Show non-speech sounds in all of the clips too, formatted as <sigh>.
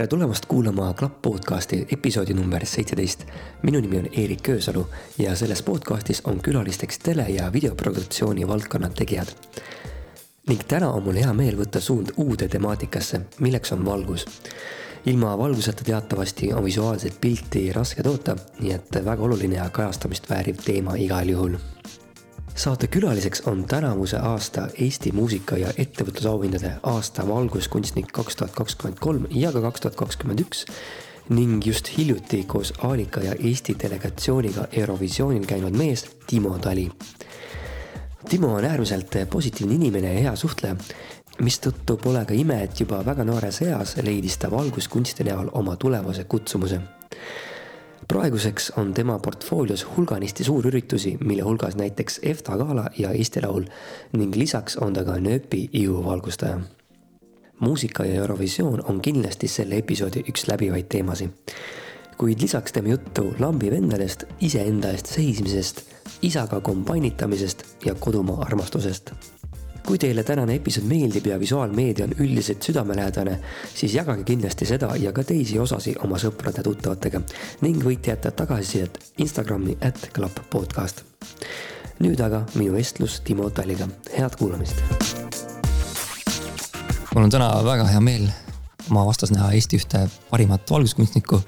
tere tulemast kuulama Klapp podcasti episoodi number seitseteist. minu nimi on Eerik Köösalu ja selles podcastis on külalisteks tele- ja videoproduktsiooni valdkonna tegijad. ning täna on mul hea meel võtta suund uude temaatikasse, milleks on valgus. ilma valguseta teatavasti on visuaalset pilti raske toota, nii et väga oluline ja kajastamist vääriv teema igal juhul saate külaliseks on tänavuse aasta Eesti muusika- ja ettevõtlusauhindade aasta valguskunstnik kaks tuhat kakskümmend kolm ja ka kaks tuhat kakskümmend üks ning just hiljuti koos Aalika ja Eesti delegatsiooniga Eurovisioonil käinud mees Timo Tali. Timo on äärmiselt positiivne inimene ja hea suhtleja, mistõttu pole ka ime, et juba väga noores eas leidis ta valguskunsti näol oma tulevase kutsumuse praeguseks on tema portfoolios hulganisti suurüritusi, mille hulgas näiteks EFTA gala ja Eesti Laul ning lisaks on ta ka nööpi ihuvalgustaja. muusika ja Eurovisioon on kindlasti selle episoodi üks läbivaid teemasid. kuid lisaks teeme juttu lambi vendadest, iseenda eest seismisest, isaga kombainitamisest ja kodumaa armastusest kui teile tänane episood meeldib ja visuaalmeedia on üldiselt südamelähedane, siis jagage kindlasti seda ja ka teisi osasid oma sõprade-tuttavatega ning võite jätta tagasisidet Instagrami at klapp podcast. nüüd aga minu vestlus Timo Talliga, head kuulamist. mul on täna väga hea meel oma vastas näha Eesti ühte parimat valguskunstnikku,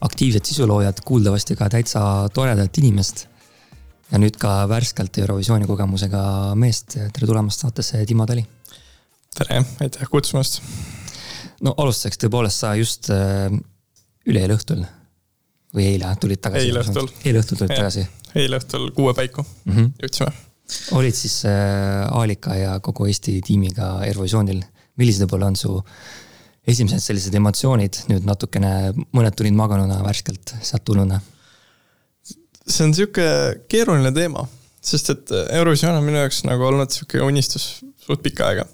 aktiivset sisuloojat, kuuldavasti ka täitsa toredat inimest ja nüüd ka värskelt Eurovisiooni kogemusega meest, tere tulemast saatesse, Timo Tali. tere, aitäh kutsumast. no alustuseks tõepoolest sa just äh, üleeile õhtul või eile tulid tagasi? eile õhtul. eile õhtul tulid ja, tagasi? eile õhtul kuue paiku mm -hmm. jõudsime. olid siis äh, Aalika ja kogu Eesti tiimiga Eurovisioonil, millised võib-olla on su esimesed sellised emotsioonid nüüd natukene, mõned tulid maganuna värskelt sealt tulnuna see on sihuke keeruline teema, sest et Eurovisioon on minu jaoks nagu olnud sihuke unistus suht pikka aega.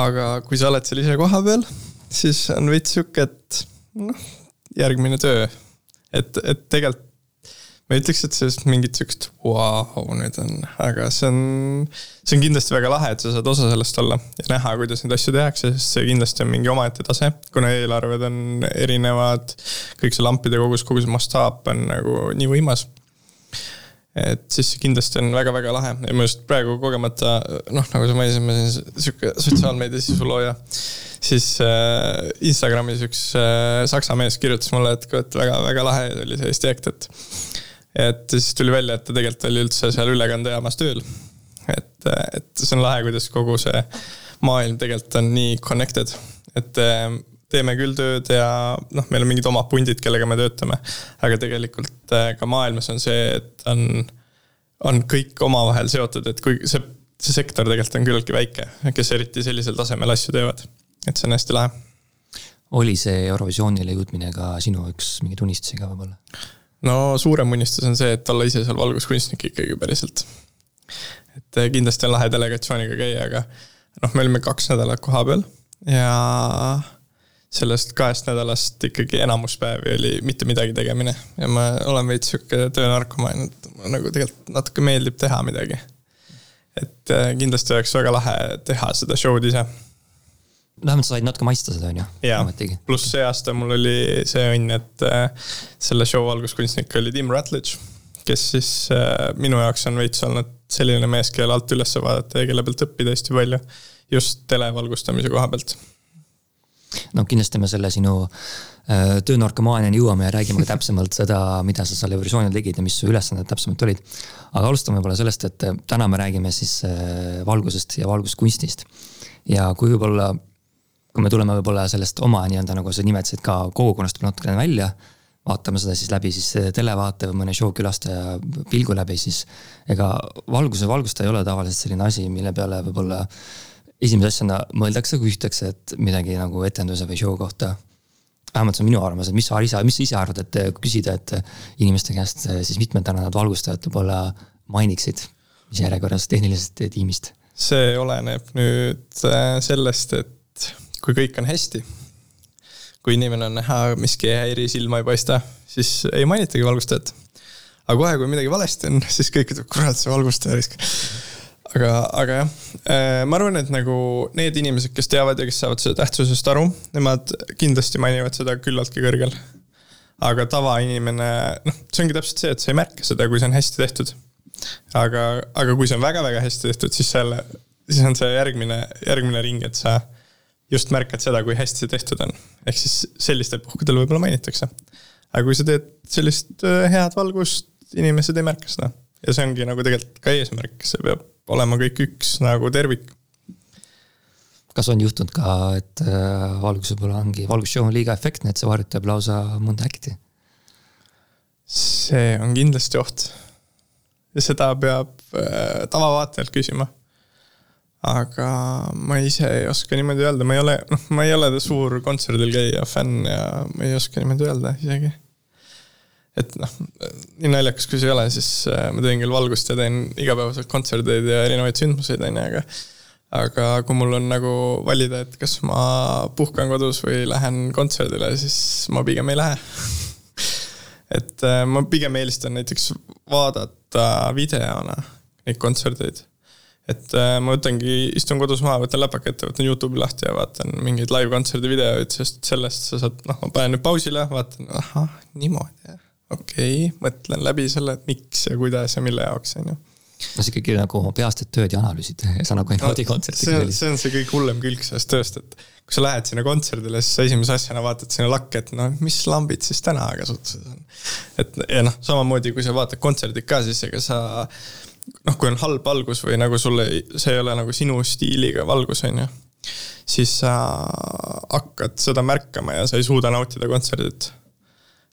aga kui sa oled seal ise kohapeal, siis on veits sihuke, et noh, järgmine töö. et, et tegelikult ma ei ütleks, et sellest mingit siukest vau nüüd on, aga see on, see on kindlasti väga lahe, et sa saad osa sellest olla ja näha, kuidas neid asju tehakse, sest see kindlasti on mingi omaette tase, kuna eelarved on erinevad. kõik see lampide kogus, kogu see mastaap on nagu nii võimas. et siis kindlasti on väga-väga lahe ja ma just praegu kogemata, noh, nagu sa mainisid, ma olen sihuke sotsiaalmeedia sisulooja siis äh, Instagramis üks äh, saksa mees kirjutas mulle, et, et väga-väga lahe oli see Eesti Act, et et siis tuli välja, et ta tegelikult oli üldse seal ülekandejaamas tööl. et, et see on lahe, kuidas kogu see maailm tegelikult on nii connected, et eh, teeme küll tööd ja noh, meil on mingid omad pundid, kellega me töötame. aga tegelikult eh, ka maailmas on see, et on, on kõik omavahel seotud, et kui see, see sektor tegelikult on küllaltki väike, kes eriti sellisel tasemel asju teevad. et see on hästi lahe. oli see Eurovisioonile jõudmine ka sinu üks mingeid unistusi ka võib-olla? No suurem unistus on see, et olla ise seal valguskunstnik ikkagi päriselt. et eh, kindlasti on lahe delegatsiooniga käia, aga noh, me olime kaks nädalat kohapeal ja sellest kahest nädalast ikkagi enamus päevi oli mitte midagi tegemine ja ma olen veits sihuke töönarkomaan, et nagu tegelikult natuke meeldib teha midagi. et eh, kindlasti oleks väga lahe teha seda show'd ise vähemalt sa said natuke maitsta seda, on ju. jaa, pluss see aasta mul oli see õnn, et äh, selle show alguskunstnik oli Tim Rutledge, kes siis äh, minu jaoks on veits olnud selline mees, kelle alt üles vaadata ja kelle pealt õppida hästi palju. just televalgustamise koha pealt. no kindlasti me selle sinu äh, töönarkomaaniani jõuame ja räägime ka <laughs> täpsemalt seda, mida sa seal Eurovisioonil tegid ja mis su ülesanded täpsemalt olid. aga alustame võib-olla sellest, et täna me räägime siis valgusest ja valguskunstist. ja kui võib-olla kui me tuleme võib-olla sellest oma nii-öelda nagu sa nimetasid ka kogukonnast natukene välja. vaatame seda siis läbi siis televaate või mõne show külastaja pilgu läbi, siis ega valguse valgustaja ei ole tavaliselt selline asi, mille peale võib-olla esimese asjana mõeldakse, kui küsitakse, et midagi nagu etenduse või show kohta vähemalt see on minu arvamus, et mis sa ise, mis sa ise arvad, et kui küsida, et inimeste käest siis mitmed tänavad valgustajad võib-olla mainiksid, mis järjekorras tehnilisest tiimist? see oleneb nüüd äh, sellest, et kui kõik on hästi, kui inimene on näha, miski ei häiri, silma ei paista, siis ei mainitagi valgustajat. aga kohe, kui midagi valesti on, siis kõik ütlevad, kurat, see valgustaja risk. aga, aga jah, ma arvan, et nagu need inimesed, kes teavad ja kes saavad seda tähtsusest aru, nemad kindlasti mainivad seda küllaltki kõrgel. aga tavainimene, noh, see ongi täpselt see, et sa ei märka seda, kui see on hästi tehtud. aga, aga kui see on väga-väga hästi tehtud, siis selle, siis on see järgmine, järgmine ring, et sa just märkad seda, kui hästi see tehtud on. ehk siis sellistel puhkudel võib-olla mainitakse. aga kui sa teed sellist äh, head valgust, inimesed ei märka seda. ja see ongi nagu tegelikult ka eesmärk, see peab olema kõik üks nagu tervik. kas on juhtunud ka, et äh, valgus võib-olla ongi, valgusshow on liiga efektne, et see varjutab lausa mõnda äkki? see on kindlasti oht. ja seda peab äh, tavavaatajalt küsima. Aga ma ise ei oska niimoodi öelda, ma ei ole, noh, ma ei ole suur kontserdil käija fänn ja ma ei oska niimoodi öelda isegi. Et noh, nii naljakas kui see ei ole, siis äh, ma teen küll valgust ja teen igapäevaselt kontserteid ja erinevaid sündmuseid, on ju, aga aga kui mul on nagu valida, et kas ma puhkan kodus või lähen kontserdile, siis ma pigem ei lähe. <laughs> Et äh, ma pigem eelistan näiteks vaadata videona neid kontserteid. Et äh, ma võtangi, istun kodus maha, võtan läpaka ette, võtan Youtube'i lahti ja vaatan mingeid live-kontserdi videoid, sest sellest sa saad, noh, ma panen nüüd pausile, vaatan, ahah, niimoodi okei okay,, mõtlen läbi selle, et miks ja kuidas ja mille jaoks, on ju no sa ikkagi nagu peast teed tööd ja analüüsid ja sa nagu ei naudi no, kontserti. see on, see on see kõige hullem külg sellest tööst, et kui sa lähed sinna kontserdile, siis sa esimese asjana vaatad sinna lakke, et no mis lambid siis täna kasutuses on. et ja noh, samamoodi kui sa vaatad kontserdit ka, siis ega sa noh, kui on halb valgus või nagu sulle, see ei ole nagu sinu stiiliga valgus, on ju. siis sa hakkad seda märkama ja sa ei suuda nautida kontserdit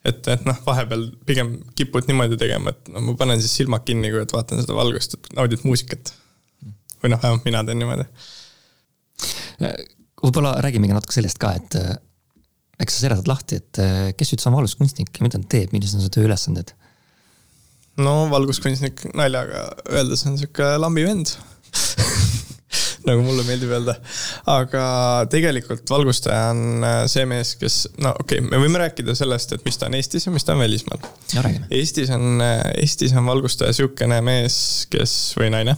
et, et noh, vahepeal pigem kipud niimoodi tegema, et no ma panen siis silmad kinni, kui et vaatan seda valgust, et naudid muusikat. või noh, vähemalt mina teen niimoodi. võib-olla räägimegi natuke sellest ka, et eks sa seletad lahti, et kes üldse on valguskunstnik ja mida ta teeb, millised on su tööülesanded? No valguskunstnik naljaga öeldes on sihuke lambi vend <laughs> nagu mulle meeldib öelda. aga tegelikult valgustaja on äh, see mees, kes, no okei okay,, me võime rääkida sellest, et mis ta on Eestis ja mis ta on välismaal. Eestis on, äh, Eestis on valgustaja sihukene mees, kes või naine,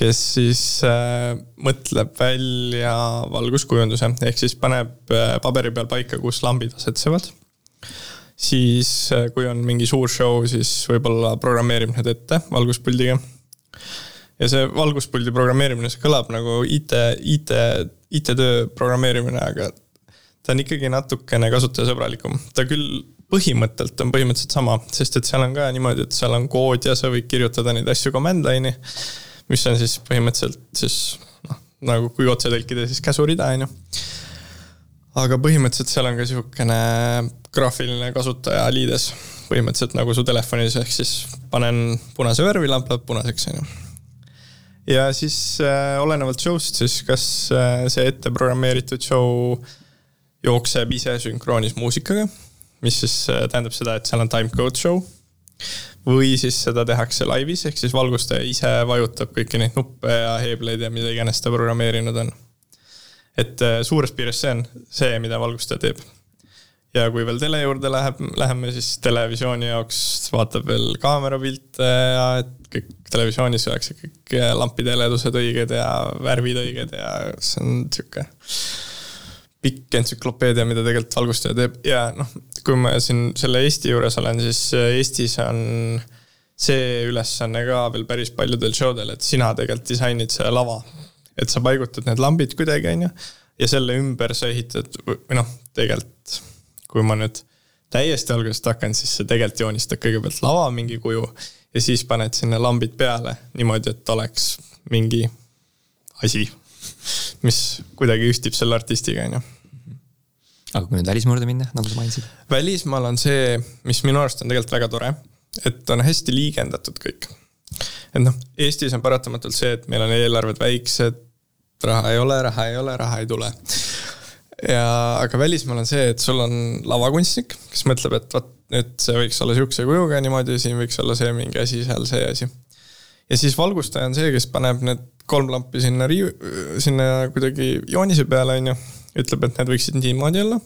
kes siis äh, mõtleb välja valguskujunduse, ehk siis paneb äh, paberi peal paika, kus lambid asetsevad siis kui on mingi suur show, siis võib-olla programmeerib need ette valguspuldiga ja see valguspuldi programmeerimine, see kõlab nagu IT, IT, IT-töö programmeerimine, aga ta on ikkagi natukene kasutajasõbralikum. ta küll põhimõttelt on põhimõtteliselt sama, sest et seal on ka niimoodi, et seal on kood ja sa võid kirjutada neid asju command line'i, mis on siis põhimõtteliselt siis noh, nagu kui otse tõlkida, siis käsurida, on ju. Aga põhimõtteliselt seal on ka niisugune graafiline kasutaja liides, põhimõtteliselt nagu su telefonis, ehk siis panen punase värvi, lamp läheb punaseks, on ju ja siis äh, olenevalt show'st siis, kas äh, see ette programmeeritud show jookseb ise sünkroonis muusikaga, mis siis äh, tähendab seda, et seal on timecode show. või siis seda tehakse laivis, ehk siis valgustaja ise vajutab kõiki neid nuppe ja heebleid ja mida iganes ta programmeerinud on. Et äh, suures piires see on see, mida valgustaja teeb ja kui veel tele juurde läheb, läheme, siis televisiooni jaoks vaatab veel kaamerapilte ja et kõik televisioonis oleks kõik lampide heledused õiged ja värvid õiged ja see on sihuke pikk entsüklopeedia, mida tegelikult valgustaja teeb ja noh, kui ma siin selle Eesti juures olen, siis Eestis on see ülesanne ka veel päris paljudel show del, et sina tegelikult disainid selle lava. Et sa paigutad need lambid kuidagi, on ju, ja selle ümber sa ehitad või noh, tegelikult kui ma nüüd täiesti algusest hakkan, siis sa tegelikult joonistad kõigepealt lava mingi kuju ja siis paned sinna lambid peale niimoodi, et oleks mingi asi, mis kuidagi ühtib selle artistiga, on ju. aga kui nüüd välismaa juurde minna, nagu sa mainisid? välismaal on see, mis minu arust on tegelikult väga tore, et on hästi liigendatud kõik. et noh, Eestis on paratamatult see, et meil on eelarved väiksed, raha ei ole, raha ei ole, raha ei tule ja, aga välismaal on see, et sul on lavakunstnik, kes mõtleb, et vot nüüd see võiks olla sihukese kujuga niimoodi, siin võiks olla see mingi asi, seal see asi. ja siis valgustaja on see, kes paneb need kolm lampi sinna riiu-, sinna kuidagi joonise peale, on ju. ütleb, et need võiksid niimoodi olla.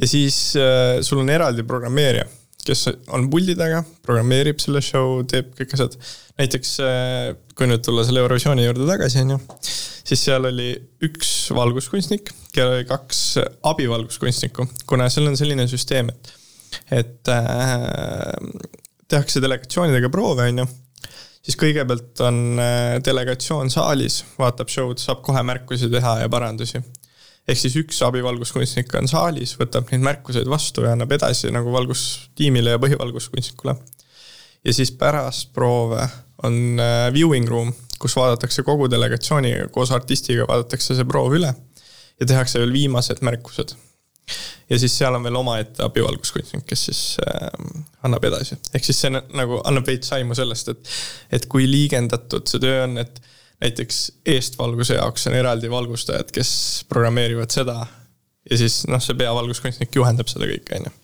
ja siis äh, sul on eraldi programmeerija, kes on puldi taga, programmeerib selle show, teeb kõik asjad. näiteks äh, kui nüüd tulla selle Eurovisiooni juurde tagasi, on ju, siis seal oli üks valguskunstnik, kellel oli kaks abivalguskunstnikku, kuna seal on selline süsteem, et, et äh, tehakse delegatsioonidega proove, on ju siis kõigepealt on äh, delegatsioon saalis, vaatab show'd, saab kohe märkusi teha ja parandusi. Ehk siis üks abivalguskunstnik on saalis, võtab neid märkuseid vastu ja annab edasi nagu valgustiimile ja põhivalguskunstnikule. ja siis pärast proove on äh, viewing room, kus vaadatakse kogu delegatsiooniga koos artistiga, vaadatakse see proov üle ja tehakse veel viimased märkused ja siis seal on veel omaette abivalguskunstnik, kes siis äh, annab edasi, ehk siis see nagu annab veits aimu sellest, et, et kui liigendatud see töö on, et näiteks eestvalguse jaoks on eraldi valgustajad, kes programmeerivad seda. ja siis noh, see peavalguskunstnik juhendab seda kõike, on ju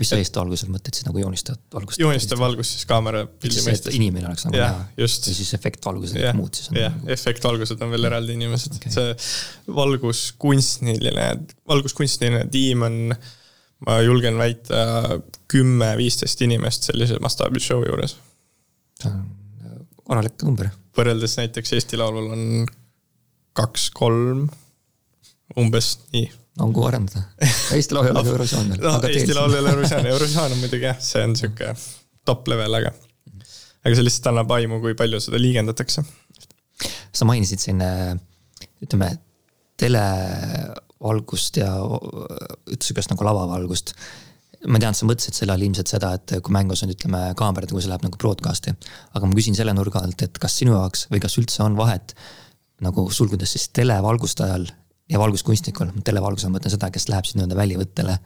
mis sa eestvalgusel mõtled siis nagu joonistavat valgust? joonistav valgus siis kaamera pildi mõistes. inimene oleks nagu näha. ja siis efektvalgused ja muud siis on. jah, efektvalgused on veel eraldi inimesed okay., see valguskunstniline, valguskunstniline tiim on, ma julgen väita, kümme-viisteist inimest sellise mastaabi show juures. see on äh, korralik number. Võrreldes näiteks Eesti Laulul on kaks-kolm, umbes nii on kuhu arendada. Eesti Laul ei ole <laughs> Eurovisioon veel. no Eesti Laul ei ole Eurovisioon, Eurovisioon on muidugi jah, see on sihuke top level, aga. aga see lihtsalt annab aimu, kui palju seda liigendatakse. sa mainisid siin ütleme televalgust ja üldse sihukest nagu lavavalgust ma tean, sa mõtlesid selle all ilmselt seda, et kui mängus on, ütleme, kaamerad, kui see läheb nagu broadcast'i. aga ma küsin selle nurga alt, et kas sinu jaoks või kas üldse on vahet nagu sulgudes siis televalgustajal ja valguskunstnikul, televalgusel ma mõtlen seda, kes läheb siis nii-öelda väljavõttele.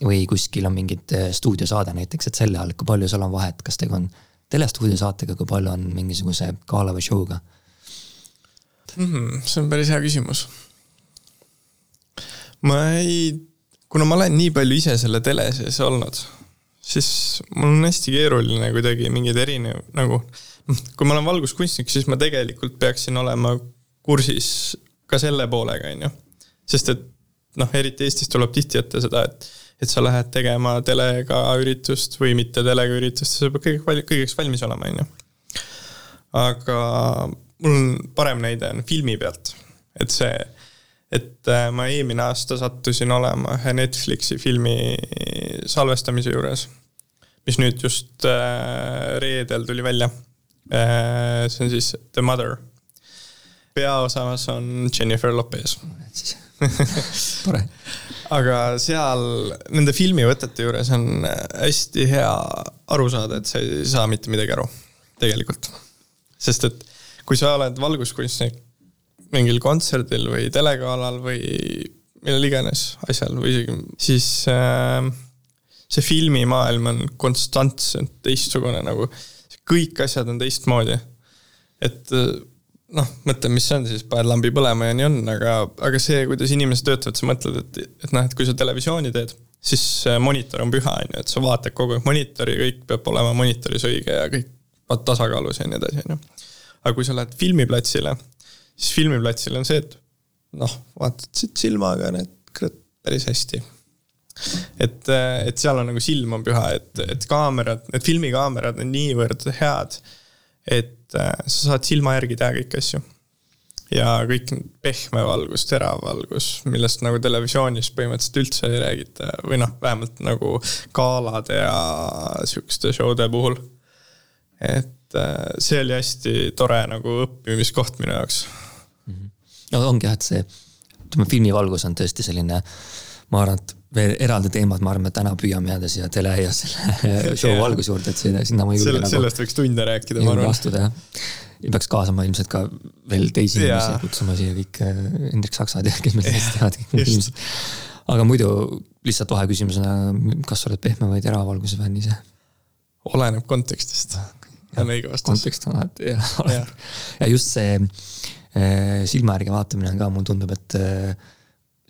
või kuskil on mingid äh, stuudiosaade näiteks, et selle all, kui palju seal on vahet, kas tegu on telestuudiosaatega, kui palju on mingisuguse gala või show'ga mm? see on päris hea küsimus. ma ei, kuna ma olen nii palju ise selle tele sees olnud, siis mul on hästi keeruline kuidagi mingeid erinev, nagu kui ma olen valguskunstnik, siis ma tegelikult peaksin olema kursis ka selle poolega, on ju. sest et noh, eriti Eestis tuleb tihti ette seda, et, et sa lähed tegema telega üritust või mitte telega üritust, sa pead kõigeks, kõigeks valmis olema, on ju. aga mul on parem näide on filmi pealt, et see, et äh, ma eelmine aasta sattusin olema ühe Netflixi filmi salvestamise juures, mis nüüd just äh, reedel tuli välja. Äh, see on siis The Mother peaosas on Jennifer Lopez <laughs> tore. aga seal nende filmivõtete juures on hästi hea aru saada, et sa ei saa mitte midagi aru, tegelikult. sest et kui sa oled valguskunstnik mingil kontserdil või telegalal või millal iganes asjal või isegi, siis äh, see filmimaailm on konstantselt teistsugune nagu, kõik asjad on teistmoodi. et noh, mõtle, mis see on siis, paned lambi põlema ja nii on, aga, aga see, kuidas inimesed töötavad, sa mõtled, et, et noh, et kui sa televisiooni teed, siis monitor on püha, on ju, et sa vaatad kogu aeg monitori, kõik peab olema monitoris õige ja kõik tasakaalus ja nii edasi, on ju. aga kui sa lähed filmiplatsile, siis filmiplatsil on see, et noh, vaatad siit silmaga, need kurat päris hästi. et, et seal on nagu silm on püha, et, et kaamerad, need filmikaamerad on niivõrd head, et Äh, sa saad silma järgi teha kõiki asju. ja kõik pehme valgus, terav valgus, millest nagu televisioonis põhimõtteliselt üldse ei räägita või noh, vähemalt nagu galade ja sihukeste show'de puhul. et äh, see oli hästi tore nagu õppimiskoht minu jaoks. Mhm. no ongi jah, et see, ütleme filmivalgus on tõesti selline, ma arvan, et veel eraldi teemad, ma arvan, me täna püüame jääda siia tele ja selle <laughs> show alguse juurde, et sinna, sinna ma ei julge Selle, nagu. sellest võiks tunde rääkida, ma arvan. astuda jah. ja peaks kaasama ilmselt ka veel teisi inimesi, kutsuma siia kõik äh, Hendrik Saksad ja kes meil sellest teavad, kõik need inimesed. aga muidu lihtsalt vaheküsimusena, kas sa oled pehme või teravalguse fänn ise? oleneb kontekstist. on õige vastus. kontekst on alati jah, ja just see äh, silma järgi vaatamine on ka, mulle tundub, et äh,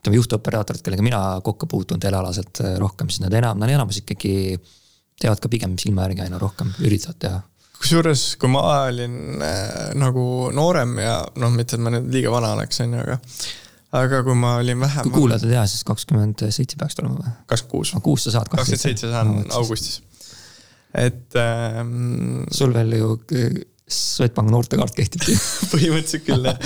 ütleme juhtoperaatorid, kellega mina kokku puutun telealaselt äh, rohkem, siis nad enam, nad enamus ikkagi teevad ka pigem silma järgi aina rohkem, üritavad teha. kusjuures, kui ma olin äh, nagu noorem ja noh, mitte et ma nüüd liiga vana oleks, on ju, aga aga kui ma olin vähem. kui kuulajad ei tea, siis kakskümmend seitse peaks olema või? kakskümmend kuus. kuus sa saad. kakskümmend seitse saan augustis. et ähm,. sul veel ju Swedbank noortekaart kehtib <laughs> põhimõtteliselt küll jah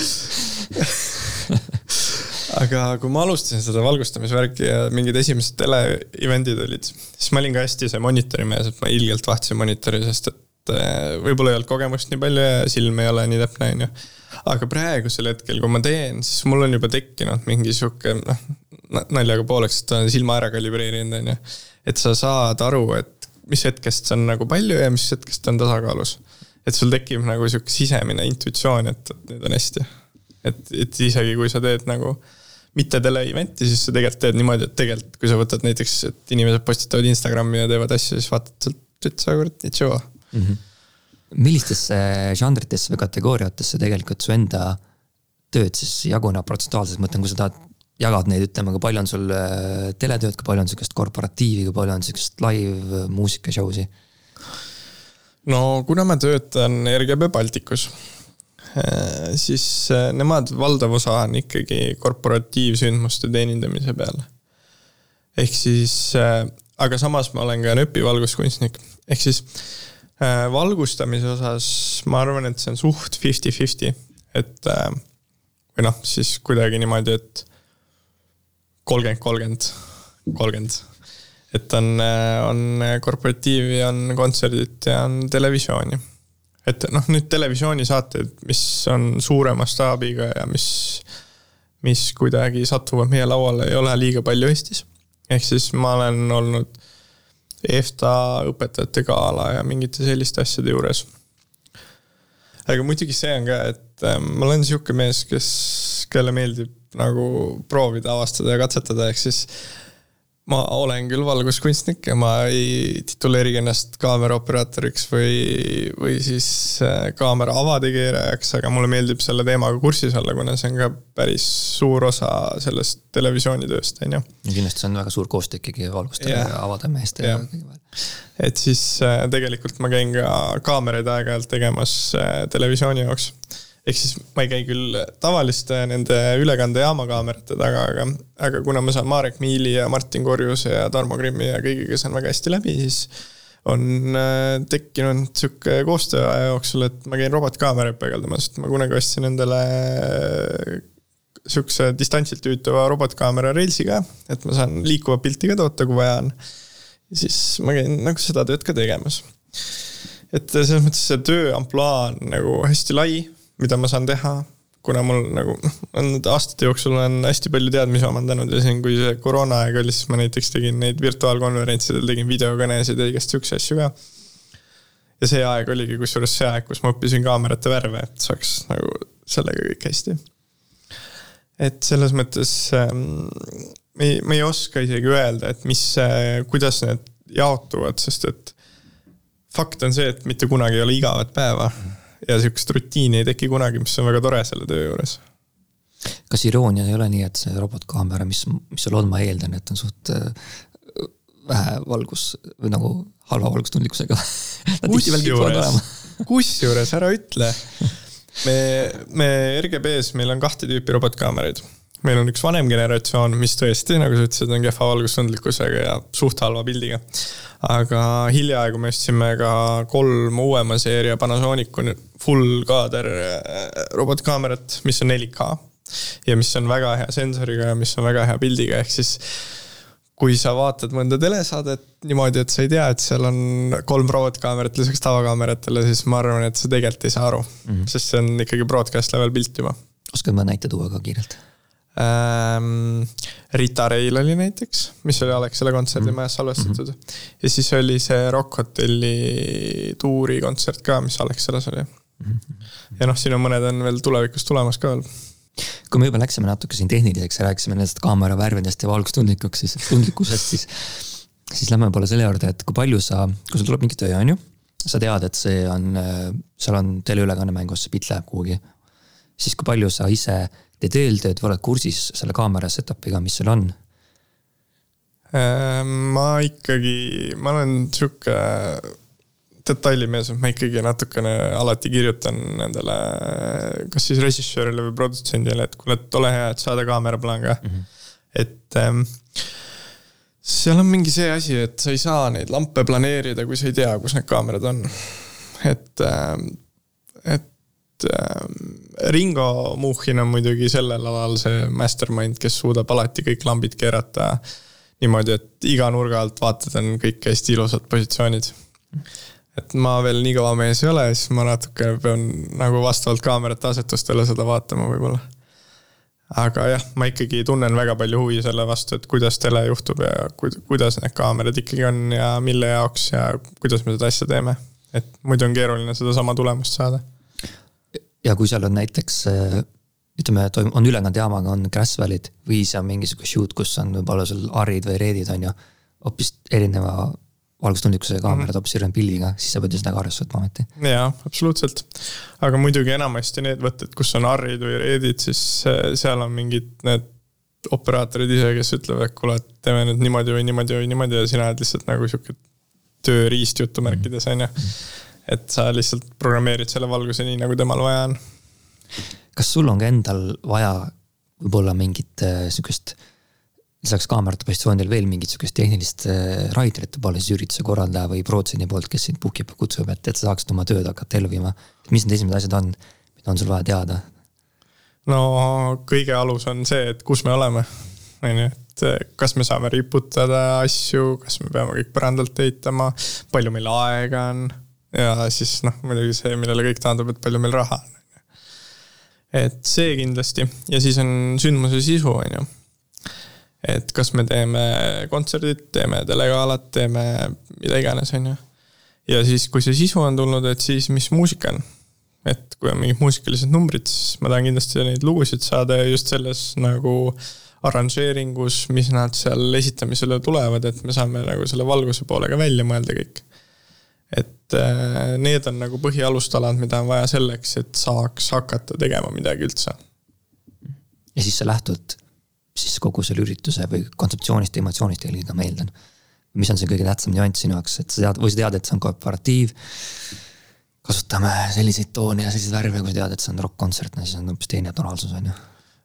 aga kui ma alustasin seda valgustamisvärki ja mingid esimesed tele-event'id olid, siis ma olin ka hästi see monitori mees, et ma ilgelt vaatasin monitori, sest et äh, võib-olla ei olnud kogemust nii palju ja silm ei ole nii täpne, on ju. aga praegusel hetkel, kui ma teen, siis mul on juba tekkinud mingi sihuke noh, naljaga pooleks, et olen silma ära kalibreerinud, on ju. et sa saad aru, et mis hetkest see on nagu palju ja mis hetkest on tasakaalus. Et sul tekib nagu sihuke sisemine intuitsioon, et, et nüüd on hästi. et, et isegi kui sa teed nagu mitte tele-event'i, siis sa tegelikult teed niimoodi, et tegelikult kui sa võtad näiteks, et inimesed postitavad Instagrami ja teevad asju, siis vaatad sealt, et sa kurat, nitšoo mm. -hmm. millistesse žanritesse või kategooriatesse tegelikult su enda tööd siis jaguneb protsentuaalselt, mõtlen, kui sa tahad jagad neid, ütleme, kui palju on sul äh, teletööd, kui palju on sihukest korporatiivi, kui palju on sihukest live äh, muusika show'si? No kuna ma töötan RGB Balticus, äh, siis nemad valdav osa on ikkagi korporatiivsündmuste teenindamise peal. ehk siis, aga samas ma olen ka NÖP-i valguskunstnik, ehk siis valgustamise osas ma arvan, et see on suht fifty-fifty, et või noh, siis kuidagi niimoodi, et kolmkümmend, kolmkümmend, kolmkümmend. Et on, on korporatiivi, on kontserdid ja on televisiooni. et noh, nüüd televisioonisaateid, mis on suure mastaabiga ja mis, mis kuidagi satuvad meie lauale, ei ole liiga palju Eestis. ehk siis ma olen olnud EFTA õpetajate gala ja mingite selliste asjade juures. aga muidugi see on ka, et äh, ma olen sihuke mees, kes, kelle meeldib nagu proovida, avastada ja katsetada, ehk siis ma olen küll valguskunstnik ja ma ei tituleeri ennast kaameraoperaatoriks või, või siis äh, kaamera avategeerajaks, aga mulle meeldib selle teemaga kursis olla, kuna see on ka päris suur osa sellest televisioonitööst, on ju. kindlasti see on väga suur koostöö ikkagi valgustaja ja avademeeste ja kõige vahel. et siis äh, tegelikult ma käin ka kaameraid aeg-ajalt tegemas äh, televisiooni jaoks ehk siis ma ei käi küll tavaliste nende ülekandejaama kaamerate taga, aga, aga kuna ma saan Marek Miili ja Martin Korjuse ja Tarmo Grimmi ja kõigiga saan väga hästi läbi, siis on äh, tekkinud sihuke koostöö aja jooksul, et ma käin robotkaamerat peegeldamas, et ma kunagi ostsin endale äh, sihukese distantsilt juhitava robotkaamera Railsiga, et ma saan liikuvat pilti ka toota, kui vaja on. siis ma käin nagu seda tööd ka tegemas. et selles mõttes see töö ampluaa on nagu hästi lai mida ma saan teha, kuna mul nagu <laughs> on aastate jooksul olen hästi palju teadmisi omandanud ja siin, kui see koroonaaeg oli, siis ma näiteks tegin neid virtuaalkonverentsidel, tegin videokõnesid ja igast siukseid asju ka. ja see aeg oligi kusjuures see aeg, kus ma õppisin kaamerate värve, et saaks nagu sellega kõik hästi. et selles mõttes ähm, me ei, me ei oska isegi öelda, et mis, kuidas need jaotuvad, sest et fakt on see, et mitte kunagi ei ole igavat päeva ja sihukest rutiini ei teki kunagi, mis on väga tore selle töö juures. kas iroonia ei ole nii, et see robotkaamera, mis, mis sul on, ma eeldan, et on suht äh, vähe valgus või nagu halva valgustundlikkusega <laughs> kusjuures, kusjuures ära ütle. <laughs> me, me RGB-s, meil on kahte tüüpi robotkaameraid meil on üks vanem generatsioon, mis tõesti, nagu sa ütlesid, on kehva valgustundlikkusega ja suht halva pildiga. aga hiljaaegu me ostsime ka kolm uuema seeria Panasonicu full kaader äh, robotkaamerat, mis on 4K. ja mis on väga hea sensoriga ja mis on väga hea pildiga, ehk siis kui sa vaatad mõnda telesaadet niimoodi, et sa ei tea, et seal on kolm robotkaamerat lisaks tavakaameratele, siis ma arvan, et sa tegelikult ei saa aru mm. -hmm. sest see on ikkagi broadcast level pilt juba. oskad mõne näite tuua ka kiirelt? Ähm,. Rita Reil oli näiteks, mis oli Alexela kontserdimajas mhm. salvestatud mm. -hmm. ja siis oli see Rock Hotelli tuuri kontsert ka, mis Alexelas oli mm. -hmm. ja noh, siin on mõned on veel tulevikus tulemas ka veel kui me juba läksime natuke siin tehniliseks ja rääkisime nendest kaamera värvidest ja valgustundlikuks, siis tundlikkusest, siis. siis lähme võib-olla selle juurde, et kui palju sa, kui sul tuleb mingi töö, on ju. sa tead, et see on, seal on teleülekanne mängus, see pilt läheb kuhugi. siis kui palju sa ise teed eeltööd oled kursis selle kaamera setup'iga, mis sul on? Ehm, ma ikkagi, ma olen sihuke detailimees, et ma ikkagi natukene alati kirjutan nendele, kas siis režissöörile või produtsendile, et kuule, et ole hea, et saada kaameraplaan ka mm. -hmm. et ähm, seal on mingi see asi, et sa ei saa neid lampe planeerida, kui sa ei tea, kus need kaamerad on. et, ähm, et ähm, Ringo Muhhin on muidugi sellel alal see mastermind, kes suudab alati kõik lambid keerata niimoodi, et iga nurga alt vaatad, on kõik hästi ilusad positsioonid. et ma veel nii kõva mees ei ole, siis ma natuke pean nagu vastavalt kaamerate asetustele seda vaatama võib-olla aga jah, ma ikkagi tunnen väga palju huvi selle vastu, et kuidas tele juhtub ja kuidas need kaamerad ikkagi on ja mille jaoks ja kuidas me seda asja teeme. et muidu on keeruline sedasama tulemust saada. Ja kui seal on näiteks ütleme, toim-, on ülekandejaamaga on crash valley'd või siis on mingisugune shoot, kus on võib-olla sul arid või reedid on ju. hoopis erineva valgustundlikkuse kaamerad mm -hmm. hoopis erineva pildiga, siis sa pead ju seda ka arvesse võtma ometi. jaa, absoluutselt. aga muidugi enamasti need võtted, kus on arrid või reedid, siis seal on mingid need operaatorid ise, kes ütlevad, et kuule, et teeme nüüd niimoodi või niimoodi või niimoodi ja sina oled lihtsalt nagu sihuke tööriist jutumärkides on ju. Et sa lihtsalt programmeerid selle valguse nii, nagu temal vaja on. kas sul on ka endal vaja võib-olla mingit äh, sihukest lisaks kaamerate positsioonidel veel mingit sihukest tehnilist äh, raiderit võib-olla siis ürituse korraldaja või produtsendi poolt, kes sind book ib ja kutsub, et, et sa saaksid oma tööd hakata ellu viima. mis need esimesed asjad on, mida on sul vaja teada? no kõige alus on see, et kus me oleme, on ju, et äh, kas me saame riputada asju, kas me peame kõik põrandalt ehitama, palju meil aega on ja siis noh, muidugi see, millele kõik taandub, et palju meil raha on. et see kindlasti ja siis on sündmuse sisu, on ju et kas me teeme kontserdit, teeme telegalat, teeme mida iganes, on ju. ja siis, kui see sisu on tulnud, et siis mis muusika on. et kui on mingid muusikalised numbrid, siis ma tahan kindlasti neid lugusid saada ja just selles nagu arranžeeringus, mis nad seal esitamisele tulevad, et me saame nagu selle valguse poole ka välja mõelda kõik. Et äh, need on nagu põhialustalad, mida on vaja selleks, et saaks hakata tegema midagi üldse. ja siis sa lähtud siis kogu selle ürituse või kontseptsioonist ja emotsioonist eelkõige ma eeldan. mis on see kõige tähtsam nüanss sinu jaoks, et sa tead, või sa tead, et see on korporatiiv. kasutame selliseid toone ja selliseid värve, kui sa tead, et see on rokk-kontsert, no siis on hoopis teine tonaalsus, on ju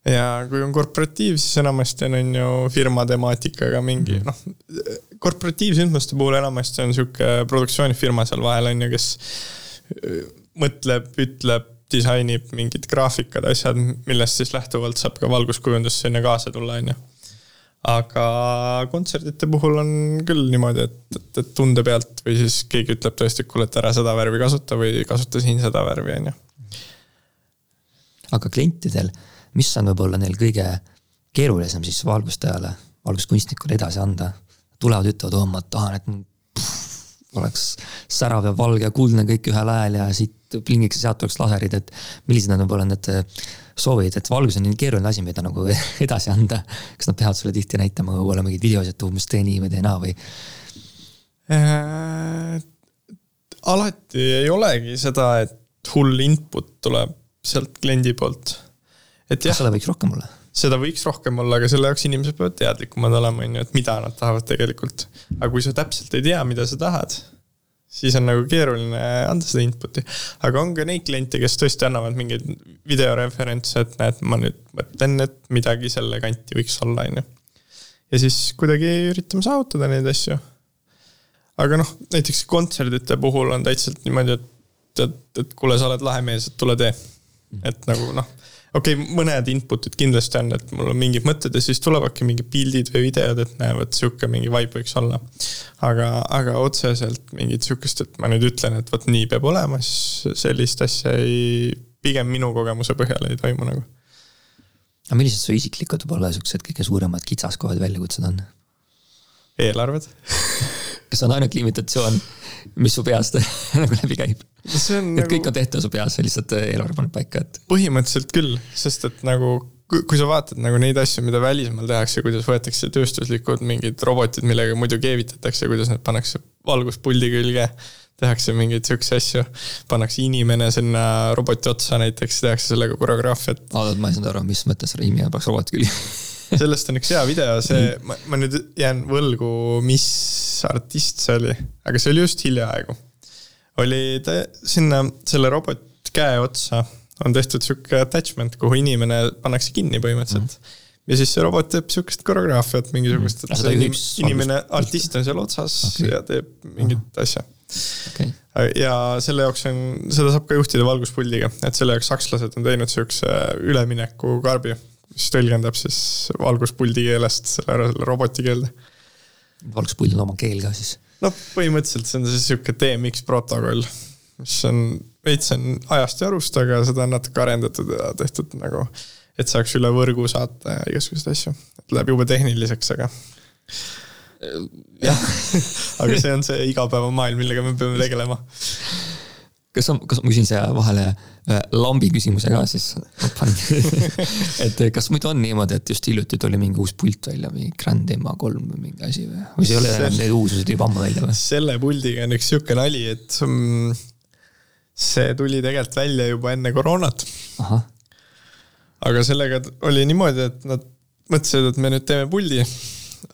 ja kui on korporatiiv, siis enamasti on, on ju firma temaatikaga mingi mm. noh, korporatiivsündmuste puhul enamasti on sihuke produktsioonifirma seal vahel on ju, kes mõtleb, ütleb, disainib mingid graafikad, asjad, millest siis lähtuvalt saab ka valguskujundus sinna kaasa tulla, on ju. aga kontserdite puhul on küll niimoodi, et, et, et tunde pealt või siis keegi ütleb tõesti, et kuule, et ära seda värvi kasuta või kasuta siin seda värvi, on ju. aga klientidel, mis on võib-olla neil kõige keerulisem siis valgustajale, valguskunstnikule edasi anda? tulevad, ütlevad, oh ma tahan, et oleks särav ja valge ja kuldne kõik ühel ajal ja siit plingiks ja sealt tuleks laserid, et millised on võib-olla need äh, soovid, et valgus on nii keeruline asi, mida nagu <laughs> edasi anda. kas nad peavad sulle tihti näitama võib-olla mingeid videosid, et umbes tee nii või tee naa või äh,? alati ei olegi seda, et hull input tuleb sealt kliendi poolt. Et jah. seda võiks rohkem olla seda võiks rohkem olla, aga selle jaoks inimesed peavad teadlikumad olema, on ju, et mida nad tahavad tegelikult. aga kui sa täpselt ei tea, mida sa tahad, siis on nagu keeruline anda seda input'i. aga on ka neid kliente, kes tõesti annavad mingeid videoreferentse, et näed, ma nüüd mõtlen, et midagi selle kanti võiks olla, on ju. ja siis kuidagi üritame saavutada neid asju. aga noh, näiteks kontserdite puhul on täitsa niimoodi, et, et, et kuule, sa oled lahe mees, et tule tee. et nagu noh okei okay,, mõned input'id kindlasti on, et mul on mingid mõtted ja siis tulevadki mingid pildid või videod, et näe, vot sihuke mingi vibe võiks olla. aga, aga otseselt mingit sihukest, et ma nüüd ütlen, et vot nii peab olema, siis sellist asja ei, pigem minu kogemuse põhjal ei toimu nagu. aga millised su isiklikud võib-olla siuksed kõige suuremad kitsaskohad, väljakutsed on? eelarved <laughs> kas on ainuke limitatsioon, mis su peast <laughs> nagu läbi käib? et nagu... kõik on tehtud su peas, sa lihtsalt äh, eelarve paned paika, et. põhimõtteliselt küll, sest et nagu kui sa vaatad nagu neid asju, mida välismaal tehakse, kuidas võetakse tööstuslikud mingid robotid, millega muidu keevitatakse, kuidas need pannakse valguspuldi külge, tehakse mingeid siukseid asju, pannakse inimene sinna roboti otsa näiteks, tehakse sellega koreograafiat. oota, ma ei saanud aru, mis mõttes inimene pannakse roboti külge <laughs> sellest on üks hea video, see, ma, ma nüüd jään võlgu, mis artist see oli, aga see oli just hiljaaegu oli ta sinna selle robot käe otsa on tehtud sihuke attachment, kuhu inimene pannakse kinni põhimõtteliselt mm. -hmm. ja siis see robot teeb sihukest koreograafiat mingisugust, et see inim, inimene, artist on seal otsas okay. ja teeb mingit Aha. asja okay.. ja selle jaoks on, seda saab ka juhtida valguspuldiga, et selle jaoks sakslased on teinud sihukese ülemineku karbi, mis tõlgendab siis valguspuldi keelest selle, roboti keelde. valguspuldil on oma keel ka siis? noh, põhimõtteliselt see on siis sihuke DMX protokoll, mis on, veits on ajast ja arust, aga seda on natuke arendatud ja tehtud nagu et saaks üle võrgu saata ja igasuguseid asju. Läheb jube tehniliseks, aga. jah <laughs> aga see on see igapäevamaailm, millega me peame tegelema. Kas ma, kas ma küsin siia vahele lambi küsimuse ka siis <laughs> et kas muidu on niimoodi, et just hiljuti tuli mingi uus pult välja, mingi Grand MA3 või mingi asi või? või see ei ole enam need uusused juba ammu välja või? selle puldiga on üks sihuke nali, et mm, see tuli tegelikult välja juba enne koroonat. aga sellega oli niimoodi, et nad mõtlesid, et me nüüd teeme puldi.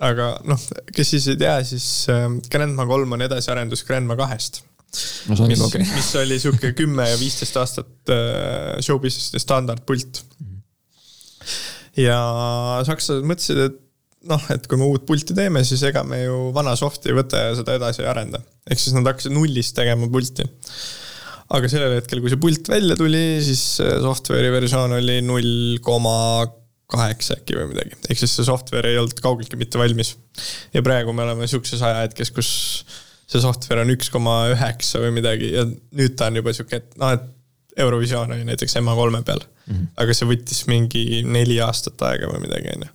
aga noh, kes siis ei tea, siis ähm, Grandma kolm on edasiarendus Grandma kahest. Okay.. mis oli sihuke kümme ja viisteist aastat äh, showbusiness'i standardpult. ja sakslased mõtlesid, et noh, et kui me uut pulti teeme, siis ega me ju vana soft'i ei võta ja seda edasi ei arenda. ehk siis nad hakkasid nullist tegema pulti aga sellel hetkel, kui see pult välja tuli, siis software'i versioon oli null koma kaheksa äkki või midagi, ehk siis see software ei olnud kaugeltki mitte valmis. ja praegu me oleme sihukeses ajahetkes, kus see software on üks koma üheksa või midagi ja nüüd ta on juba sihuke, et noh, et Eurovisioon oli näiteks MA3 peal mm. -hmm. aga see võttis mingi neli aastat aega või midagi, on ju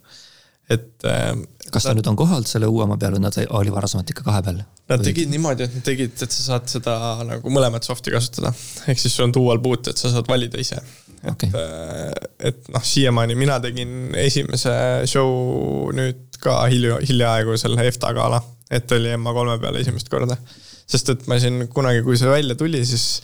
et. Ähm, kas ta nad, nüüd on kohalt selle uuema peal või nad oli varasemalt ikka kahe peal? Nad tegid niimoodi, et nad tegid, et sa saad seda nagu mõlemat soft'i kasutada. ehk siis sul on dual boot, et sa saad valida ise. et okay., äh, et noh, siiamaani mina tegin esimese show nüüd ka hilja, hiljaaegu selle EFTA gala, et oli MA3 peal esimest korda. sest et ma siin kunagi, kui see välja tuli, siis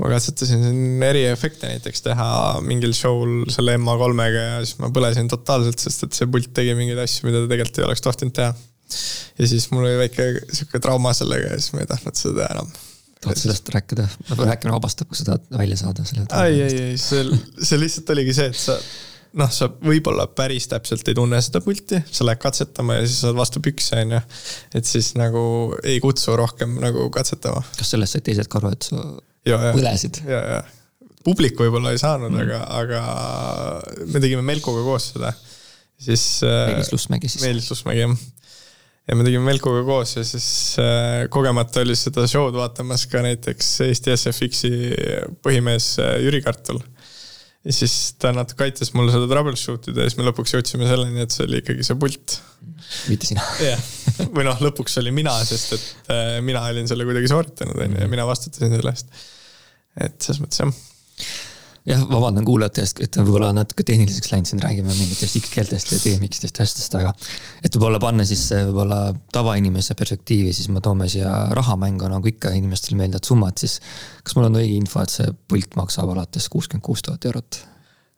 ma katsetasin siin eriefekte näiteks teha mingil show'l selle MA3-ga ja siis ma põlesin totaalselt, sest et see pult tegi mingeid asju, mida ta tegelikult ei oleks tohtinud teha. ja siis mul oli väike sihuke trauma sellega ja siis ma ei tahtnud seda teha enam. tahad sellest rääkida, rääkimine vabastab, kui sa tahad välja saada selle. ei, ei, ei, see, see lihtsalt oligi see, et sa noh, sa võib-olla päris täpselt ei tunne seda pulti, sa lähed katsetama ja siis saad vastu pükse, on ju. et siis nagu ei kutsu rohkem nagu katsetama. kas sellest said teised ka aru, et sa põlesid. ja, ja publik võib-olla ei saanud mm., aga, aga me tegime Melkoga koos seda. siis. Äh, Meelis Lussmägi siis. Meelis Lussmägi jah. ja me tegime Melkoga koos ja siis äh, kogemata oli seda show'd vaatamas ka näiteks Eesti SFX-i põhimees äh, Jüri Kartul ja siis ta natuke aitas mul seda troubleshoot ida ja siis me lõpuks jõudsime selleni, et see oli ikkagi see pult. mitte sina. jah, või noh, lõpuks oli mina, sest et äh, mina olin selle kuidagi sooritanud, on ju, ja mina vastutasin selle eest et selles mõttes jah jah, vabandan kuulajate eest, et võib-olla natuke tehniliseks läinud, siin räägime mingitest X-keeltest ja DMX-test ja asjadest, aga. et võib-olla panna siis võib-olla tavainimese perspektiivi, siis me toome siia rahamängu nagu ikka inimestele meeldivad summad, siis. kas mul on õige info, et see pult maksab alates kuuskümmend kuus tuhat eurot?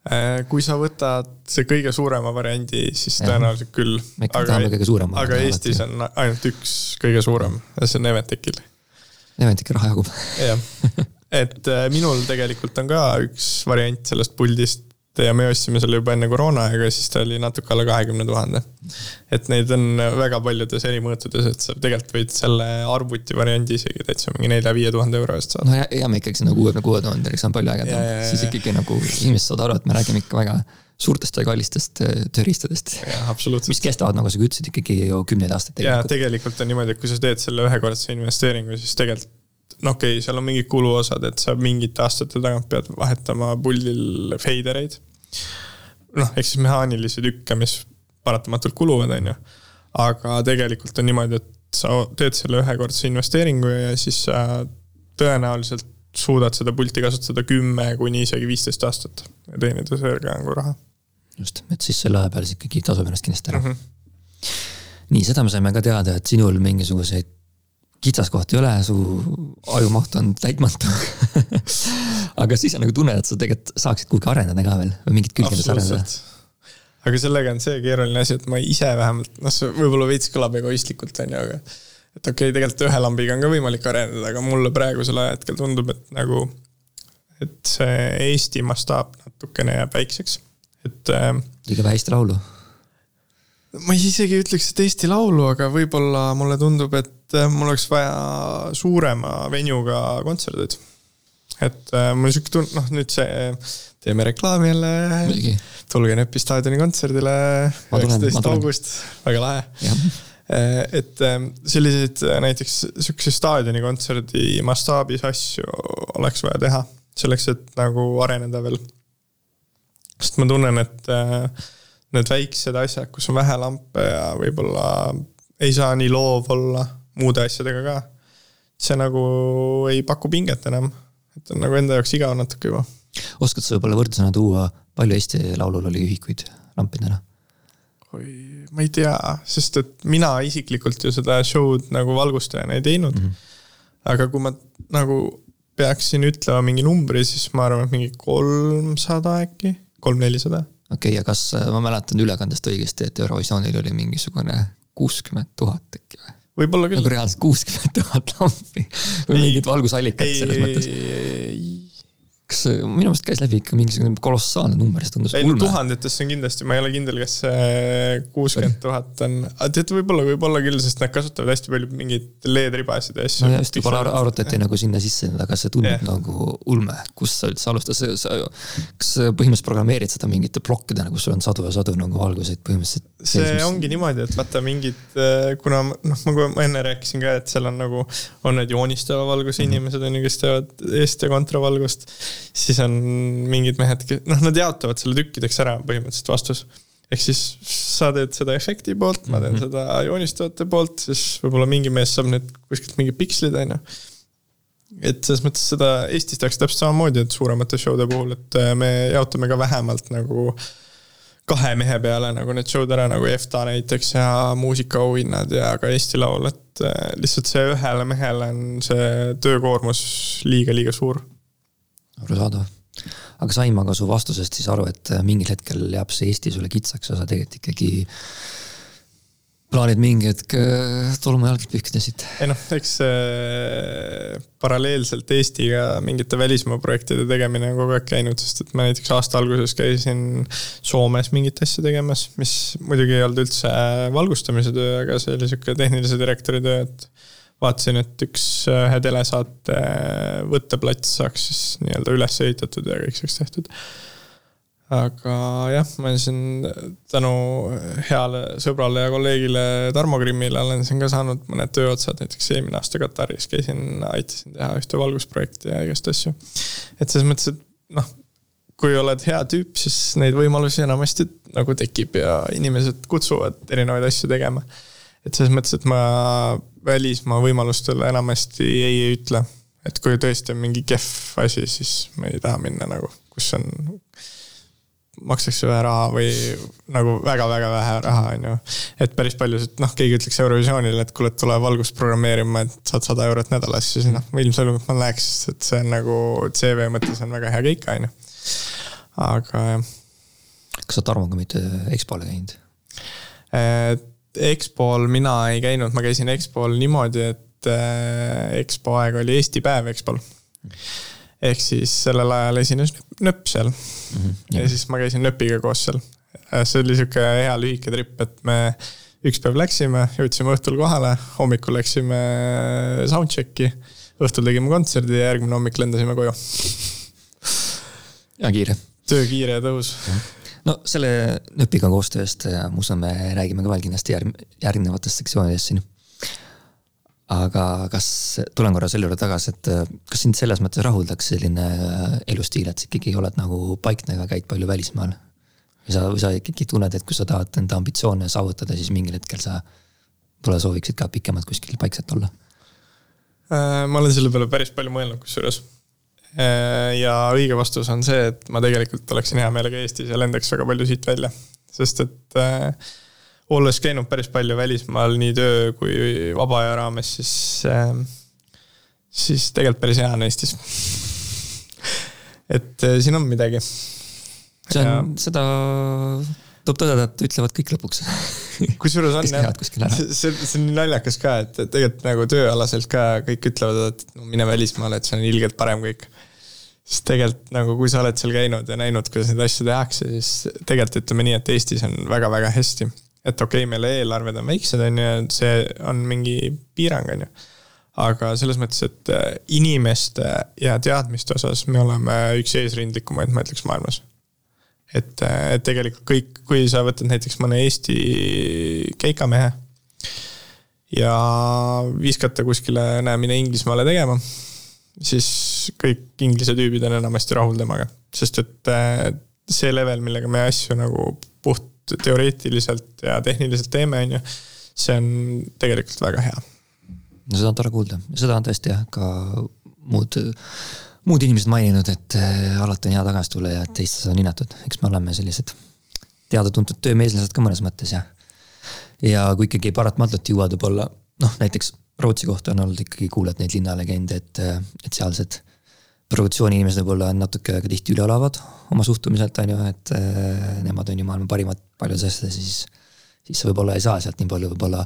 Äh, kui sa võtad see kõige suurema variandi, siis tõenäoliselt küll. suurema. aga Eestis on ainult üks kõige suurem ja see on Eventekil. Eventeki raha jagub. jah <laughs> et äh, minul tegelikult on ka üks variant sellest puldist ja me ostsime selle juba enne koroonaaega, siis ta oli natuke alla kahekümne tuhande. et neid on väga paljudes eri mõõtudes, et sa tegelikult võid selle arvuti variandi isegi täitsa mingi nelja-viie tuhande euro eest saada. no ja, jääme ikkagi sinna kuuekümne kuue tuhandeks, on palju ägedam, siis ikkagi nagu inimesed saavad aru, et me räägime ikka väga suurtest ja kallistest äh, tööriistadest. mis kestavad, nagu sa ütlesid, ikkagi ju kümneid aastaid. ja tegelikult on niimoodi, et kui sa teed selle ühekordse investeeringu, siis tegelikult no okei okay,, seal on mingid kuluosad, et sa mingite aastate tagant pead vahetama puldil feidereid. noh, ehk siis mehaanilisi tükke, mis paratamatult kuluvad, on ju. aga tegelikult on niimoodi, et sa teed selle ühekordse investeeringu ja siis sa tõenäoliselt suudad seda pulti kasutada kümme kuni isegi viisteist aastat ja teenida sellega nagu raha. just, et siis selle aja peal siis ikkagi tasub ennast kindlasti ära mm. -hmm. nii, seda me saime ka teada, et sinul mingisuguseid kitsaskohti ei ole, su ajumaht on täitmatu <laughs> aga siis on nagu tunne, et sa tegelikult saaksid kuhugi areneda ka veel või mingit külgedes arendada. aga sellega on see keeruline asi, et ma ise vähemalt, noh, see võib-olla veits kõlab egoistlikult, on ju, aga. et okei okay,, tegelikult ühe lambiga on ka võimalik areneda, aga mulle praegusel ajahetkel tundub, et nagu. et see Eesti mastaap natukene jääb väikseks, et äh, liiga vähe Eesti Laulu. Ma isegi ütleks, et Eesti Laulu, aga võib-olla mulle tundub, et äh, mul oleks vaja suurema venue'ga kontserteid. et äh, mul sihuke tunne, noh nüüd see, teeme reklaami jälle. tulge Näpi staadioni kontserdile, üheksateist august, väga lahe. Et selliseid näiteks sihukese staadionikontserdi mastaabis asju oleks vaja teha, selleks, et nagu areneda veel. Sest ma tunnen, et äh, need väiksed asjad, kus on vähe lampe ja võib-olla ei saa nii loov olla muude asjadega ka. see nagu ei paku pinget enam, et on nagu enda jaoks igav natuke juba. oskad sa võib-olla võrdlusena tuua, palju Eesti Laulul oli ühikuid lampidena? oi, ma ei tea, sest et mina isiklikult ju seda show'd nagu valgustajana ei teinud mm. -hmm. aga kui ma nagu peaksin ütlema mingi numbri, siis ma arvan, et mingi kolmsada äkki kolm-nelisada. Okei okay,, ja kas äh, ma mäletan ülekandest õigesti, et Eurovisioonil oli mingisugune kuuskümmend tuhat äkki või? võib-olla küll. nagu reaalselt kuuskümmend tuhat lampi või mingid valgusallikad selles mõttes kas minu meelest käis läbi ikka mingisugune kolossaalne number, see tundus ulme. tuhandetesse on kindlasti, ma ei ole kindel, kas see kuuskümmend tuhat on, aga tead, võib-olla, võib-olla küll, sest nad kasutavad hästi palju mingeid LED-ribasid ja asju. no just, juba arutati nagu sinna sisse, aga see tundub yeah. nagu ulme, kust sa üldse alustad, sa, kas põhimõtteliselt programmeerid seda mingite plokkidena, kus sul on sadu ja sadu nagu valguseid põhimõtteliselt? see seismus. ongi niimoodi, et vaata mingid, kuna noh, ma enne rääkisin ka, et seal on nagu, on need joonistava valguse mm -hmm. inimesed on ju, kes teevad eest- ja kontravalgust siis on mingid mehed, noh, nad jaotavad selle tükkideks ära, põhimõtteliselt vastus. ehk siis sa teed seda efekti poolt, ma teen mm -hmm. seda joonistavate poolt, siis võib-olla mingi mees saab nüüd kuskilt mingid pikslid, on ju. et selles mõttes seda Eestis tehakse täpselt samamoodi, et suuremate show'de puhul, et äh, me jaotame ka vähemalt nagu kahe mehe peale nagu need show'd ära, nagu EFTA näiteks ja muusikaauhinnad ja ka Eesti Laul, et äh, lihtsalt see ühele mehele on see töökoormus liiga-liiga suur arusaadav. aga sain ma ka su vastusest siis aru, et äh, mingil hetkel jääb see Eesti sulle kitsaks ja sa tegelikult ikkagi plaanid mingi hetk äh, tolmujalgid pühkida siit? ei noh, eks äh, paralleelselt Eestiga mingite välismaa projektide tegemine on kogu aeg käinud, sest et ma näiteks aasta alguses käisin Soomes mingit asja tegemas, mis muidugi ei olnud üldse valgustamise töö, aga see oli sihuke tehnilise direktori töö, et vaatasin, et üks ühe telesaate võtteplats saaks siis nii-öelda üles ehitatud ja kõik saaks tehtud. aga jah, ma siin tänu heale sõbrale ja kolleegile Tarmo Krimmile olen siin ka saanud mõned tööotsad, näiteks eelmine aasta Kataris käisin, aitasin teha ühte valgusprojekti ja igast asju. et selles mõttes, et noh, kui oled hea tüüp, siis neid võimalusi enamasti nagu tekib ja inimesed kutsuvad erinevaid asju tegema. Et selles mõttes, et ma välismaa võimalustele enamasti ei ütle. et kui tõesti on mingi kehv asi, siis ma ei taha minna nagu, kus on, makstakse vähe raha või nagu väga-väga vähe raha, on ju. et päris palju, noh, keegi ütleks Eurovisioonile, et kuule, tule valgust programmeerima, et saad sada eurot nädalas, siis noh, ilmselgelt ma läheks, sest et see on nagu CV mõttes on väga hea keik, on ju. aga jah. kas sa Tarmoga mitte EXPO-le käinud? EXPO-l mina ei käinud, ma käisin EXPO-l niimoodi, et äh, EXPO aeg oli Eesti päev EXPO-l. ehk siis sellel ajal esines nööp seal mm. -hmm, ja siis ma käisin nööpiga koos seal. Äh, see oli sihuke hea lühike trip, et me üks päev läksime, jõudsime õhtul kohale, hommikul läksime soundcheck'i, õhtul tegime kontserdi ja järgmine hommik lendasime koju. ja kiire. töö kiire ja tõhus no selle NÜP-iga koostööst ma usun, me räägime ka veel kindlasti järg-, järgnevates sektsioonides siin. aga kas, tulen korra selle juurde tagasi, et kas sind selles mõttes rahuldaks selline elustiil, et sa ikkagi oled nagu paiknega, käid palju välismaal? või sa, või sa ikkagi tunned, et kui sa tahad enda ambitsioone saavutada, siis mingil hetkel sa võib-olla sooviksid ka pikemalt kuskil paikselt olla? Äh, ma olen selle peale päris palju mõelnud, kusjuures Äh, ja õige vastus on see, et ma tegelikult oleksin hea meelega Eestis ja lendaks väga palju siit välja. sest et äh, olles käinud päris palju välismaal nii töö kui vaba aja raames, siis äh,, siis tegelikult päris hea on Eestis. Et äh, siin on midagi. see on ja..., seda tuleb tõdeda, et ütlevad kõik lõpuks. Kusjuures on jah, see, see, on nii naljakas ka, et tegelikult nagu tööalaselt ka kõik ütlevad, et no mine välismaale, et see on ilgelt parem kõik sest tegelikult nagu, kui sa oled seal käinud ja näinud, kuidas neid asju tehakse, siis tegelikult ütleme nii, et Eestis on väga-väga hästi. et okei okay,, meil eelarved on väiksed, on ju, see on mingi piirang, on ju. aga selles mõttes, et äh, inimeste ja teadmiste osas me oleme üks eesrindlikumaid, ma ütleks, maailmas. et, äh, et tegelikult kõik, kui sa võtad näiteks mõne Eesti keikamehe ja viskata kuskile, näe, mine Inglismaale tegema siis kõik inglise tüübid on enamasti rahul temaga. sest et äh, see level, millega me asju nagu puht teoreetiliselt ja tehniliselt teeme, on ju, see on tegelikult väga hea. no seda on tore kuulda, seda on tõesti jah, ka muud, muud inimesed maininud, et äh, alati on hea tagasi tulla ja teistes on hinnatud, eks me oleme sellised teada-tuntud töömeeslased ka mõnes mõttes ja. ja kui ikkagi paratamatult jõuad võib-olla noh, näiteks Rootsi kohta on olnud ikkagi, kuuled neid linnalegende, et, et sealsed produktsiooni inimesed võib-olla on natuke ka tihti üleolavad oma suhtumiselt, on ju, et äh, nemad on ju maailma parimad paljudes asjades, siis, siis sa võib-olla ei saa sealt nii palju võib-olla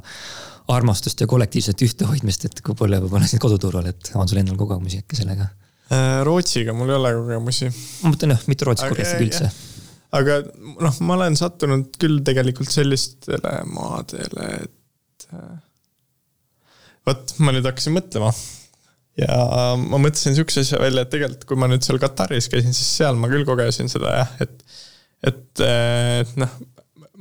armastust ja kollektiivset ühtehoidmist, et kui palju võib-olla siin koduturul, et on sul endal kogemusi äkki sellega? Äh, Rootsiga mul ei ole kogemusi. ma mõtlen jah, mitte Rootsi kontekstis üldse. aga noh, ma olen sattunud küll tegelikult sellistele maadele, et äh, vot ma nüüd hakkasin mõtlema. ja ma mõtlesin sihukese asja välja, et tegelikult, kui ma nüüd seal Kataris käisin, siis seal ma küll kogesin seda jah, et, et, et noh,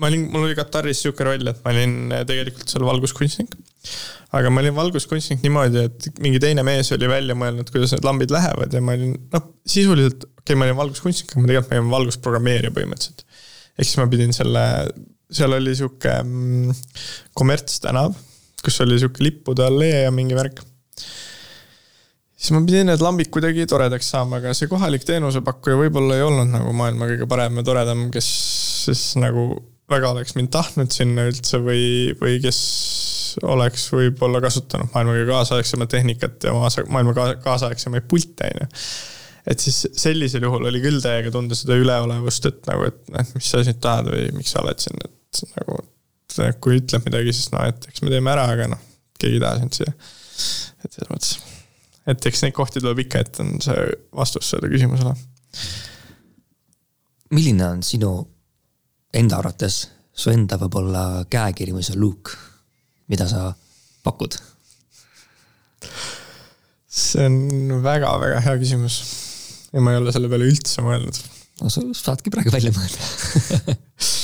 ma olin, mul oli Kataris sihuke roll, et ma olin tegelikult seal valguskunstnik. aga ma olin valguskunstnik niimoodi, et mingi teine mees oli välja mõelnud, kuidas need lambid lähevad ja ma olin noh, sisuliselt, okei okay,, ma olin valguskunstnik, aga ma tegelikult olin valgusprogrammeerija põhimõtteliselt. ehk siis ma pidin selle, seal oli sihuke mm, kommertstänav kus oli sihuke lippude allee ja mingi värk. siis ma pidin need lambid kuidagi toredaks saama, aga see kohalik teenusepakkuja võib-olla ei olnud nagu maailma kõige parem ja toredam, kes siis nagu väga oleks mind tahtnud sinna üldse või, või kes oleks võib-olla kasutanud maailma kõige kaasaegsemat tehnikat ja maailma kaasaegsemaid pilte, on ju. et siis sellisel juhul oli küll täiega tunda seda üleolevust, et nagu, et noh, mis sa nüüd tahad või miks sa oled siin, et nagu et kui ütleb midagi, siis noh, et eks me teeme ära, aga noh, keegi ei taha sind siia. et selles mõttes, et eks neid kohti tuleb ikka ette, on see vastus sellele küsimusele. milline on sinu enda arvates su enda võib-olla käekiri või see look, mida sa pakud? see on väga-väga hea küsimus ja ma ei ole selle peale üldse mõelnud. no sa saadki praegu välja mõelda <laughs>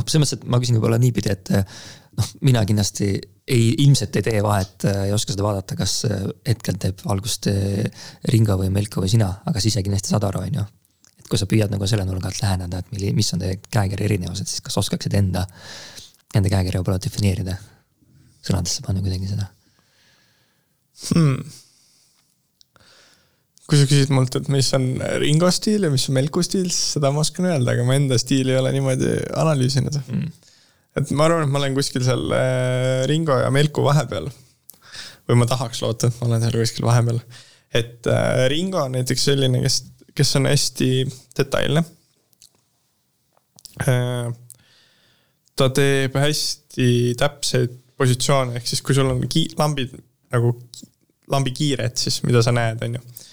noh, selles mõttes, et ma küsin võib-olla niipidi, et noh, mina kindlasti ei, ilmselt ei tee vahet, ei oska seda vaadata, kas hetkel teeb algust Ringo või Melko või sina, aga sa ise kindlasti saad aru, on ju. et kui sa püüad nagu selle nurga alt läheneda, et milli, mis on teie käekirja erinevused, siis kas oskaksid enda, enda käekirja võib-olla defineerida? sõnadesse panna kuidagi seda hmm kui sa küsid mult, et mis on Ringo stiil ja mis on Melku stiil, siis seda ma oskan öelda, aga ma enda stiili ei ole niimoodi analüüsinud mm.. et ma arvan, et ma olen kuskil seal äh, Ringo ja Melku vahepeal. või ma tahaks loota, et ma olen seal kuskil vahepeal. et äh, Ringo on näiteks selline, kes, kes on hästi detailne. Äh, ta teeb hästi täpseid positsioone, ehk siis kui sul on ki-, lambid nagu lambi kiired, siis mida sa näed, on ju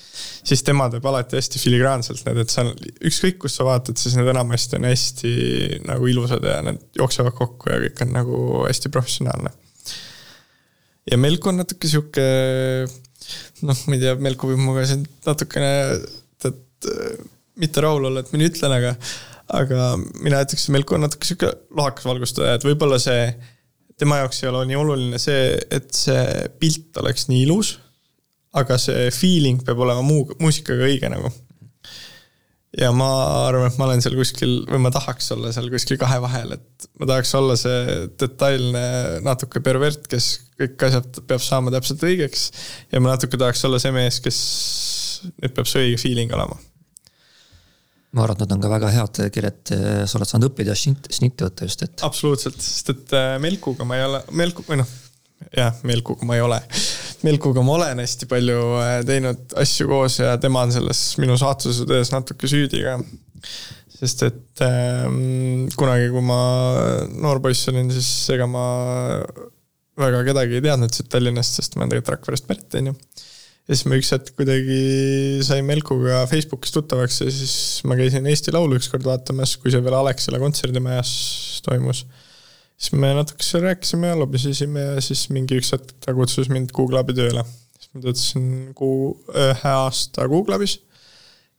siis tema teeb alati hästi filigraanselt need, et seal ükskõik, kus sa vaatad, siis need enamasti on hästi nagu ilusad ja need jooksevad kokku ja kõik on nagu hästi professionaalne. ja Melko on natuke sihuke, noh, ma ei tea, Melko võib minuga siin natukene, tead, mitte rahul olla, et ma nii ütlen, aga, aga mina ütleks, et Melko on natuke sihuke lohakas valgustaja, et võib-olla see tema jaoks ei ole nii oluline see, et see pilt oleks nii ilus aga see feeling peab olema muu, muusikaga õige nagu. ja ma arvan, et ma olen seal kuskil või ma tahaks olla seal kuskil kahe vahel, et ma tahaks olla see detailne natuke pervert, kes kõik asjad peab saama täpselt õigeks. ja ma natuke tahaks olla see mees, kes, nüüd peab see õige feeling olema ma arvan, et nad on ka väga head kirjad, sa oled saanud õppida šnitti võtta just, et. absoluutselt, sest et äh, Melkuga ma ei ole, Melku, või noh, jah, Melkuga ma ei ole. Melkuga ma olen hästi palju äh, teinud asju koos ja tema on selles minu saatuse töös natuke süüdi ka. sest et ähm, kunagi, kui ma noor poiss olin, siis ega ma väga kedagi ei teadnud siit Tallinnast, sest ma olen tegelikult Rakverest pärit, on ju. ja siis ma üks hetk kuidagi sain Melkuga Facebookis tuttavaks ja siis ma käisin Eesti Laulu ükskord vaatamas, kui see veel Alexela kontserdimajas toimus. Siis me natukese rääkisime ja lobisesime ja siis mingi üks hetk ta kutsus mind Google'i tööle. siis ma töötasin kuu, ühe aasta Google'is.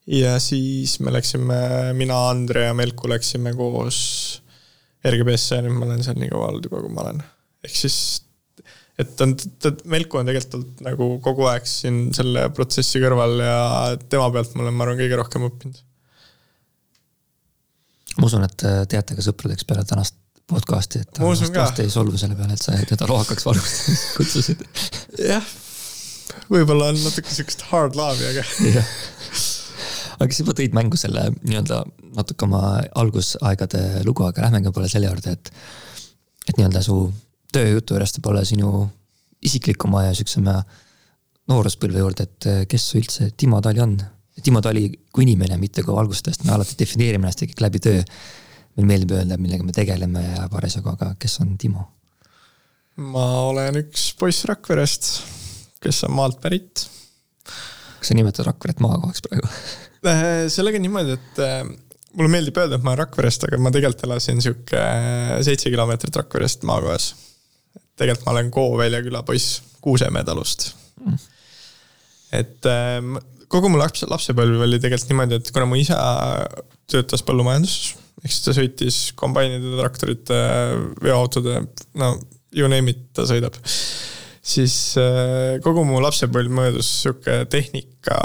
ja siis me läksime, mina, Andre ja Melku läksime koos RGB-sse ja nüüd ma olen seal nii kaua olnud juba, kui ma olen. ehk siis et ta on, ta, Melko on tegelikult nagu kogu aeg siin selle protsessi kõrval ja tema pealt ma olen, ma arvan, kõige rohkem õppinud. ma usun, et teate ka sõpradeks peale tänast podcast'i, et ta vast ei solvu selle peale, et sa teda lohakaks valgustamiseks <laughs> kutsusid. jah, võib-olla on natuke sihukest hard love'i, aga aga kas juba tõid mängu selle nii-öelda natuke oma algusaegade lugu, aga lähmegi võib-olla selle juurde, et, et nii-öelda su tööjutu juurest võib-olla sinu isiklikuma ja siuksema nooruspõlve juurde, et kes üldse Timo Tali on? Timo Tali kui inimene, mitte kui valgustajast, me alati defineerime ennast ikkagi läbi töö. Meil meeldib öelda, millega me tegeleme ja parasjagu, aga kes on Timo? ma olen üks poiss Rakverest, kes on maalt pärit. kas sa nimetad Rakveret maakohaks praegu? <laughs> Äh, sellega niimoodi, et äh, mulle meeldib öelda, et ma olen Rakverest, aga ma tegelikult elasin sihuke äh, seitse kilomeetrit Rakverest maakohas. Tegelikult ma olen Koovälja küla poiss Kuusemäe talust. Mm.. et kogu mu laps, lapsepõlv oli tegelikult niimoodi, et kuna mu isa töötas põllumajanduses, ehk siis ta sõitis kombainide, traktorite, veoautode, no you name it, ta sõidab. siis äh, kogu mu lapsepõlv möödus sihuke tehnika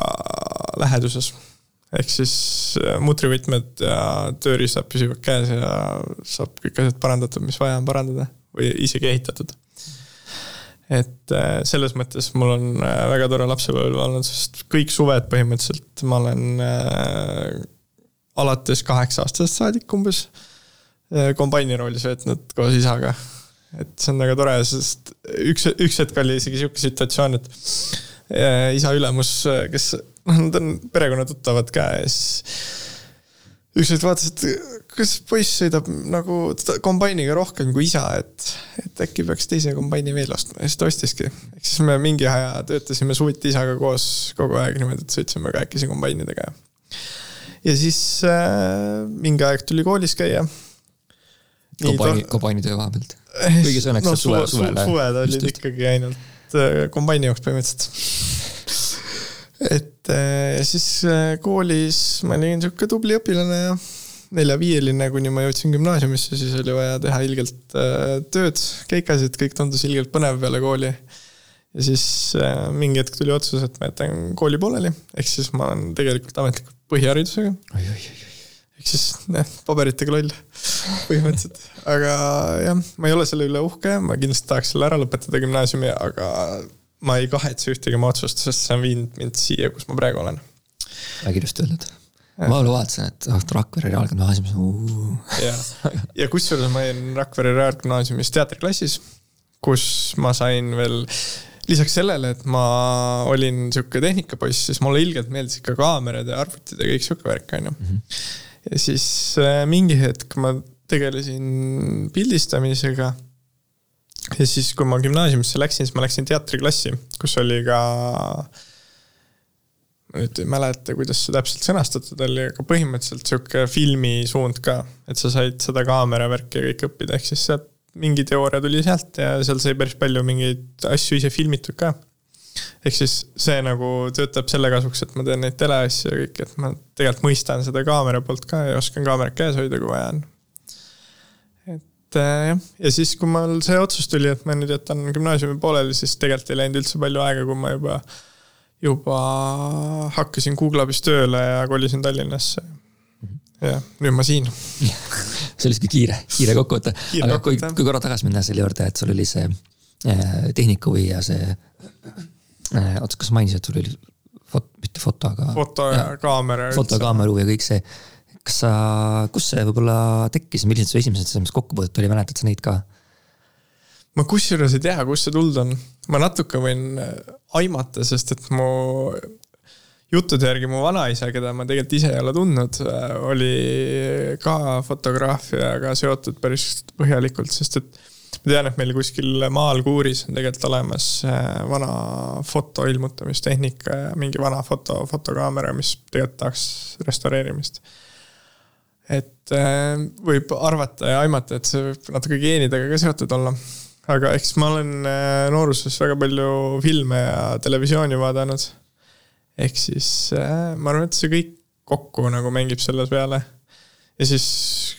läheduses. ehk siis äh, mutrivõtmed ja tööriistad püsivad käes ja saab kõik asjad parandatud, mis vaja on parandada või isegi ehitatud et äh, selles mõttes mul on väga tore lapsepõlv olnud, sest kõik suved põhimõtteliselt ma olen alates kaheksa aastasest saadik umbes äh, kombaini roolis veetnud koos isaga. et see on väga tore, sest üks, üks hetk oli isegi sihuke situatsioon, et äh, isa ülemus, kes noh, nad on perekonnatuttavad ka ja siis ükskord vaatas, et kas poiss sõidab nagu kombainiga rohkem kui isa, et, et äkki peaks teise kombaini veel ostma ja siis ta ostiski. ehk siis me mingi aja töötasime suviti isaga koos kogu aeg niimoodi, et sõitsime kahekesi kombainidega. ja siis äh, mingi aeg tuli koolis käia. kombaini, kombainitöö vahepealt. kuigi see õnneks no, suve, suve, suved olid ikkagi ainult äh, kombaini jaoks põhimõtteliselt et äh, ja siis äh, koolis ma olin sihuke tubli õpilane ja nelja-viieline, kuni ma jõudsin gümnaasiumisse, siis oli vaja teha ilgelt äh, tööd, keikasid, kõik tundus ilgelt põnev peale kooli. Ja siis mingi hetk tuli otsus, et ma jätan kooli pooleli, ehk siis ma olen tegelikult ametlikult põhiharidusega. ehk siis jah, paberitega loll põhimõtteliselt, aga jah, ma ei ole selle üle uhke, ma kindlasti tahaks selle ära lõpetada gümnaasiumi, aga ma ei kahetse ühtegi oma otsust, sest see on viinud mind siia, kus ma praegu olen. väga ilusti öeldud. ma vaatasin, et oh, Rakvere Reaalgümnaasiumis ja, ja kusjuures ma olin Rakvere Reaalgümnaasiumis teatriklassis, kus ma sain veel lisaks sellele, et ma olin sihuke tehnikapoiss, siis mulle ilgelt meeldis ikka kaamerad ja arvutid ja kõik sihuke värk, on ju. Mhm. ja siis äh, mingi hetk ma tegelesin pildistamisega ja siis, kui ma gümnaasiumisse läksin, siis ma läksin teatriklassi, kus oli ka ma nüüd ei mäleta, kuidas see täpselt sõnastatud oli, aga põhimõtteliselt sihuke filmisuund ka, et sa said seda kaameravärki ja kõik õppida, ehk siis sealt mingi teooria tuli sealt ja seal sai päris palju mingeid asju ise filmitud ka. ehk siis see nagu töötab selle kasuks, et ma teen neid teleasju ja kõik, et ma tegelikult mõistan seda kaamera poolt ka ja oskan kaamerat käes hoida, kui vaja on et äh, jah, ja siis, kui mul see otsus tuli, et ma nüüd jätan gümnaasiumi pooleli, siis tegelikult ei läinud üldse palju aega, kui ma juba, juba hakkasin Google'is tööle ja kolisin Tallinnasse. Jah, nüüd ma siin <laughs> see oli sihuke kiire, kiire kokkuvõte. aga kui, kui korra tagasi minna selle juurde, et sul oli see äh, tehnikahuvi ja see äh,, oota, kas mainisid, et sul oli fot-, mitte foto, aga. foto ja, kaamera. foto, kaamera huvi ja kõik see kas sa, kus see võib-olla tekkis, millised su esimesed selles kokkupuudet oli, mäletad sa neid ka? ma kusjuures ei tea, kust see tulnud on. ma natuke võin äh, aimata, sest et mu juttude järgi mu vanaisa, keda ma tegelikult ise ei ole tundnud, äh, oli ka fotograafiaga seotud päris põhjalikult, sest et ma tean, et meil kuskil maal kuuris on tegelikult olemas äh, vana foto ilmutamistehnika ja mingi vana foto, fotokaamera, mis tegelikult tahaks restaureerimist. et äh, võib arvata ja aimata, et see võib natuke geenidega ka seotud olla. aga eks ma olen nooruses väga palju filme ja televisiooni vaadanud. Ehk siis ma arvan, et see kõik kokku nagu mängib selle peale. ja siis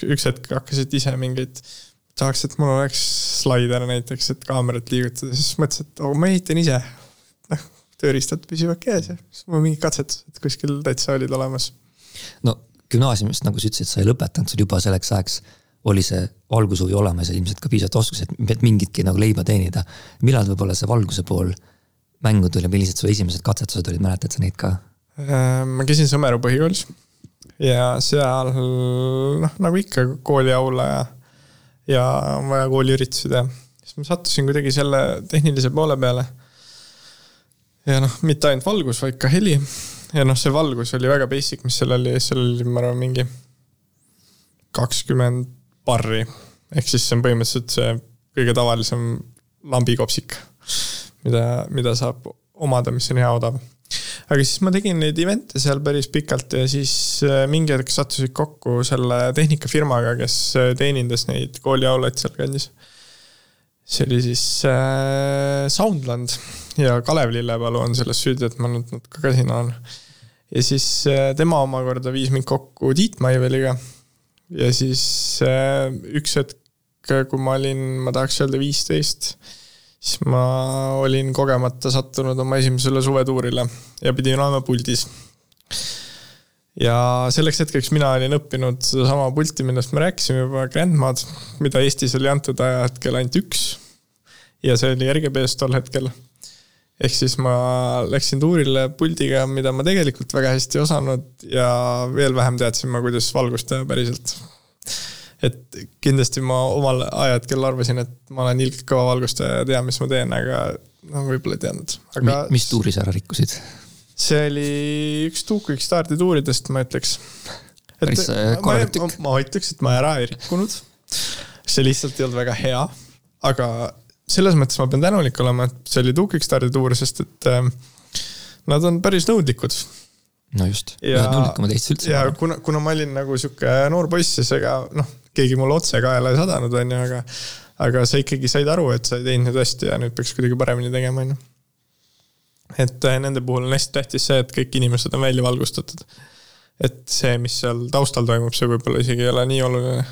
üks hetk hakkasid ise mingeid tahaks, et mul oleks slaider näiteks, et kaamerat liigutada, siis mõtlesin, et oh, ma ehitan ise. noh, tööriistad püsivad käes ja siis mul mingid katsetused kuskil täitsa olid olemas. no gümnaasiumist, nagu sa ütlesid, sa ei lõpetanud, sul juba selleks ajaks oli see valgushuvi olemas ja ilmselt ka piisavalt oskused, et mingitki nagu leiba teenida. millal võib-olla see valguse pool mängu tuli, millised su esimesed katsetused olid, mäletad sa neid ka? Äh, ma käisin Sõmeru põhikoolis ja seal noh, nagu ikka kooliaula ja ja on vaja kooliüritusi teha. siis ma sattusin kuidagi selle tehnilise poole peale. ja noh, mitte ainult valgus, vaid ka heli. ja noh, see valgus oli väga basic, mis seal oli, seal oli, ma arvan, mingi kakskümmend barri. ehk siis see on põhimõtteliselt see kõige tavalisem lambikopsik, mida, mida saab omada, mis on hea odav aga siis ma tegin neid event'e seal päris pikalt ja siis äh, mingi hetk sattusid kokku selle tehnikafirmaga, kes äh, teenindas neid kooliaulaid sealkandis. see oli siis äh, Soundland ja Kalev Lillepalu on selles süüdi, et ma nüüd natuke ka siin olen. ja siis äh, tema omakorda viis mind kokku Tiit Maiveliga. ja siis äh, üks hetk, kui ma olin, ma tahaks öelda viisteist siis ma olin kogemata sattunud oma esimesele suvetuurile ja pidin olema puldis. ja selleks hetkeks mina olin õppinud sedasama pulti, millest me rääkisime juba, Grandmad, mida Eestis oli antud ajahetkel ainult üks. ja see oli RGB-s tol hetkel. ehk siis ma läksin tuurile puldiga, mida ma tegelikult väga hästi ei osanud ja veel vähem teadsin ma, kuidas valgust teha päriselt et kindlasti ma omal ajahetkel arvasin, et ma olen ilgelt kõva valgustaja ja tean, mis ma teen, aga no võib-olla ei teadnud, aga. mis tuuri sa ära rikkusid? see oli üks Tuukvik Stardi tuuridest, ma ütleks. päris äh, korralik tükk. ma ütleks, et ma ära ei rikkunud. see lihtsalt ei olnud väga hea, aga selles mõttes ma pean tänulik olema, et see oli Tuukvik Stardi tuur, sest et äh, nad on päris nõudlikud no just, nõudlikumad Eestis üldse. ja kuna, kuna ma olin nagu sihuke noor poiss, siis ega noh, keegi mulle otse kaela ei sadanud, on ju, aga aga sa ikkagi said aru, et sa ei teinud nüüd hästi ja nüüd peaks kuidagi paremini tegema, on ju. et äh, nende puhul on hästi tähtis see, et kõik inimesed on välja valgustatud. et see, mis seal taustal toimub, see võib-olla isegi ei ole nii oluline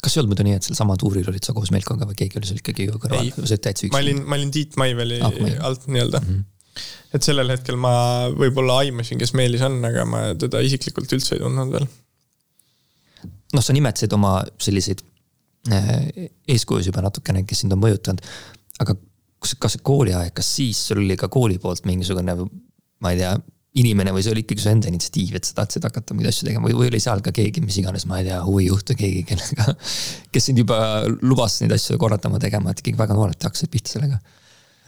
kas ei olnud muidu nii, et sealsama tuuril olid sa koos Melkoga või keegi oli sul ikkagi kõrval täitsa üksi? ma olin, ma olin Tiit Maiveli ah, alt nii-öelda mm. -hmm. et sellel hetkel ma võib-olla aimasin, kes Meelis on, aga ma teda isiklikult üldse ei tundnud veel noh, sa nimetasid oma selliseid äh, eeskujusid juba natukene, kes sind on mõjutanud. aga kas, kas kooliaeg, kas siis sul oli ka kooli poolt mingisugune, ma ei tea, inimene või see oli ikkagi su enda initsiatiiv, et sa tahtsid hakata mingeid asju tegema või, või oli seal ka keegi, mis iganes, ma ei tea, huvijuht või keegi, kellega, kes sind juba lubas neid asju korraldama, tegema, et ikkagi väga noorelt hakkasid pihta sellega?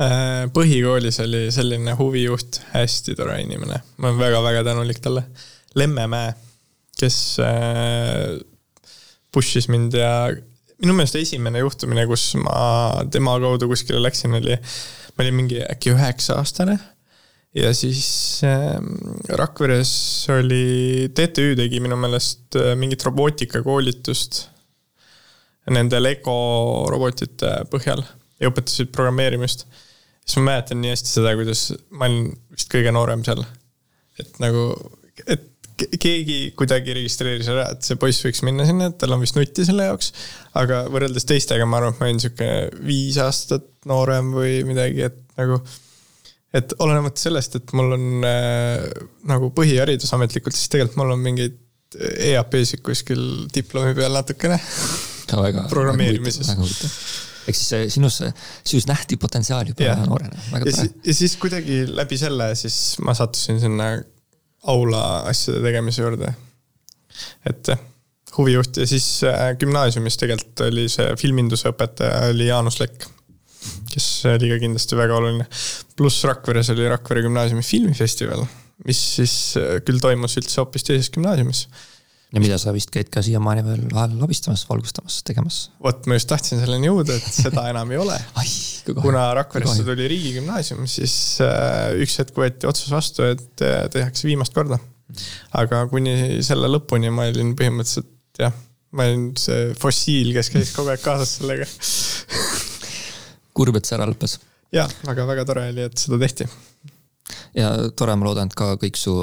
Äh, põhikoolis oli selline huvijuht, hästi tore inimene, ma olen väga-väga tänulik talle. Lemmemäe, kes äh, push'is mind ja minu meelest esimene juhtumine, kus ma tema kaudu kuskile läksin, oli, ma olin mingi äkki üheksa aastane. ja siis äh, Rakveres oli, TTÜ tegi minu meelest äh, mingit robootikakoolitust nende Lego robotite põhjal ja õpetasid programmeerimist. siis ma mäletan nii hästi seda, kuidas ma olin vist kõige noorem seal. et nagu, et keegi kuidagi registreeris ära, et see poiss võiks minna sinna, et tal on vist nutti selle jaoks. aga võrreldes teistega, ma arvan, et ma olin sihuke viis aastat noorem või midagi, et nagu. et olenemata sellest, et mul on äh, nagu põhiharidus ametlikult, siis tegelikult mul on mingeid EAP-sid kuskil diplomi peal natukene <laughs> programmeerimises ehk siis sinus, sinus nähti potentsiaali juba noorena, ja siis kuidagi läbi selle siis ma sattusin sinna aula asjade tegemise juurde. et huvijuht ja siis äh, gümnaasiumis tegelikult oli see filminduse õpetaja oli Jaanus Lekk, kes oli ka kindlasti väga oluline. pluss Rakveres oli Rakvere gümnaasiumi filmifestival, mis siis äh, küll toimus üldse hoopis teises gümnaasiumis. Ja mida sa vist käid ka siiamaani veel vahel abistamas, valgustamas, tegemas? vot ma just tahtsin selleni jõuda, et seda enam ei ole <laughs> kuna Rakveresse tuli riigigümnaasium, siis äh, üks hetk võeti otsus vastu, et äh, tehakse viimast korda. aga kuni selle lõpuni ma olin põhimõtteliselt jah, ma olin see fossiil, kes käis kogu aeg kaasas sellega <laughs> kurb, et see ära lõppes. jah, aga väga tore oli, et seda tehti ja tore, ma loodan, et ka kõik su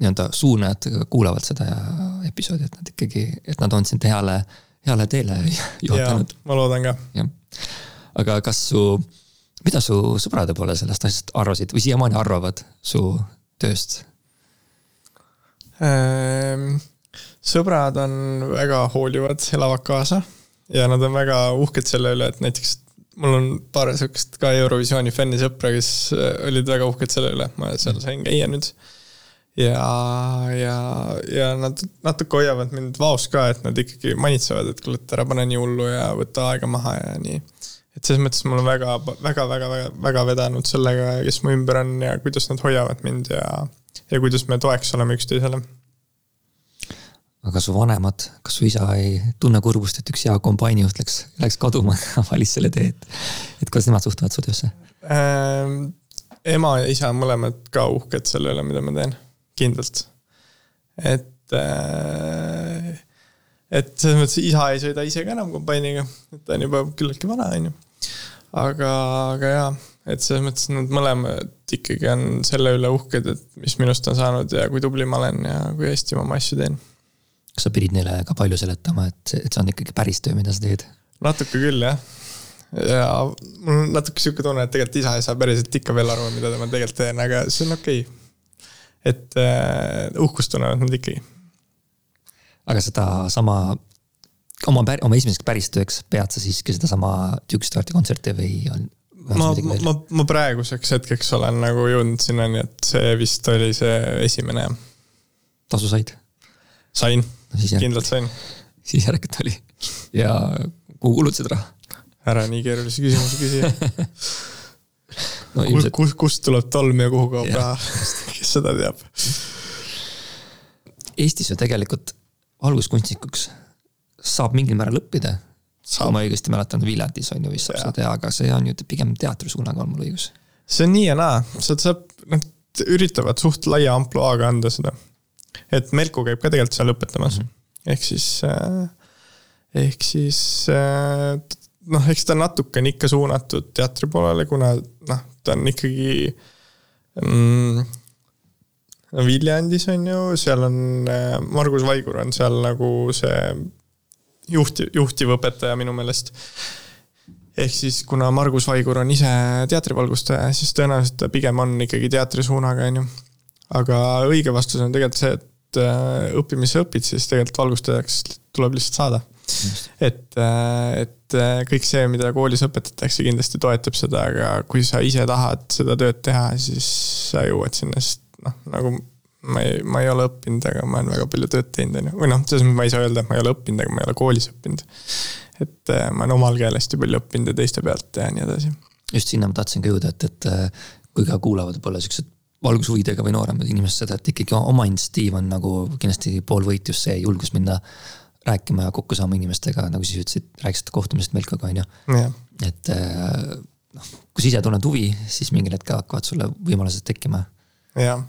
nii-öelda suunajad kuulavad seda episoodi, et nad ikkagi, et nad on sind heale, heale teele <laughs> juhatanud. ma loodan ka. jah, aga kas su, mida su sõbrad võib-olla sellest asjast arvasid või siiamaani arvavad su tööst ähm,? sõbrad on väga hoolivad, elavad kaasa ja nad on väga uhked selle üle, et näiteks mul on paar sihukest ka Eurovisiooni fännisõpra, kes äh, olid väga uhked selle üle, et ma seal sain käia nüüd. Ja, ja, ja nad natuke hoiavad mind vaos ka, et nad ikkagi manitsevad, et kuule, et ära pane nii hullu ja võta aega maha ja nii. et selles mõttes mul on väga, väga, väga, väga, väga vedanud sellega, kes mu ümber on ja kuidas nad hoiavad mind ja, ja kuidas me toeks oleme üksteisele aga su vanemad, kas su isa ei tunne kurbust, et üks hea kombainijuht läks, läks kaduma <laughs> valis selle tee, et, et kuidas nemad suhtuvad su töösse ähm,? ema ja isa on mõlemad ka uhked selle üle, mida ma teen, kindlalt. et äh,, et selles mõttes isa ei sõida ise ka enam kombainiga, et ta on juba küllaltki vana, on ju. aga, aga jaa, et selles mõttes nad mõlemad ikkagi on selle üle uhked, et mis minust on saanud ja kui tubli ma olen ja kui hästi ma oma asju teen kas sa pidid neile ka palju seletama, et et see on ikkagi päris töö, mida sa teed? natuke küll jah. ja mul on natuke sihuke tunne, et tegelikult isa ei saa päriselt ikka veel aru, mida ma tegelikult teen, aga see on okei okay.. Et uh, uhkust tunnevad nad ikkagi. aga sedasama, oma, oma esimeseks päris tööks pead sa siiski sedasama Duke Starti kontserti või on? ma, ma, ma, praeguseks hetkeks olen nagu jõudnud sinnani, et see vist oli see esimene. tasu said? sain no, kindlalt sain. siis järelikult oli ja kuhu kulutasid raha? ära nii keerulisi küsimusi küsi <laughs> no, ilmselt... kus, kust tuleb tolm ja kuhu kaob raha, seda teab? Eestis ju tegelikult valguskunstnikuks saab mingil määral õppida. kui ma õigesti mäletan, Viljandis on ju vist saab seda teha, aga see on ju pigem teatrisuunaga, on mul õigus? see on nii ja naa, sealt saab, nad üritavad suht laia ampluaaga anda seda et Melko käib ka tegelikult seal õpetamas mm. -hmm. ehk siis, äh, ehk siis äh, noh, eks ta natukene ikka suunatud teatri poolele, kuna noh, ta on ikkagi mm, Viljandis on ju, seal on äh, Margus Vaigur on seal nagu see juht, juhtiv õpetaja minu meelest. ehk siis, kuna Margus Vaigur on ise teatrivalgustaja, siis tõenäoliselt ta pigem on ikkagi teatrisuunaga, on ju aga õige vastus on tegelikult see, et äh, õppimise õpid, siis tegelikult valgustajaks tuleb lihtsalt saada. et, äh, et kõik see, mida koolis õpetatakse, kindlasti toetab seda, aga kui sa ise tahad seda tööd teha, siis sa jõuad sinna, sest noh, nagu ma ei, ma ei ole õppinud, aga ma olen väga palju tööd teinud, on ju. või noh, selles mõttes ma ei saa öelda, et ma ei ole õppinud, aga ma ei ole koolis õppinud. et ma olen omal käel hästi palju õppinud ja teiste pealt ja nii edasi. just sinna ma tahtsin ka jõuda, et, et kui ka kuulavad võib-olla siuksed valgushuvidega või nooremad inimesed seda, et ikkagi oma initsiatiiv on nagu kindlasti pool võit just see julgus minna rääkima ja kokku saama inimestega, nagu siis ütlesid, rääkisid kohtumisest Melkaga on ju. et äh, noh, kui sa ise tunned huvi, siis mingil hetkel hakkavad sulle võimalused tekkima. Jah,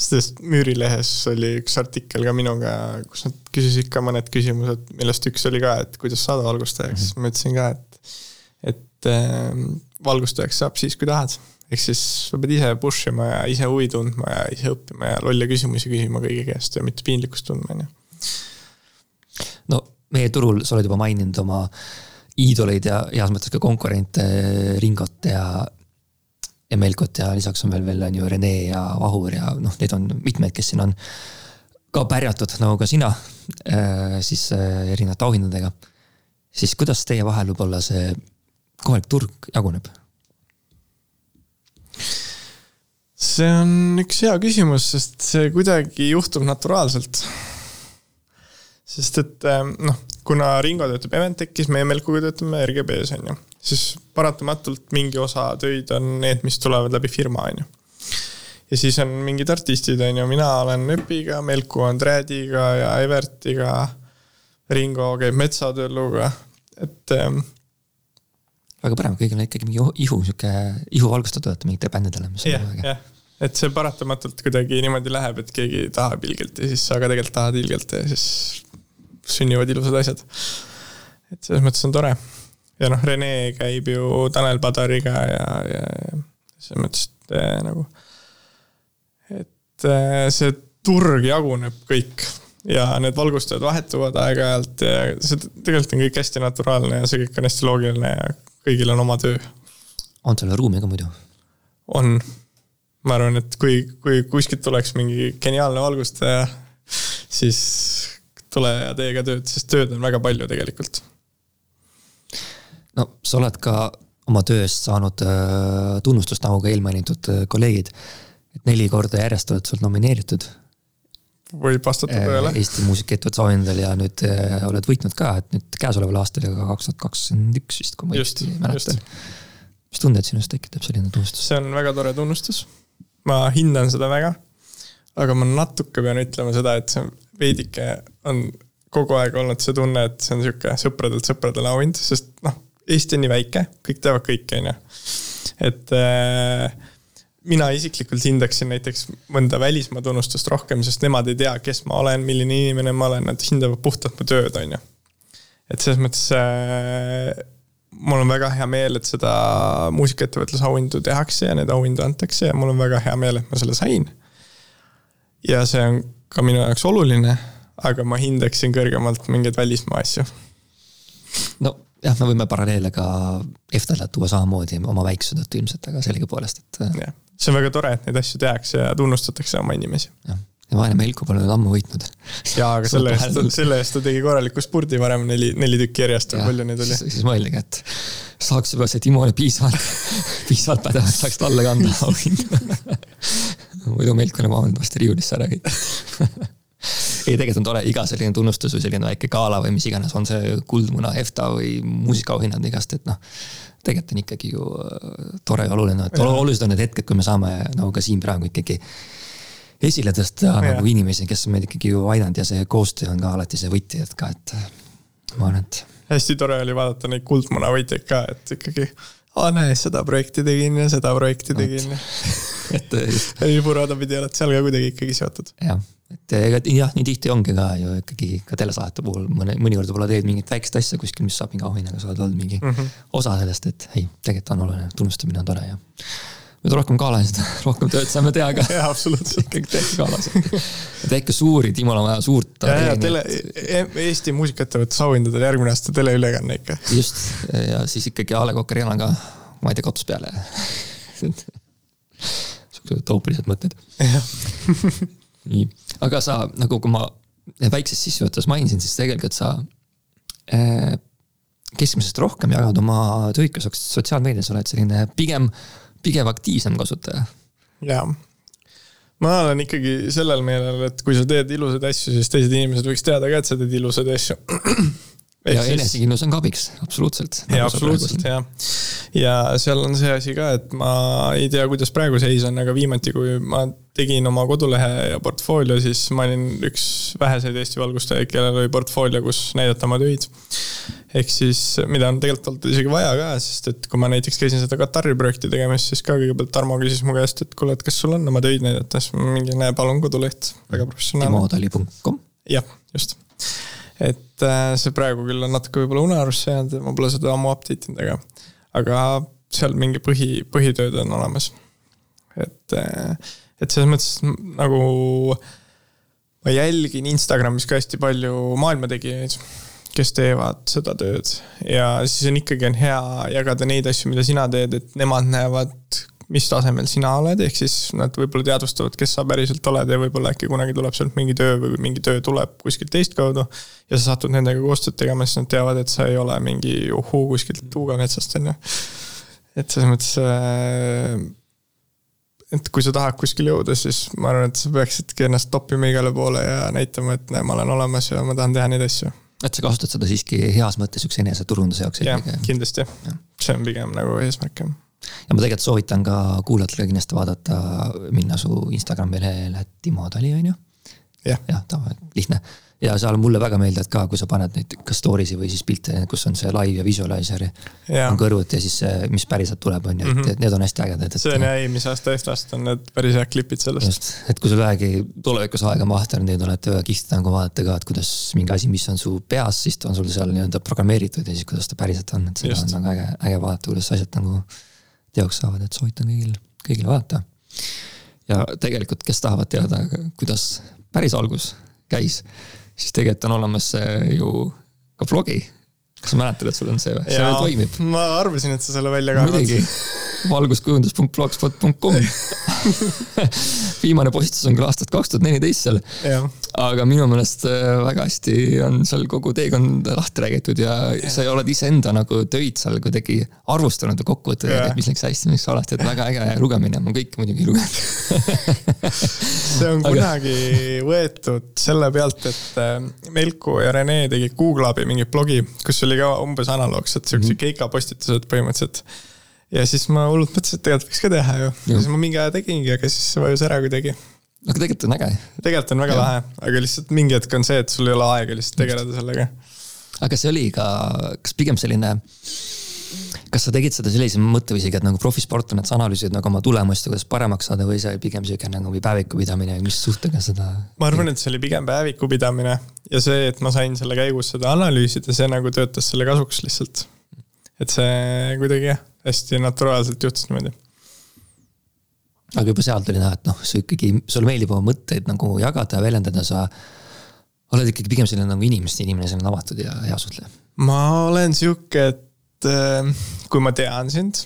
sest Müürilehes oli üks artikkel ka minuga, kus nad küsisid ka mõned küsimused, millest üks oli ka, et kuidas saada valgustajaks mm, -hmm. ma ütlesin ka, et, et äh, valgustajaks saab siis, kui tahad ehk siis sa pead ise push ima ja ise huvi tundma ja ise õppima ja lolle küsimusi küsima kõigi käest ja mitte piinlikkust tundma, on ju. no meie turul, sa oled juba maininud oma iidoleid ja heas mõttes ka konkurente, Ringot ja, ja Melkot ja lisaks on veel, veel on ju Rene ja Vahur ja noh, neid on mitmeid, kes siin on ka pärjatud, nagu ka sina, äh, siis äh, erinevate auhindadega. siis kuidas teie vahel võib-olla see kohalik turg jaguneb? see on üks hea küsimus, sest see kuidagi juhtub naturaalselt. sest et ähm, noh, kuna Ringo töötab Eventechis, meie Melkuga töötame RGB-s on ju, siis paratamatult mingi osa töid on need, mis tulevad läbi firma, on ju. ja siis on mingid artistid, on ju, mina olen Öpiga, Melku on Trädiga ja Evertiga. Ringo käib Metsatölluga, et ähm, väga põnev, kõigil on ikkagi mingi ihu, sihuke ihuvalgustatud olete mingitele bändidele, mis on jah, jah, et see paratamatult kuidagi niimoodi läheb, et keegi tahab ilgelt ja siis sa ka tegelikult tahad ilgelt ja siis sünnivad ilusad asjad. et selles mõttes on tore. Ja noh, Rene käib ju Tanel Padariga ja, ja, ja selles mõttes, et äh, nagu, et äh, see turg jaguneb kõik ja need valgustajad vahetuvad aeg-ajalt ja see tegelikult on kõik hästi naturaalne ja see kõik on hästi loogiline ja kõigil on oma töö. on seal ruumi ka muidu? on, ma arvan, et kui, kui kuskilt tuleks mingi geniaalne valgustaja, siis tule ja tee ka tööd, sest tööd on väga palju tegelikult. No sa oled ka oma töö eest saanud äh, tunnustust, nagu ka eelmainitud äh, kolleegid. et neli korda järjest oled sul nomineeritud võib vastata tõele. Eesti muusikaettevõtte auhindadel ja nüüd äh, oled võitnud ka, et nüüd käesoleval aastal ja ka kaks tuhat kakskümmend üks vist, kui ma õigesti mäletan. mis tunded sinust tekitab selline tunnustus? see on väga tore tunnustus. ma hindan seda väga. aga ma natuke pean ütlema seda, et see veidike on kogu aeg olnud see tunne, et see on sihuke sõpradelt sõpradele auhind, sest noh, Eesti on nii väike, kõik teavad kõike, on ju. et äh, mina isiklikult hindaksin näiteks mõnda välismaa tunnustust rohkem, sest nemad ei tea, kes ma olen, milline inimene ma olen, nad hindavad puhtalt mu tööd, on ju. et selles mõttes äh, mul on väga hea meel, et seda muusikaettevõtluse auhindu tehakse ja neid auhindu antakse ja mul on väga hea meel, et ma selle sain. ja see on ka minu jaoks oluline, aga ma hindaksin kõrgemalt mingeid välismaa asju. no jah, me võime paralleele ka EFTA-le tuua samamoodi oma väiksuse tõttu ilmselt, aga sellegipoolest, et. jah, see on väga tore, et neid asju tehakse ja tunnustatakse oma inimesi. jah, ja vaene Melko pole veel ammu võitnud. jaa, aga <laughs> selle eest, selle eest ta tegi korraliku spurdi varem, neli, neli tükki järjest või palju neid oli. siis mõeldigi, et saaks juba see Timone piisavalt, <laughs> piisavalt pädevalt, saaks talle kanda auhinda. <laughs> muidu Melko on omanud vast riiulisse ära kõik ei, tegelikult on tore, iga selline tunnustus või selline väike gala või mis iganes, on see Kuldmuna, EFTA või muusikaauhinnad igast, et noh tegelikult on ikkagi ju äh, tore ja oluline, et olulised on need hetked, kui me saame nagu ka siin praegu ikkagi esile tõsta ja. nagu inimesi, kes on meid ikkagi ju aidanud ja see koostöö on ka alati see võti, et ka, et ma arvan, et. hästi tore oli vaadata neid Kuldmuna võitjaid ka, et ikkagi aa näe, seda projekti tegin ja seda projekti tegin. <laughs> et just. <laughs> riburada-pidi oled seal ka kuidagi ikkagi seotud. jah et ega jah, nii tihti ongi ka ju ikkagi ka telesaadete puhul mõne, mõnikord võib-olla teed mingit väikest asja kuskil, mis saab mingi auhinnaga, sa oled olnud mingi mm -hmm. osa sellest, et ei, tegelikult on oluline, tunnustamine on tore ja. mida rohkem galasid, <laughs> rohkem tööd saame teha ka. <laughs> jaa, absoluutselt. <laughs> ikkagi tehke galasid. tehke suuri, Timol on vaja suurt. ja, ja tele, e-, Eesti muusikaettevõtluse auhindadel järgmine aasta teleülekanne ikka. just, ja siis ikkagi A Le Coq Arenaga, ma ei tea, katus peale siuksed utoopilised mõtted nii, aga sa nagu, kui ma väikses sissejuhatuses mainisin, siis tegelikult sa äh, keskmisest rohkem jagad oma tööikas sotsiaalmeedias, oled selline pigem, pigem aktiivsem kasutaja. jaa, ma olen ikkagi sellel meelel, et kui sa teed ilusaid asju, siis teised inimesed võiks teada ka, et sa teed ilusaid asju <clears throat> ja siis... enesekindlus on ka abiks, absoluutselt. jaa, nagu absoluutselt jah. ja seal on see asi ka, et ma ei tea, kuidas praegu seis on, aga viimati, kui ma tegin oma kodulehe ja portfoolio, siis ma olin üks väheseid Eesti valgustajaid, kellel oli portfoolio, kus näidata oma töid. ehk siis, mida on tegelikult olnud isegi vaja ka, sest et kui ma näiteks käisin seda Katari projekti tegemas, siis ka kõigepealt Tarmo küsis mu käest, et kuule, et kas sul on oma töid näidata, siis ma mingi, näe, palun koduleht, väga professionaalne. timotali.com. jah, just et äh, see praegu küll on natuke võib-olla unarusse jäänud, ma pole seda ammu update inud, aga, aga seal mingi põhi, põhitööd on olemas. et, äh, et selles mõttes nagu ma jälgin Instagramis ka hästi palju maailmategijaid, kes teevad seda tööd ja siis on ikkagi on hea jagada neid asju, mida sina teed, et nemad näevad mis tasemel sina oled, ehk siis nad võib-olla teadvustavad, kes sa päriselt oled ja võib-olla äkki kunagi tuleb sealt mingi töö või mingi töö tuleb kuskilt teistkaudu. ja sa satud nendega koostööd tegema, siis nad teavad, et sa ei ole mingi uhuu kuskilt tuugametsast, on ju. et selles mõttes äh, et kui sa tahad kuskile jõuda, siis ma arvan, et sa peaksidki ennast toppima igale poole ja näitama, et näe, ma olen olemas ja ma tahan teha neid asju. et sa kasutad seda siiski heas mõttes üks eneseturunduse jaoks jah, kindlasti, see on pigem nagu eesmärk jah ja ma tegelikult soovitan ka kuulajatele kindlasti vaadata, minna su Instagrami lehele Timo Tali on ju. jah, jah, lihtne ja seal mulle väga meeldivad ka, kui sa paned neid kas story'si või siis pilte, kus on see live ja visualizer Jaa. on kõrvuti ja siis see, mis päriselt tuleb, on ju, et, et need on hästi ägedad. see on jah eelmise aasta eestlast on need päris head klipid sellest. just, et kui sul vähegi tulevikus aega mahta on, neid olete väga kihvt nagu vaadata ka, et kuidas mingi asi, mis on su peas, siis ta on sul seal nii-öelda programmeeritud ja siis kuidas ta päriselt on, et seda Just. on nagu äge, äge vaadata, kuidas asjad nagu teoks saavad, et soovitan kõigil, kõigile vaadata. ja tegelikult, kes tahavad teada, kuidas päris algus käis, siis tegelikult on olemas ju ka blogi. kas sa mäletad, et sul on see või? see veel toimib. ma arvasin, et sa selle välja kaevad. muidugi, valguskujundus.blogspot.com <laughs> viimane postitus on küll aastast kaks tuhat neliteist seal. Aga minu meelest äh, väga hästi on seal kogu teekond lahti räägitud ja sa oled iseenda nagu töid seal kuidagi arvustanud ja kokku võtnud, et mis läks hästi, mis halvasti, et väga äge lugemine, ma kõike muidugi ei lugenud <laughs> see on kunagi võetud selle pealt, et äh, Melku ja Rene tegid Google abi mingit blogi, kus oli ka umbes analoogselt siuksed mm -hmm. keikapostitused põhimõtteliselt ja siis ma hullult mõtlesin, et tegelikult võiks ka teha ju. ja siis ma mingi aja tegingi, aga siis vajus ära kuidagi. Aga tegelikult on äge. tegelikult on väga ja. lahe, aga lihtsalt mingi hetk on see, et sul ei ole aega lihtsalt tegeleda sellega. aga see oli ka, kas pigem selline, kas sa tegid seda sellise mõtteviisiga, et nagu profisportlane, et sa analüüsid nagu oma tulemust ja kuidas paremaks saada või see oli pigem sihuke nagu päeviku pidamine mis suhtega seda? ma arvan, et see oli pigem päeviku pidamine ja see, et ma sain selle käigus seda analüüsida, see nagu töötas selle kasuks lihtsalt. et see kuidagi jah hästi naturaalselt juhtus niimoodi. Aga juba sealt oli näha, et noh, sa ikkagi, sulle meeldib oma mõtteid nagu jagada ja väljendada, sa oled ikkagi pigem selline nagu inimeste inimene, selline avatud ja hea suhtleja. ma olen sihuke, et äh, kui ma tean sind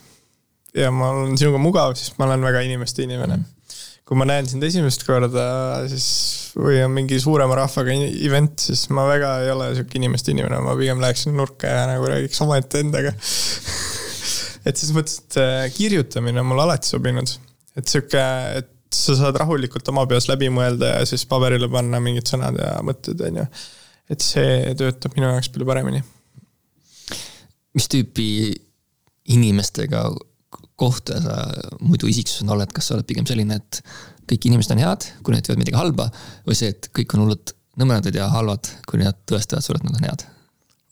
ja ma olen sinuga mugav, siis ma olen väga inimeste inimene mm. kui ma näen sind esimest korda, siis või on mingi suurema rahvaga event, siis ma väga ei ole sihuke inimeste inimene, ma pigem läheksin nurka ja nagu räägiks omaette endaga <laughs> et selles mõttes, et äh, kirjutamine on mulle alati sobinud. Et sihuke, et sa saad rahulikult oma peas läbi mõelda ja siis paberile panna mingid sõnad ja mõtted, on ju. et see töötab minu jaoks palju paremini. mis tüüpi inimestega kohta sa muidu isiksusena oled, kas sa oled pigem selline, et kõik inimesed on head, kui nad teevad midagi halba või see, et kõik on hullult nõmedad ja halvad, kui nad tõestavad sulle, et nad on head?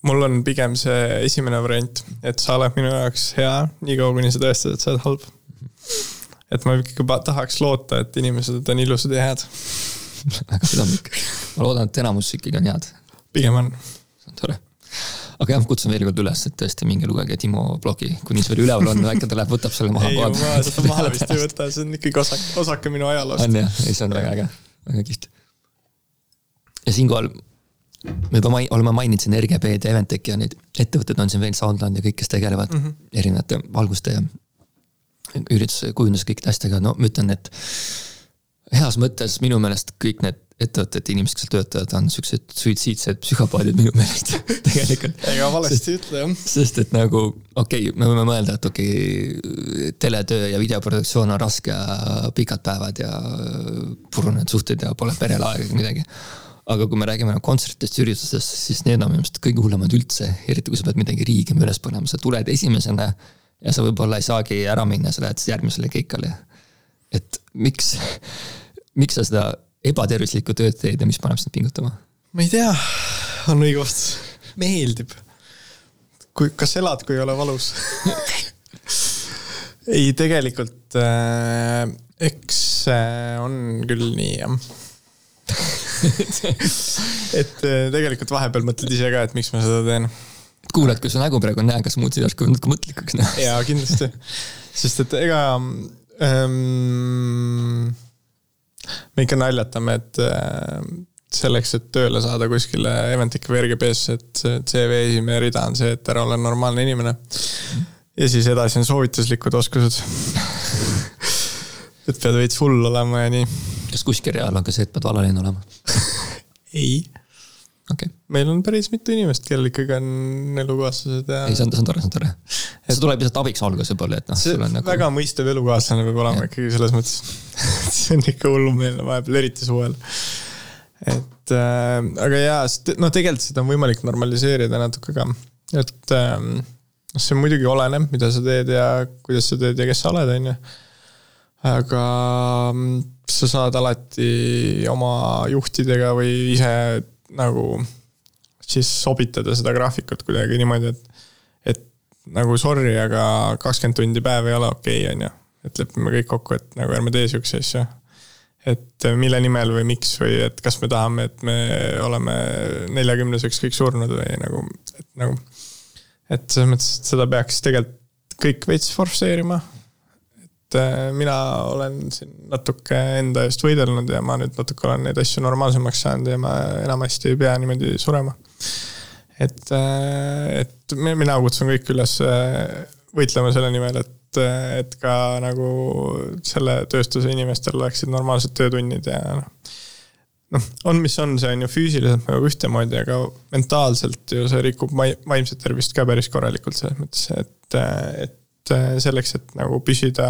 mul on pigem see esimene variant, et sa oled minu jaoks hea, niikaua kuni sa tõestad, et sa oled halb. Et ma ikkagi tahaks loota, et inimesed on ilusad ja head. väga südamlik. ma loodan, et enamus ikkagi on head. pigem on. see on tore. aga jah, kutsun veel kord üles, et tõesti minge lugege Timo blogi, see veel üleval on, äkki ta läheb, võtab selle maha. ei, ma seda maha vist ei võta, see on ikkagi osake, osake minu ajaloost. on jah, ei see on väga äge, väga kihvt. ja siinkohal me juba mai-, oleme maininud siin RGB-d ja Eventec ja neid ettevõtted on siin veel, Soundland ja kõik, kes tegelevad mm -hmm. erinevate valguste ja ürituse kujunduse kõikide asjadega, no ma ütlen, et heas mõttes minu meelest kõik need ettevõtted, inimesed, kes seal töötavad, on siuksed suitsiidsed psühhopaadid minu meelest <laughs> tegelikult. ega valesti ei ütle jah. sest et nagu okei okay,, me võime mõelda, et okei okay,, teletöö ja videoproduktsioon on raske ja pikad päevad ja purunenud suhted ja pole perel aega ega midagi aga kui me räägime nagu kontsertidest, üritustest, siis need on minu meelest kõige hullemad üldse, eriti kui sa pead midagi riigima üles panema, sa tuled esimesena ja sa võib-olla ei saagi ära minna, sa lähed järgmisele keikale. et miks, <laughs> miks sa seda ebatervislikku tööd teed ja mis paneb sind pingutama? ma ei tea, on õige vastus, meeldib. kui, kas elad, kui ei ole valus <laughs> ei, tegelikult äh, eks äh, on küll nii jah <laughs> et äh, tegelikult vahepeal mõtled ise ka, et miks ma seda teen. Kuulad, kui su nägu praegu on näha, kas muutsid järsku natuke mõttlikuks? jaa, kindlasti. <laughs> sest et ega ähm, me ikka naljatame, et äh, selleks, et tööle saada kuskile Eventic või RGB-sse, et CV esimene rida on see, et ära ole normaalne inimene. ja siis edasi on soovituslikud oskused <laughs> et pead veits hull olema ja nii kas kuskil real on ka see, et pead valaline olema ei. Okay.. meil on päris mitu inimest, kellel ikkagi on elukaaslased ja. ei, see on, see on tore, see on tore. see tuleb lihtsalt abiks alguse peal, et noh. see on nagu... väga mõistev elukaaslane peab olema ja. ikkagi selles mõttes <laughs> see on ikka hullumeelne vahepeal, eriti suvel. et äh, aga jaa, noh, tegelikult seda on võimalik normaliseerida natuke ka, et äh, see muidugi oleneb, mida sa teed ja kuidas sa teed ja kes sa oled, on ju. aga mm, sa saad alati oma juhtidega või ise nagu siis sobitada seda graafikut kuidagi niimoodi, et, et nagu sorry, aga kakskümmend tundi päev ei ole okei okay,, on ju. et lepime kõik kokku, et nagu ärme tee siukseid asju et mille nimel või miks või et kas me tahame, et me oleme neljakümneseks kõik surnud või nagu, et nagu. et selles mõttes, et seda peaks tegelikult kõik veits forsseerima. Et äh, mina olen siin natuke enda eest võidelnud ja ma nüüd natuke olen neid asju normaalsemaks saanud ja ma enamasti ei pea niimoodi surema. et, äh, et mina kutsun kõik üles äh, võitlema selle nimel, et et, ka nagu selle tööstuse inimestel oleksid normaalsed töötunnid ja noh. noh, on, mis on, see on ju füüsiliselt nagu ühtemoodi, aga mentaalselt ju see rikub vaimset tervist ka päris korralikult selles mõttes, et, et selleks, et nagu püsida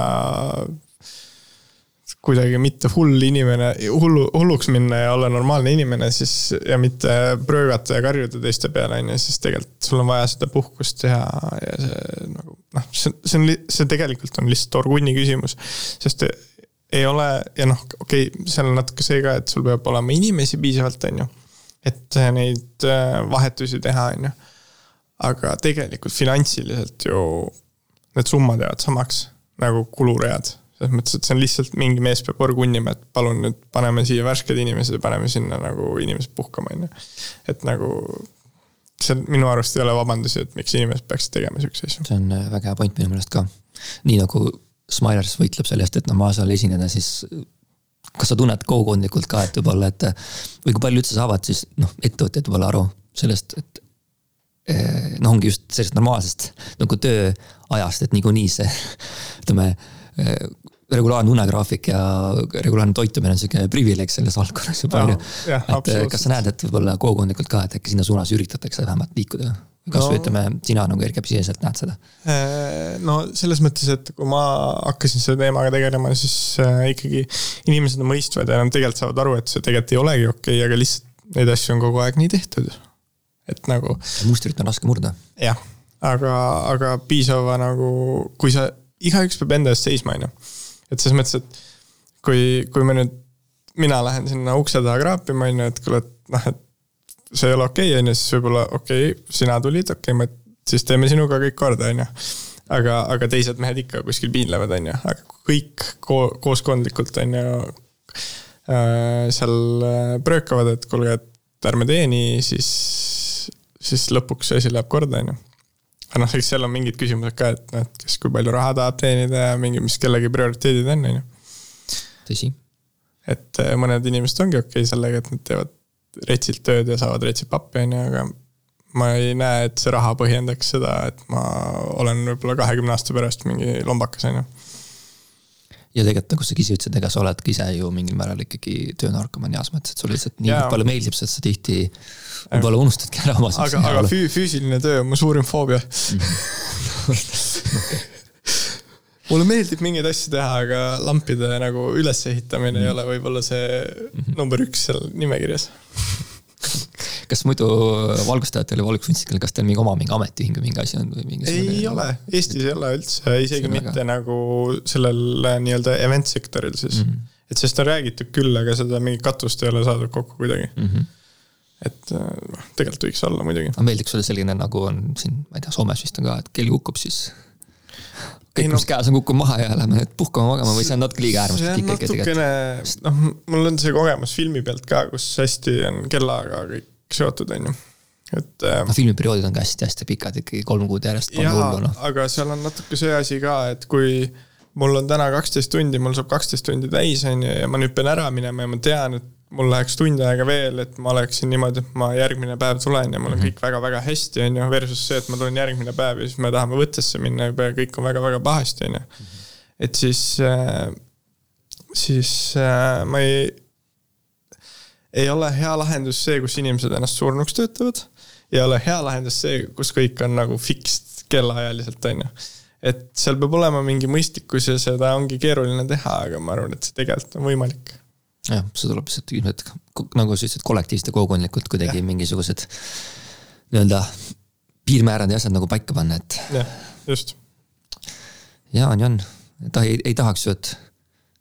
kuidagi mitte hull inimene, hullu, hulluks minna ja olla normaalne inimene, siis ja mitte pröögata ja karjuda teiste peale, on ju, siis tegelikult sul on vaja seda puhkust teha ja see nagu noh, see, see on, see tegelikult on lihtsalt orgunni küsimus. sest ei ole ja noh, okei okay,, seal on natuke see ka, et sul peab olema inimesi piisavalt, on ju. et neid äh, vahetusi teha, on ju. aga tegelikult finantsiliselt ju need summad jäävad samaks nagu kuluread selles mõttes, et see on lihtsalt mingi mees peab võrgu unnima, et palun nüüd paneme siia värsked inimesed ja paneme sinna nagu inimesed puhkama, on ju. et nagu see minu arust ei ole vabandusi, et miks inimesed peaksid tegema siukseid asju. see on äh, väga hea point minu meelest ka. nii nagu Smilers võitleb selle eest, et noh, maa seal esineda, siis kas sa tunned kogukondlikult ka, et võib-olla, et või kui palju üldse saavad siis noh, ettevõtjad võib-olla aru sellest, et noh, ongi just sellest normaalsest nagu tööajast, et niikuinii see ütleme eh, regulaarne unegraafik ja regulaarne toitumine on sihuke privileeg selles valdkonnas ju palju. et eh, kas sa näed, et võib-olla kogukondlikult ka, et äkki sinna suunas üritatakse vähemalt liikuda? kasvõi no, ütleme, sina nagu erkepsiseselt näed seda? No selles mõttes, et kui ma hakkasin selle teemaga tegelema, siis äh, ikkagi inimesed on mõistvad ja nad tegelikult saavad aru, et see tegelikult ei olegi okei okay,, aga lihtsalt neid asju on kogu aeg nii tehtud. Et nagu. mustrit on raske murda. jah, aga, aga piisava nagu, kui sa, igaüks peab enda eest seisma, on ju et selles mõttes, et kui, kui me nüüd, mina lähen sinna ukse taha kraapima, on ju, et kuule, et noh, et see ei ole okei okay,, on ju, siis võib-olla okei okay,, sina tulid, okei okay,, me siis teeme sinuga kõik korda, on ju. aga, aga teised mehed ikka kuskil piinlevad, on ju, aga kõik ko kooskondlikult, on ju äh,, seal äh, pröökavad, et kuulge, et ärme tee nii, siis, siis lõpuks see asi läheb korda, on ju aga noh, eks seal on mingid küsimused ka, et noh, et kes kui palju raha tahab teenida ja mingi, mis kellegi prioriteedid on, on ju. tõsi. et äh, mõned inimesed ongi okei okay sellega, et nad teevad retsilt tööd ja saavad retsilt pappi, on ju, aga ma ei näe, et see raha põhjendaks seda, et ma olen võib-olla kahekümne aasta pärast mingi lombakas, on ju ja tegelikult nagu sa ise ütlesid, ega sa oledki ise ju mingil määral ikkagi töönarkomaan heas mõttes, et sulle lihtsalt nii ja. palju meeldib see, et sa tihti võib-olla unustadki ära oma. aga, aga füü, füüsiline töö on mu suurim foobia <laughs> mulle meeldib mingeid asju teha, aga lampide nagu ülesehitamine mm. ei ole võib-olla see mhm. number üks seal nimekirjas kas muidu valgustajatel ja valguskunstnikel, kas teil mingi oma mingi ametiühing või mingi asi on või mingi? ei ole, Eestis ei ole üldse, isegi mitte väga... nagu sellel nii-öelda event sektoril siis mm. -hmm. et sellest on räägitud küll, aga seda mingit katust ei ole saadud kokku kuidagi mm. -hmm et noh, tegelikult võiks olla muidugi. aga meeldiks sulle selline, nagu on siin, ma ei tea, Soomes vist on ka, et kell kukub, siis kõik, mis no, käes on, kukub maha ja lähme nüüd puhkama magama või see on natuke liiga äärmuslik ikkagi tegelikult? noh, mul on see kogemus filmi pealt ka, kus hästi on kellaga kõik seotud, on ju et. Äh, no filmiperioodid on ka hästi-hästi pikad ikkagi, kolm kuud järjest. jaa, no. aga seal on natuke see asi ka, et kui mul on täna kaksteist tundi, mul saab kaksteist tundi täis, on ju, ja ma nüüd pean ära minema ja ma tean, et mul läheks tund aega veel, et ma oleksin niimoodi, et ma järgmine päev tulen ja mul on mm -hmm. kõik väga-väga hästi, on ju, versus see, et ma tulen järgmine päev ja siis me tahame võttesse minna ja kõik on väga-väga pahasti, on ju. et siis, äh, siis äh, ma ei, ei ole hea lahendus see, kus inimesed ennast surnuks töötavad. ei ole hea lahendus see, kus kõik on nagu fixed kellaajaliselt, on ju. et seal peab olema mingi mõistlikkus ja seda ongi keeruline teha, aga ma arvan, et see tegelikult on võimalik. jah, see tuleb lihtsalt ilmselt nagu sa ütlesid, kollektiivselt ja kogukondlikult kuidagi ja. mingisugused nii-öelda piirmäärad ja asjad nagu paika panna, et. jah, just. ja on ja on, ta ei, ei tahaks ju, et,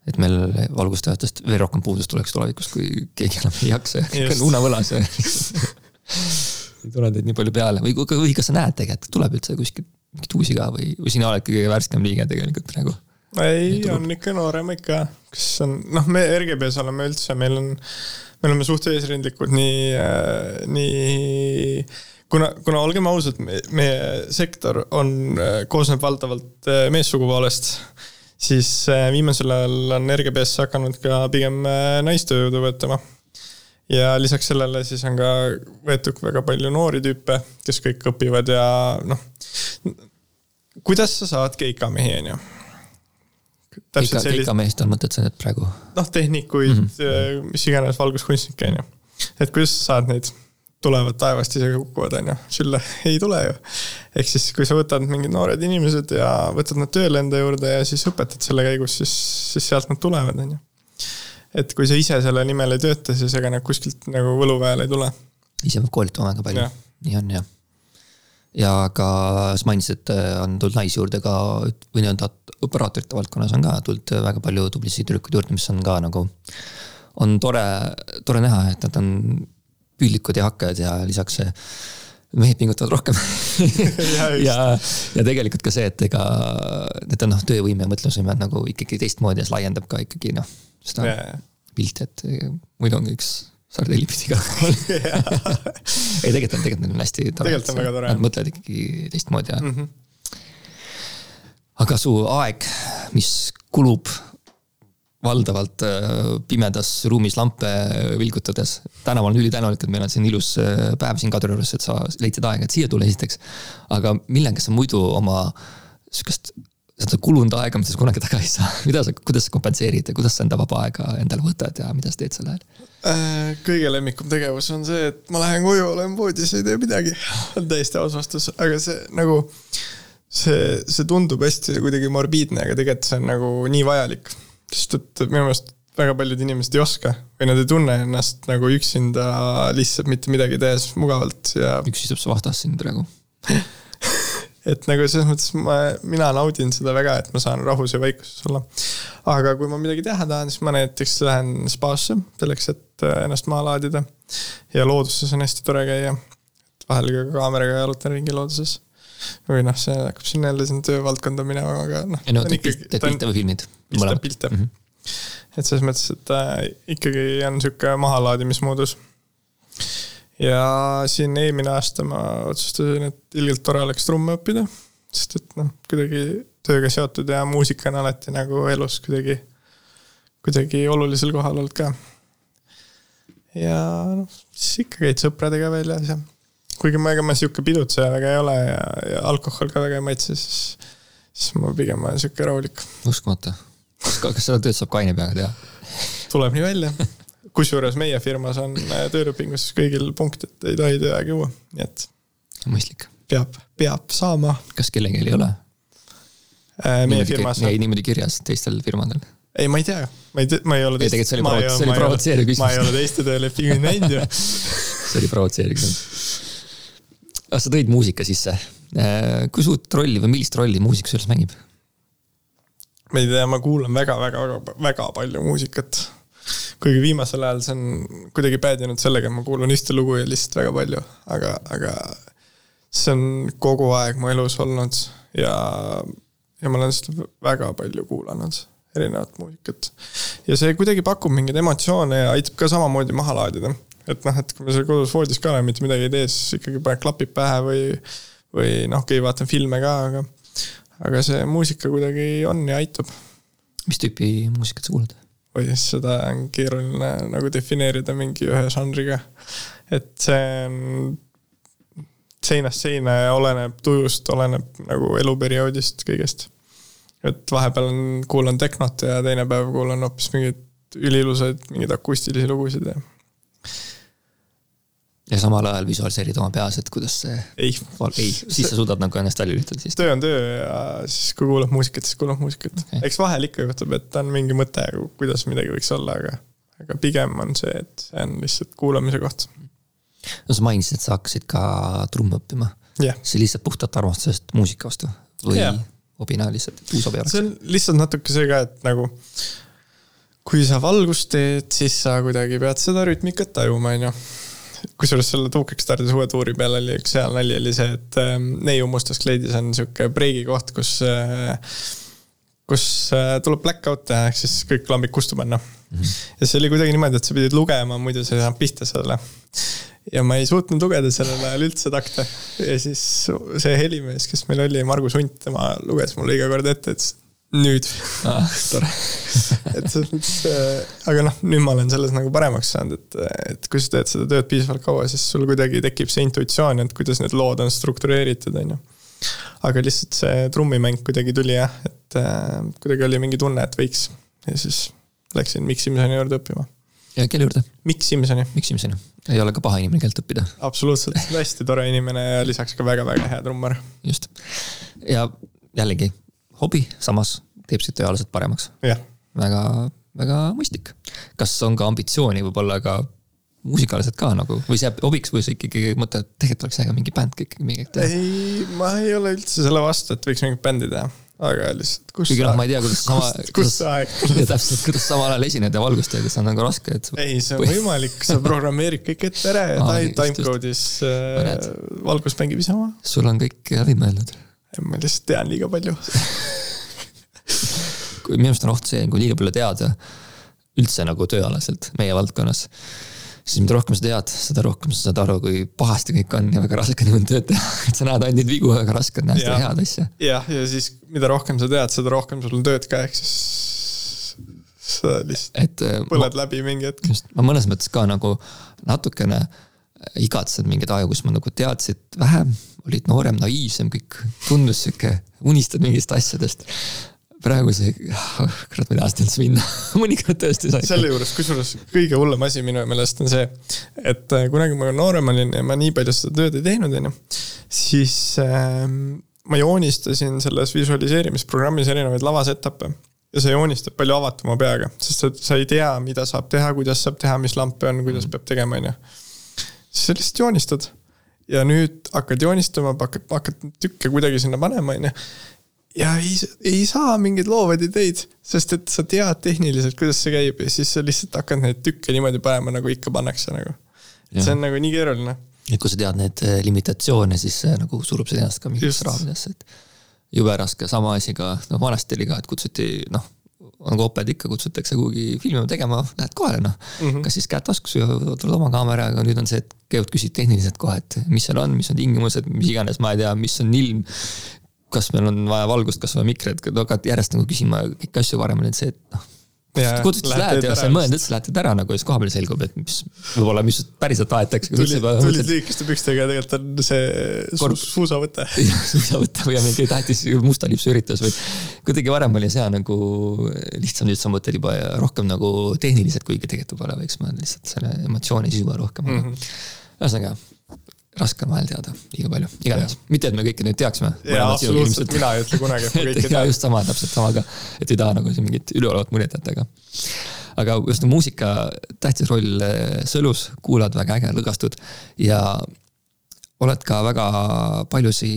et meil valgustajatest veel rohkem puudust tuleks tulevikus, kui keegi enam ei jaksa ja kõik on unavõlas ja <laughs> ei tule teid nii palju peale. Või, või kas sa näed tegelikult, tuleb üldse kuskilt mingeid uusi ka või, või sina oled kõige värskem liige tegelikult praegu? ei, on ikka noorem ikka, kes on, noh, me RGB-s oleme üldse, meil on, me oleme suht eesrindlikud nii äh,, nii kuna, kuna olgem ausad, meie sektor on, äh, koosneb valdavalt äh, meessugu poolest, siis äh, viimasel ajal on RGB-sse hakanud ka pigem naistööjõudu võtma. ja lisaks sellele siis on ka võetud väga palju noori tüüpe, kes kõik õpivad ja noh, kuidas sa saad keikamehi, on ju täpselt sellist. keikameest on mõtet sa nüüd praegu? noh, tehnikuid mm, -hmm. mis iganes, valguskunstnikke on ju. et kuidas sa saad neid, tulevad taevast ise kukuvad, on ju, sülle ei tule ju. ehk siis, kui sa võtad mingid noored inimesed ja võtad nad tööle enda juurde ja siis õpetad selle käigus, siis, siis sealt nad tulevad, on ju. et kui sa ise selle nimel ei tööta, siis ega nad kuskilt nagu võluväel ei tule. ise peab koolitama väga palju, nii on jah ja ka sa mainisid, et äh, on tulnud naisi juurde ka või nii-öelda operaatorite valdkonnas on ka tulnud väga palju tublisid tüdrukuid juurde, mis on ka nagu. on tore, tore näha, et nad on püüdlikud ja hakkajad ja lisaks mehed pingutavad rohkem <laughs> ja, ja, ja tegelikult ka see, et ega nende noh, töövõime ja mõtlemisvõime on nagu ikkagi teistmoodi ja see laiendab ka ikkagi noh, seda yeah. pilti, et muidu on üks sardellipidi ka <laughs> <laughs> ei, tegelikult on, tegelikult on hästi tore. tegelikult on väga tore. Nad mõtlevad ikkagi teistmoodi ja mm. -hmm. aga su aeg, mis kulub valdavalt äh, pimedas ruumis lampe vilgutades. täna ma olen ülitänulik, et meil on siin ilus äh, päev siin Kadriorus, et sa leidsid aega, et siia tulla esiteks. aga millega sa muidu oma sihukest seda kulunud aega, mida sa kunagi tagasi ei saa, <laughs> mida sa, kuidas sa kompenseerid ja kuidas sa enda vaba aega endale võtad ja mida sa teed sel ajal? Äh, kõige lemmikum tegevus on see, et ma lähen koju, olen voodis, ei tee midagi. on täiesti aus vastus, aga see nagu, see, see tundub hästi kuidagi morbiidne, aga tegelikult see on nagu nii vajalik. Sest et minu meelest väga paljud inimesed ei oska või nad ei tunne ennast nagu üksinda lihtsalt mitte midagi tehes mugavalt ja. üks istub su vastas siin praegu <laughs> et nagu selles mõttes ma, mina naudin seda väga, et ma saan rahus ja vaikuses olla. aga kui ma midagi teha tahan, siis ma näiteks lähen spaasse selleks, et äh, ennast maha laadida. ja looduses on hästi tore käia. vahel ka kaameraga jalutan ringi looduses. Või noh, see hakkab sinna jälle sinna töövaldkonda minema, aga noh. ei no teed pilte või filmid? teeb pilte mm. -hmm. et selles mõttes, et äh, ikkagi on sihuke mahalaadimismoodus ja siin eelmine aasta ma otsustasin, et ilgelt tore oleks trumme õppida. sest et noh, kuidagi tööga seotud ja muusika on alati nagu elus kuidagi, kuidagi olulisel kohal olnud ka. ja noh, siis ikka käid sõpradega väljas ja kuigi ma, ega ma sihuke pidutseja väga ei ole ja, ja alkohol ka väga ei maitse, siis, siis ma pigem olen sihuke rahulik. uskumatu. kas seda tööd saab kaine peaga teha? tuleb nii välja kusjuures meie firmas on äh, töölepingus kõigil punkt, et ei tohi tööaega juua, nii et. mõistlik. peab, peab saama. kas kellelgi ei ole äh,? meie firmas. jäi niimoodi kirjas teistel firmadel? ei, ma ei tea, ma ei tea, ma ei ole. ei, tegelikult see oli provotseeriv küsimus. ma ei ole teiste töölepinguid näinud ju <laughs> see oli provotseeriv küsimus. Aga sa tõid muusika sisse. Äh, kui suurt rolli või millist rolli muusika selles mängib? ma ei tea, ma kuulan väga, väga, väga, väga palju muusikat kuigi viimasel ajal see on kuidagi päädinud sellega, et ma kuulan ühte lugu ja lihtsalt väga palju, aga, aga see on kogu aeg mu elus olnud ja, ja ma olen seda väga palju kuulanud, erinevat muusikat. ja see kuidagi pakub mingeid emotsioone ja aitab ka samamoodi maha laadida. Et noh, et kui ma seal kodus voodis ka olen, mitte midagi ei tee, siis ikkagi panen klapid pähe või, või noh, okei, vaatan filme ka, aga, aga see muusika kuidagi on ja aitab. mis tüüpi muusikat sa kuulad? siis seda on keeruline nagu defineerida mingi ühe žanriga. et see on seinast seina ja oleneb tujust, oleneb nagu eluperioodist, kõigest. et vahepeal on, kuulan tehnot ja teine päev kuulan hoopis mingeid üliilusaid, mingeid akustilisi lugusid ja ja samal ajal visualiseerid oma peas, et kuidas see. ei. ei, siis sa suudad nagu ennast välja lülitada siis. töö on töö ja siis kui kuulad muusikat, siis kuulad muusikat okay.. eks vahel ikka juhtub, et on mingi mõte, kuidas midagi võiks olla, aga, aga pigem on see, et see on lihtsalt kuulamise koht. no sa mainisid, et sa hakkasid ka trumme õppima. jah, see lihtsalt puhtalt armastusest muusika vastu või Jah. hobina lihtsalt, uus hobi oleks see. on lihtsalt natuke see ka, et nagu kui sa valgust teed, siis sa kuidagi pead seda rütmikat tajuma, onju. Kusjuures selle Tuukekstardis uue tuuri peal oli üks hea nali oli see, et ähm, Neiu Mustas kleidis on sihuke breigi koht, kus äh, kus äh, tuleb blackout teha, ehk siis kõik lambid kustu panna mm. -hmm. ja see oli kuidagi niimoodi, et sa pidid lugema, muidu sa ei saanud pihta sellele. ja ma ei suutnud lugeda sellel ajal üldse takte ja siis see helimees, kes meil oli, Margus Hunt, tema luges mulle iga kord ette, ütles nüüd. Ah, <laughs> tore. et selles mõttes, aga noh, nüüd ma olen selles nagu paremaks saanud, et, et kui sa teed seda tööd piisavalt kaua, siis sul kuidagi tekib see intuitsioon, et kuidas need lood on struktureeritud, on ju. aga lihtsalt see trummimäng kuidagi tuli jah, et äh, kuidagi oli mingi tunne, et võiks ja siis läksin Mikk Simsoni juurde õppima. ja kelle juurde? Mikk Simsoni, miks Simson? ei ole ka paha inimene keelt õppida, absoluutselt hästi tore inimene ja lisaks ka väga-väga hea trummar. just. ja jällegi hobi, samas teeb sind tööalaselt paremaks. väga, väga mõistlik. kas on ka ambitsiooni võib-olla ka muusikaliselt ka nagu või see jääb hobiks või sa ikkagi mõtled, et tegelikult oleks äge mingi bänd ikkagi mingi teha? ei, ma ei ole üldse selle vastu, et võiks mingit bändi teha, aga lihtsalt kus kuigi noh, ma ei tea, kuidas sama, kust see aeg <laughs> ja täpselt, kuidas samal ajal esineda ja valgust teha, see on nagu raske, et ei, see on võimalik, sa programmeerid kõik ette ära ja <laughs> time timecode'is äh, valgus mängib ise oma. sul on kõik läbi mõeldud. Ma lihtsalt tean liiga palju. <laughs> kui minu arust on oht see, kui liiga palju teada üldse nagu tööalaselt meie valdkonnas, siis mida rohkem sa tead, seda rohkem sa saad aru, kui pahasti kõik on ja väga raske on niimoodi tööd teha, <laughs> et sa näed ainult neid vigu, väga raske on näha seda head asja. jah, ja siis mida rohkem sa tead, seda rohkem sul on tööd ka, ehk siis sa lihtsalt et äh, põled läbi mingi hetk. just, ma mõnes mõttes ka nagu natukene igatsen mingeid aegu, kus ma nagu teadsid vähem, olid noorem, naiivsem, kõik tundus sihuke, unistad mingitest asjadest. praegu see, kurat, ma ei taha seda üldse minna, <laughs> mõnikord tõesti sai. selle juures, kusjuures kõige hullem asi minu meelest on see, et äh, kunagi ma noorem olin ja ma nii palju seda tööd ei teinud, onju, siis äh, ma joonistasin selles visualiseerimisprogrammis erinevaid lavasetappe ja sa joonistad palju avatuma peaga, sest et sa ei tea, mida saab teha, kuidas saab teha, mis lampe on, kuidas peab tegema, onju. siis sa lihtsalt joonistad ja nüüd hakkad joonistama, hakkad, hakkad tükke kuidagi sinna panema, onju ja ei, ei saa mingeid loovaid ideid, sest et sa tead tehniliselt, kuidas see käib ja siis sa lihtsalt hakkad neid tükke niimoodi panema, nagu ikka pannakse nagu. Jah. see on nagu nii keeruline. et kui sa tead neid eh, limitatsioone, siis see nagu surub sind ennast ka mingitesse Just. raamidesse, et jube raske, sama asi ka, noh vanasti oli ka, et kutsuti noh, nagu oped ikka kutsutakse kuhugi filmima tegema, lähed kohale noh mm. -hmm. kas siis käed taskus või tuled oma kaameraga, nüüd on see, et käivad küsid tehniliselt kohe, et mis seal on, mis on tingimused, mis iganes, ma ei tea, mis on ilm. kas meil on vaja valgust, kas vaja mikreid, hakkad järjest nagu küsima kõiki asju varem oli see, et noh. Kutsutud lähed ja sa ei mõelnud üldse, lähed ära nagu ja siis kohapeal selgub, et mis võib-olla, mis päriselt tahetakse. tulid, tulid lühikeste pükstega, tegelikult on see su suusavõte. <laughs> suusavõte või mingi tähtis musta lipsu üritus või kuidagi varem oli see nagu lihtsam, nüüd sa mõtled juba rohkem nagu tehniliselt, kuigi tegelikult võib-olla võiks mõelda lihtsalt selle emotsiooni sisu rohkem mm. Mhm. -hmm. Raske on vahel teada liiga palju, igatahes, mitte et me kõike nüüd teaksime. jaa, absoluutselt, mina ei ütle kunagi, et <laughs> ma kõike ja tean. just sama, täpselt sama ka, et ei taha nagu siin mingit üleolevat muljet jätta, aga. aga just muusika tähtis roll eh, sõlus, kuulad väga äge, lõgastud ja oled ka väga paljusi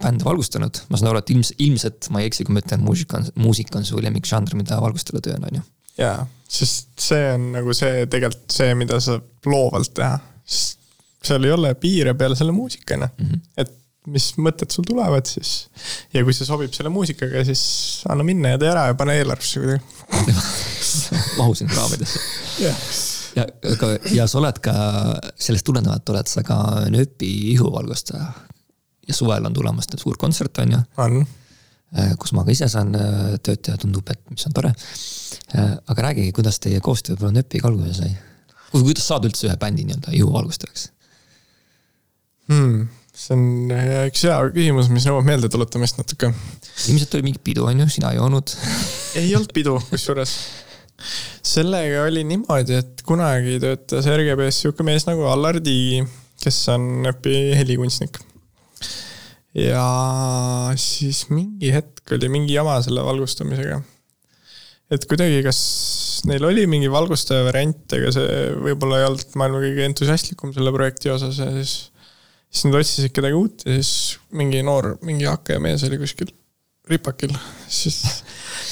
bände valgustanud, ma saan aru, et ilms-, ilmselt ma ei eksi, kui ma ütlen, muusika on, muusika on su lemmikžanr, mida valgustada tööna, on ju. jaa, sest see on nagu see tegelikult see, mida saab loovalt teha. sest seal ei ole piire peale selle muusika, noh. et mis mõtted sul tulevad siis ja kui see sobib selle muusikaga, siis anna minna ja tee ära ja pane eelarvesse kuidagi. <laughs> mahu sinna raamidesse. jah, ja, aga, ja sa oled ka, sellest tulenevalt oled sa ka nööpi ihuvalgustaja. ja suvel on tulemas suur kontsert, on ju on. kus ma ka ise saan äh, tööd teha, tundub, et mis on tore. aga räägi, kuidas teie koostöö võib-olla nööpiga alguse sai? kuidas saada üldse ühe bändi nii-öelda ihuvalgustajaks? Hmm. see on äh, üks hea küsimus, mis nõuab meeldetuletamist natuke. ilmselt oli mingi pidu, on ju, sina ei joonud. <laughs> ei olnud pidu, kusjuures. sellega oli niimoodi, et kunagi töötas RGB-s sihuke mees nagu Allar Tiigi, kes on õpi helikunstnik. ja siis mingi hetk oli mingi jama selle valgustamisega. et kuidagi, kas neil oli mingi valgustaja variant, ega see võib-olla ei olnud maailma kõige entusiastlikum selle projekti osas ja siis siis nad otsisid kedagi uut ja siis mingi noor, mingi hakkajamees oli kuskil ripakil, siis.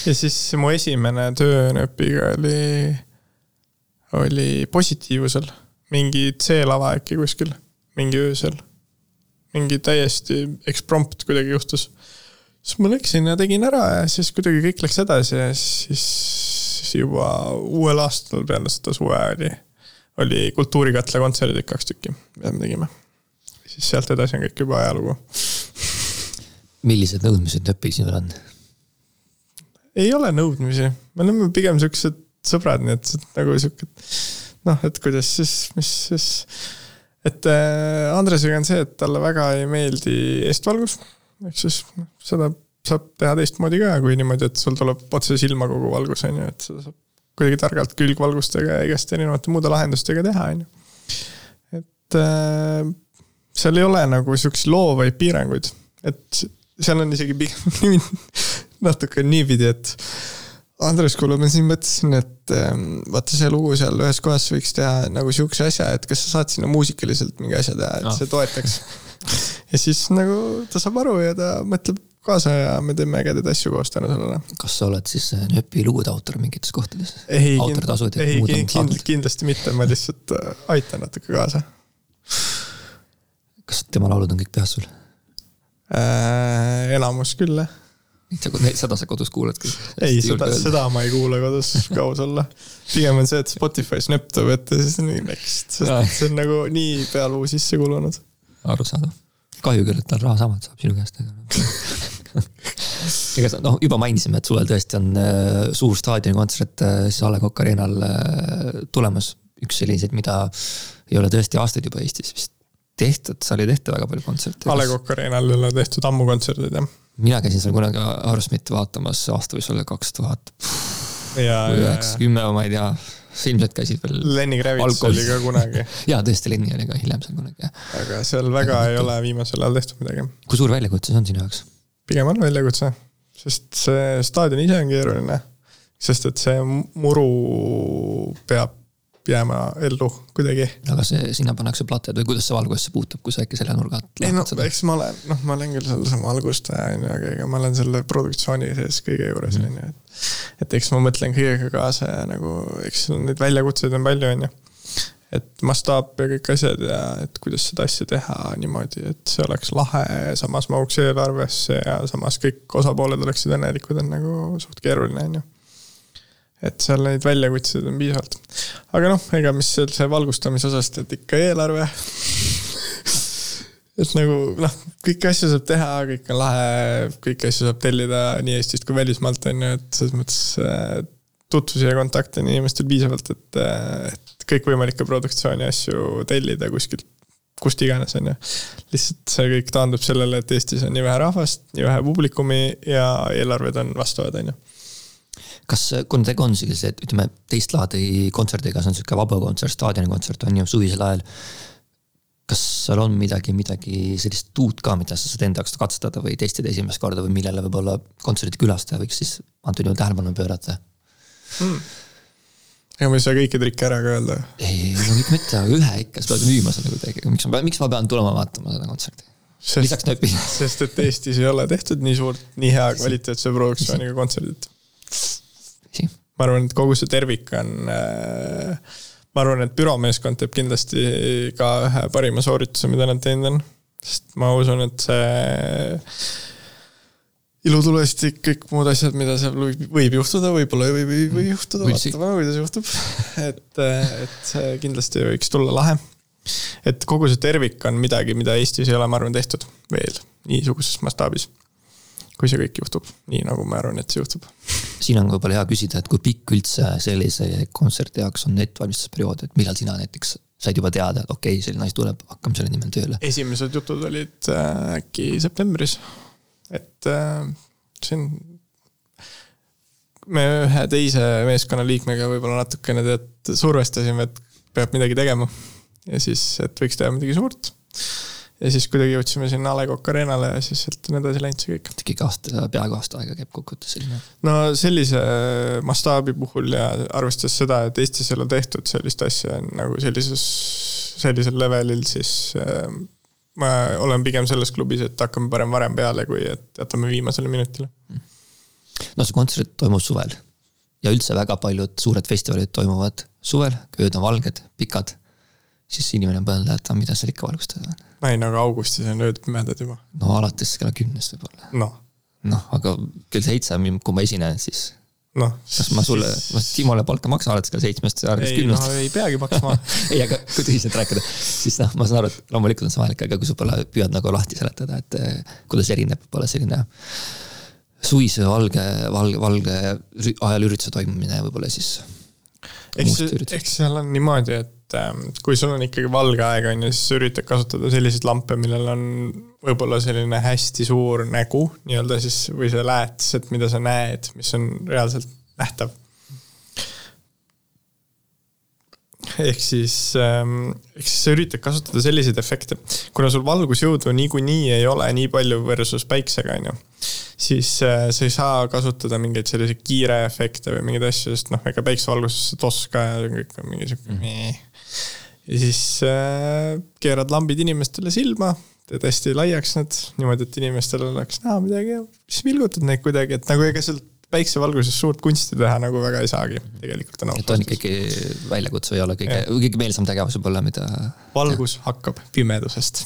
ja siis mu esimene töö NÖöpiga oli, oli positiivsel, mingi C-lava äkki kuskil, mingi öösel. mingi täiesti eksprompt kuidagi juhtus. siis ma läksin ja tegin ära ja siis kuidagi kõik läks edasi ja siis, siis juba uuel aastal peale seda suve oli, oli Kultuurikatla kontserdid kaks tükki, mida me tegime. Siis sealt edasi on kõik juba ajalugu millised nõudmised NÖP-il sinul on? ei ole nõudmisi, me oleme pigem siuksed sõbrad, nii et nagu sihuke noh, et kuidas siis, mis siis. et äh, Andresega on see, et talle väga ei meeldi eestvalgus, ehk siis noh, seda saab teha teistmoodi ka, kui niimoodi, et sul tuleb otse silma kogu valgus, on ju, et seda saab kuidagi targalt külgvalgustega ja igast erinevate muude lahendustega teha, on ju. et äh, seal ei ole nagu siukseid loovaid piiranguid, et seal on isegi pigem <laughs> natuke niipidi, et Andres, kuule, ma siin mõtlesin, et ähm, vaata see lugu seal ühes kohas võiks teha nagu sihukese asja, et kas sa saad sinna muusikaliselt mingi asja teha, et no. see toetaks. ja siis nagu ta saab aru ja ta mõtleb kaasa ja me teeme ägedaid asju koos tänu sellele. kas sa oled siis äh, NÖöpi lugude autor mingites kohtades? ei, kind, ei kind, kindlasti mitte, ma lihtsalt äh, aitan natuke kaasa. Kas tema laulud on kõik peas sul? äh,? enamus küll, jah. seda sa kodus kuuladki? ei, seda, seda ma ei kuula kodus, kui aus olla. pigem on see, et Spotify's nööp ette, siis nii next, sest see on nagu nii pealuu sisse kulunud. arusaadav. kahju küll, et tal raha saamata saab sinu käest, aga ega sa noh, juba mainisime, et suvel tõesti on äh, suur staadionikontsert äh, siis A Le Coq Arena'l äh, tulemas. üks selliseid, mida ei ole tõesti aastaid juba Eestis vist tehtud, seal ei tehta väga palju kontserte. A Le Coq Arena'l ei ole tehtud ammu kontserdid, jah. mina käisin seal kunagi Aerosmithi vaatamas, aasta võis olla kaks tuhat üheksa, kümme, ma ei tea, sa ilmselt käisid veel. Lenny Kravitz oli ka kunagi <laughs> jaa, tõesti, Lenny oli ka hiljem seal kunagi, jah. aga seal väga ei ole viimasel ajal tehtud midagi. kui suur väljakutse see on sinu jaoks? pigem on väljakutse, sest see staadion ise on keeruline. sest et see muru peab jääma ellu kuidagi. aga see, sinna pannakse plated või kuidas see valgusesse puutub, kui sa äkki selle nurga alt ei no eks ma olen, noh, ma olen küll sellesama valgustaja on ju, aga ega ma olen selle produktsiooni sees kõige juures mhm. on ju, et. et eks ma mõtlen kõigega kaasa ja nagu, eks neid väljakutseid on palju, on ju. et mastaap ja kõik asjad ja et kuidas seda asja teha niimoodi, et see oleks lahe, samas mahuks eelarvesse ja samas kõik osapooled oleksid õnnelikud, on nagu suht keeruline, on ju et seal neid väljakutseid on piisavalt. aga noh, ega mis see valgustamise osast, et ikka eelarve <laughs> et nagu noh, kõiki asju saab teha, kõik on lahe, kõiki asju saab tellida nii Eestist kui välismaalt, on ju, et selles mõttes äh, tutvusi ja kontakte on inimestel piisavalt, et, äh, et kõikvõimalikke produktsiooni asju tellida kuskilt, kust iganes, on ju. lihtsalt see kõik taandub sellele, et Eestis on nii vähe rahvast, nii vähe publikumi ja eelarved on vastavad, on ju kas, kuna tegu on sellised, ütleme teist laadi kontserdiga, see on sihuke vabakontsert, staadionikontsert on ju suvisel ajal. kas seal on midagi, midagi sellist uut ka, mida sa saad enda jaoks katsetada või testida esimest korda või millele võib-olla kontserdi külastaja võiks siis antud juhul tähelepanu pöörata hmm.? ega ma ei saa kõiki trikke ära ka öelda. ei, no kõik mitte, aga ühe ikka, sa pead müüma selle kuidagi, miks ma miks ma pean tulema vaatama seda kontserti? lisaks nööpile. sest et Eestis ei ole tehtud nii suurt, nii hea kvaliteetse produktsiooniga kontserdit ma arvan, et kogu see tervik on äh, ma arvan, et büromeeskond teeb kindlasti ka ühe parima soorituse, mida nad teinud on. sest ma usun, et see ilutulestik, kõik muud asjad, mida seal võib, juhtuda, võib-olla ei või, või juhtuda, vaatame, kuidas juhtub. et, et see kindlasti võiks tulla lahe. et kogu see tervik on midagi, mida Eestis ei ole, ma arvan, tehtud veel niisuguses mastaabis kui see kõik juhtub, nii nagu ma arvan, et see juhtub. siin on võib-olla hea küsida, et kui pikk üldse sellise kontserdi jaoks on ettevalmistusperiood, et millal sina näiteks said juba teada, et okei okay,, selline asi tuleb, hakkame selle nimel tööle? esimesed jutud olid äh, äkki septembris, et äh, siin me ühe teise meeskonnaliikmega võib-olla natukene tead survestasime, et peab midagi tegema. ja siis, et võiks teha midagi suurt ja siis kuidagi jõudsime sinna A Le Coq Arena'le ja siis sealt on edasi läinud see kõik. ikkagi aasta, peaaegu aasta aega käib kokkuvõttes selline. no sellise mastaabi puhul ja arvestades seda, et Eestis ei ole tehtud sellist asja nagu sellises, sellisel levelil, siis äh, ma olen pigem selles klubis, et hakkame parem varem peale, kui et jätame viimasele minutile. no see kontsert toimub suvel ja üldse väga paljud suured festivalid toimuvad suvel, ööd on valged, pikad. Siis inimene mõelda, et mida seal ikka valgustada on. ei no aga augustis on ööd pimedad juba. no alates kella kümnest võib-olla. noh. noh, aga kell seitse, kui ma esinen, siis noh. kas ma sulle, ma Timole palka maksan alates kella seitsmest alates kümnest? no ei peagi maksma <laughs> ei, aga kui tõsiselt rääkida, siis noh, ma saan aru, et loomulikult on see vajalik, aga kui sa pole, püüad nagu lahti seletada, et eh, kuidas erineb võib-olla selline suvise valge, valge, valge ajal ürituse toimumine võib-olla siis. Eks, eks seal on niimoodi, et ähm, kui sul on ikkagi valge aeg, on ju, siis üritad kasutada selliseid lampe, millel on võib-olla selline hästi suur nägu nii-öelda siis või see lähetis, et mida sa näed, mis on reaalselt nähtav ehk siis, ähm, ehk siis sa üritad kasutada selliseid efekte, kuna sul valgusjõudu niikuinii ei ole nii palju versus päiksega, on ju. Siis äh, sa ei saa kasutada mingeid selliseid kiire efekte või mingeid asju, sest noh, ega päiksevalguses toska ja kõik on mingi sihuke mm.. ja siis äh, keerad lambid inimestele silma, teed hästi laiaks need niimoodi, et inimestel oleks näha midagi ja siis vilgutad neid kuidagi, et nagu ega sealt päiksevalguses suurt kunsti teha nagu väga ei saagi, tegelikult on. et on ikkagi väljakutse ei ole kõige, kõige meelsam tegevus võib-olla, mida. valgus ja. hakkab pimedusest.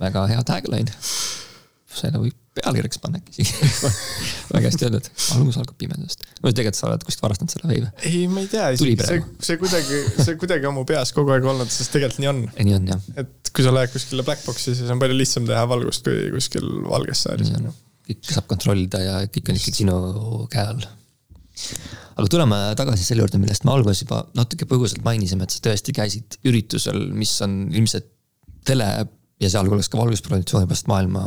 väga hea tagline. Selle võib pealkirjaks panna äkki isegi <laughs> väga hästi öeldud, valgus algab pimedusest. või tegelikult sa oled kuskilt varastanud selle või? ei, ma ei tea, see, see kuidagi, see kuidagi on mu peas kogu aeg olnud, sest tegelikult nii on. nii on jah. et kui sa lähed kuskile black box'i, siis on palju lihtsam teha valgust kui kuskil valges saalis on ju kõike saab kontrollida ja kõik on ikkagi sinu käe all. aga tuleme tagasi selle juurde, millest me alguses juba natuke põgusalt mainisime, et sa tõesti käisid üritusel, mis on ilmselt tele ja sealhulgas ka valgusproduktsiooni pärast maailma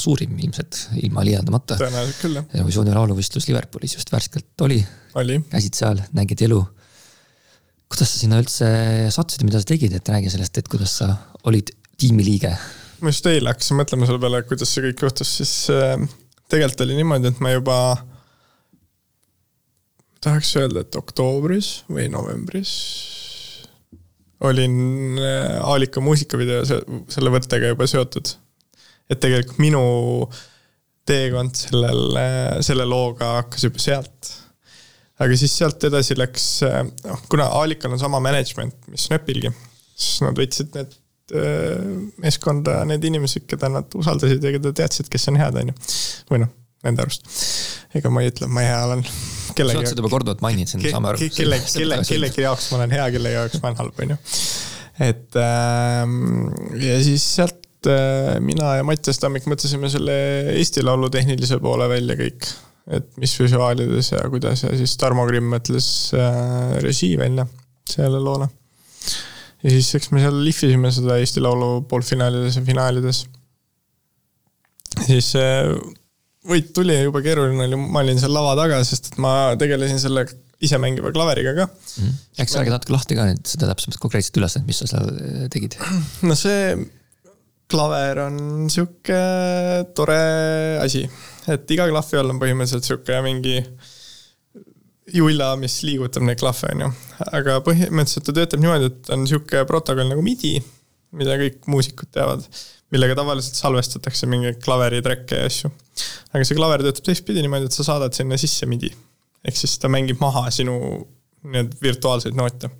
suurim ilmselt, ilma liialdamata. tõenäoliselt küll, jah. Eurovisiooni lauluvõistlus Liverpoolis just värskelt oli, oli.. käisid seal, nägid elu. kuidas sa sinna üldse sattusid, mida sa tegid, et räägi sellest, et kuidas sa olid tiimiliige? ma just eile hakkasin mõtlema selle peale, kuidas see kõik juhtus, siis äh, tegelikult oli niimoodi, et ma juba tahaks öelda, et oktoobris või novembris olin Aalika äh, muusikavideo selle võttega juba seotud. et tegelikult minu teekond sellel, äh, selle looga hakkas juba sealt. aga siis sealt edasi läks, äh, noh kuna Aalikal on sama management, mis Snöpilgi, siis nad võtsid need meeskonda need inimesed, keda nad usaldasid ja keda teadsid, kes on head, on ju. või noh, nende arust. ega ma ei ütle, ma hea olen. sa oled seda juba korduvalt maininud, siin saame aru. kelle, kelle, kellegi jaoks ma olen hea, kelle jaoks ma olen halb, on ju. et ähm, ja siis sealt äh, mina ja Mattias Tammik mõtlesime selle Eesti Laulu tehnilise poole välja kõik. et mis visuaalides ja kuidas ja siis Tarmo Krimm mõtles äh, režii välja sellele loole ja siis eks me seal lihvisime seda Eesti Laulu poolfinaalides ja finaalides. siis võit tuli ja jube keeruline oli, ma olin seal lava taga, sest et ma tegelesin selle isemängiva klaveriga ka mm. sa räägid natuke lahti ka nüüd seda täpsemalt konkreetset ülesannet, mis sa seal äh, tegid? <clears throat> no see klaver on sihuke tore asi, et iga klahvi all on põhimõtteliselt sihuke mingi julla, mis liigutab neid klahve, on ju. aga põhimõtteliselt ta töötab niimoodi, et on sihuke protokoll nagu midi, mida kõik muusikud teavad, millega tavaliselt salvestatakse mingeid klaveritracke ja asju. Aga see klaver töötab teistpidi niimoodi, et sa saadad sinna sisse midi. ehk siis ta mängib maha sinu need virtuaalseid noote.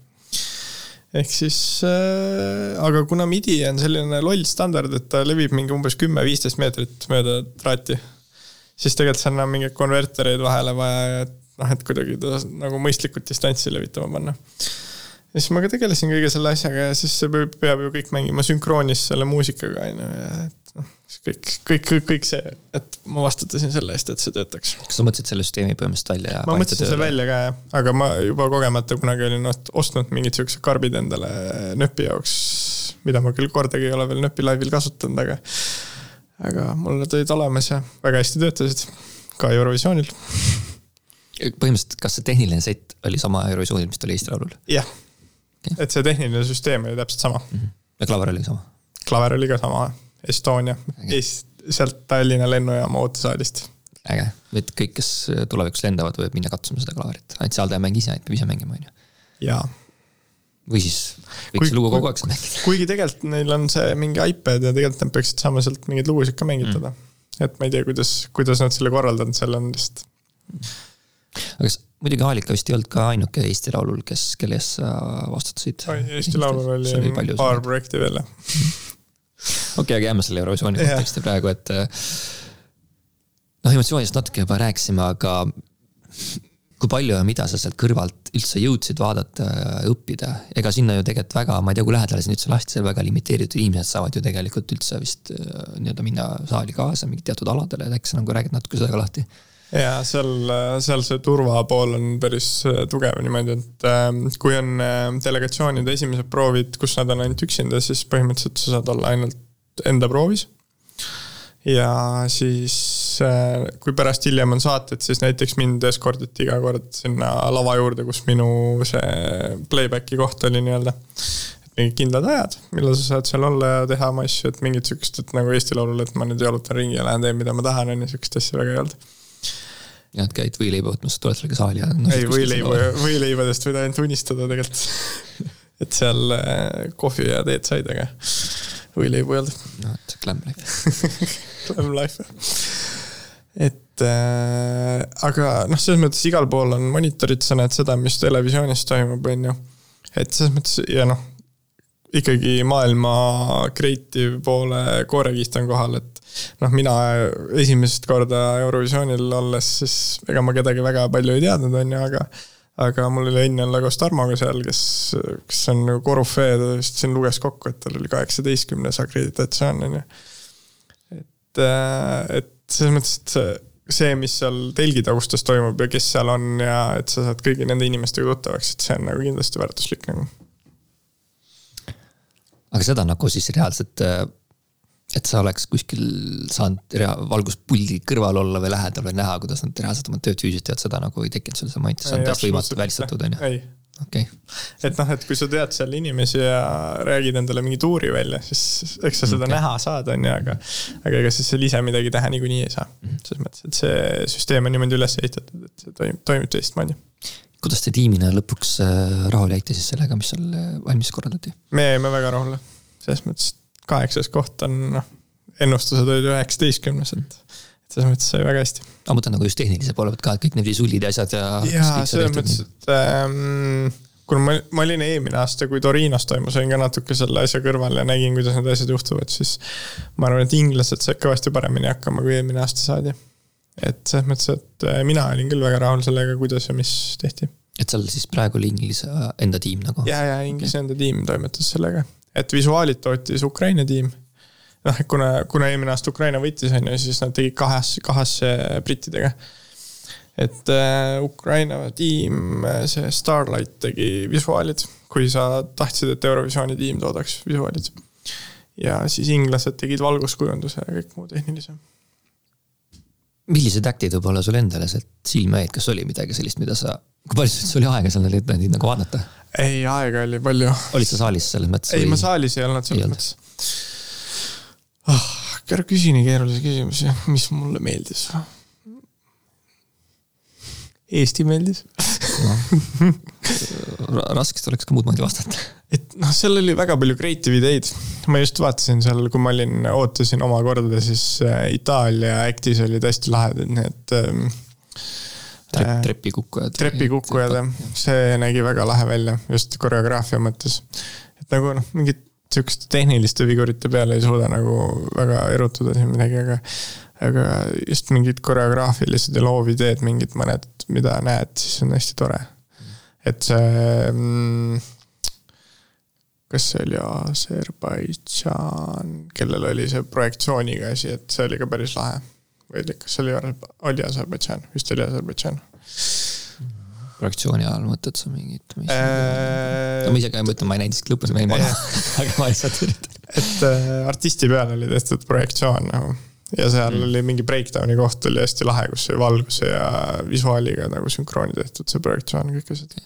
ehk siis äh,, aga kuna midi on selline loll standard, et ta levib mingi umbes kümme-viisteist meetrit mööda traati, siis tegelikult seal on mingeid konvertereid vahele vaja, et noh, et kuidagi ta nagu mõistlikult distantsi levitama panna. Ja siis ma ka tegelesin kõige selle asjaga ja siis see peab ju kõik mängima sünkroonis selle muusikaga, on ju, ja et noh, kõik, kõik, kõik, kõik see, et ma vastutasin selle eest, et see töötaks. kas sa mõtlesid selle süsteemi põhimõtteliselt välja? ma mõtlesin selle välja ka jah, aga ma juba kogemata kunagi olin ostnud mingid siuksed karbid endale nööpi jaoks, mida ma küll kordagi ei ole veel nööpi laivil kasutanud, aga aga mul nad olid olemas ja väga hästi töötasid, ka Eurovisioonil põhimõtteliselt, kas see tehniline sett oli sama Eurovisioonil, mis ta oli Eesti Laulul? jah okay., et see tehniline süsteem oli täpselt sama mm. -hmm. ja klaver oli sama? klaver oli ka sama, Estonia sealt Tallinna lennujaama ootesaalist. äge, et kõik, kes tulevikus lendavad, võivad minna katsuma seda klaverit, ainult seal ta ei mängi ise, ainult peab ise mängima, on ju. jaa. või siis võiks lugu kogu aeg mängida. kuigi tegelikult neil on see mingi iPad ja tegelikult nad peaksid saama sealt mingeid lugusid ka mängitada mm.. et ma ei tea, kuidas, kuidas nad selle korraldanud seal on vist. Aga kas, muidugi Aalika vist ei olnud ka ainuke Eesti Laulul, kes, kelle eest sa vastutasid. Eesti Laulul oli, oli paar projekti veel, jah. okei, aga jääme selle Eurovisiooni konteksti praegu, et noh, emotsioonidest natuke juba rääkisime, aga kui palju ja mida sa sealt kõrvalt üldse jõudsid vaadata ja õppida, ega sinna ju tegelikult väga, ma ei tea, kui lähedale sind üldse lasti, seal väga limiteeritud inimesed saavad ju tegelikult üldse vist äh, nii-öelda minna saali kaasa mingit teatud aladele, et äkki sa nagu räägid natuke seda ka lahti? Ja seal, seal see turvapool on päris äh, tugev niimoodi, et äh, kui on delegatsioonide esimesed proovid, kus nad on ainult üksinda, siis põhimõtteliselt sa saad olla ainult enda proovis ja siis äh, kui pärast hiljem on saated, siis näiteks mind eskorditi iga kord sinna lava juurde, kus minu see playback'i koht oli nii-öelda. mingid kindlad ajad, millal sa saad seal olla ja teha oma asju, et mingit sihukest, et nagu Eesti Laulul, et ma nüüd jalutan ringi ja lähen teen, mida ma tahan, on ju, sihukest asja väga ei olnud ja et käid võileiba võtmas, tuled sellega saali ja no,. ei, võileiba, võileibadest võid ainult unistada tegelikult et seal äh, kohvi ja teed said, aga võileibu ei olnud. no, et glam life <laughs> Glam life, jah. et äh, aga noh, selles mõttes igal pool on monitorid, sa näed seda, mis televisioonis toimub, on ju. et selles mõttes ja noh, ikkagi maailma creative poole koorekiht on kohal, et noh, mina esimest korda Eurovisioonil olles, siis ega ma kedagi väga palju ei teadnud, on ju, aga aga mul oli õnn olla koos Tarmoga seal, kes, kes on nagu korüfee, ta vist siin luges kokku, et tal oli kaheksateistkümnes akreditatsioon, on ju. et, äh, et selles mõttes, et see, see, mis seal telgi taustas toimub ja kes seal on ja et sa saad kõigi nende inimestega tuttavaks, et see on nagu kindlasti väärtuslik nagu. aga seda nagu siis reaalselt äh, et sa oleks kuskil saanud valguspuldi kõrval olla või lähedal või näha, kuidas nad reaalselt oma tööd füüsiliselt teevad, seda nagu ei tekkinud sul, sa mainisid, see on täiesti võimatu, välistatud on ju? okei okay.. et noh, et kui sa tead seal inimesi ja räägid endale mingi tuuri välja, siis eks sa seda okay. näha saad, on ju, aga. aga ega siis seal ise midagi teha niikuinii ei saa. Mhm. selles mõttes, et see süsteem on niimoodi üles ehitatud, et see toimib, toimib teistmoodi kuidas te tiimina lõpuks äh, rahule jäite siis sellega, mis seal äh, valmis korraldati? me jäime väga rahule, selles mõttes, kaheksas koht on noh, ennustused olid üheksateistkümnes, et et selles mõttes sai väga hästi. ma mõtlen nagu just tehnilise poole pealt ka, et kõik need visullid ja asjad ja. jaa, selles mõttes, et ähm, kuna ma, ma olin eelmine aasta, kui Torinos toimus, olin ka natuke selle asja kõrval ja nägin, kuidas need asjad juhtuvad, siis ma arvan, et inglased said kõvasti paremini hakkama, kui eelmine aasta saadi. et selles mõttes, et äh, mina olin küll väga rahul sellega, kuidas ja mis tehti. et seal siis praegu oli Inglise enda tiim nagu? ja, ja Inglise okay. enda tiim toimetas sellega et visuaalid tootis Ukraina tiim. noh, kuna, kuna eelmine aasta Ukraina võitis, on ju, siis nad tegid kahas, kahasse brittidega. et äh, Ukraina tiim, see Starlight tegi visuaalid, kui sa tahtsid, et Eurovisiooni tiim toodaks visuaalid. ja siis inglased tegid valguskujunduse ja kõik muu tehnilise millised äktid võib-olla sul endale sealt silma jäid, kas oli midagi sellist, mida sa, kui palju sul oli aega seal neid nagu vaadata? ei, aega oli palju. olid sa saalis selles mõttes? ei ma saalis ei olnud selles mõttes. ah, ära küsi nii keerulisi küsimusi, mis mulle meeldis. Eesti meeldis no. raskesti oleks ka muud moodi vastata. et noh, seal oli väga palju creative ideid. ma just vaatasin seal, kui ma olin, ootasin oma korda, siis äh, Itaalia act'is olid hästi lahedad need ähm, Trep, äh, trepikukkujad. trepikukkujad jah, see nägi väga lahe välja, just koreograafia mõttes. et nagu noh, mingit sihukeste tehniliste vigurite peale ei suuda nagu väga erutuda siin midagi, aga. Aga just mingid koreograafilised ja loovideed, mingid mõned, mida näed, siis on hästi tore. et see mm, kas see oli Aserbaidžaan, kellel oli see projektsiooniga asi, et see oli ka päris lahe või kas see oli, oli Aserbaidžaan, vist oli Aserbaidžaan. projektsiooni ajal mõtled sa mingit mis... äh...? no ma ise ka mõtlen, ma ei näinud isegi lõpuni, ma jäin maha <laughs> aga ma lihtsalt üritan. et äh, artisti peal oli tehtud projektsioon nagu ja seal mm. oli mingi breakdown'i koht oli hästi lahe, kus oli valguse ja visuaaliga nagu sünkrooni tehtud see projektsioon, kõik asjad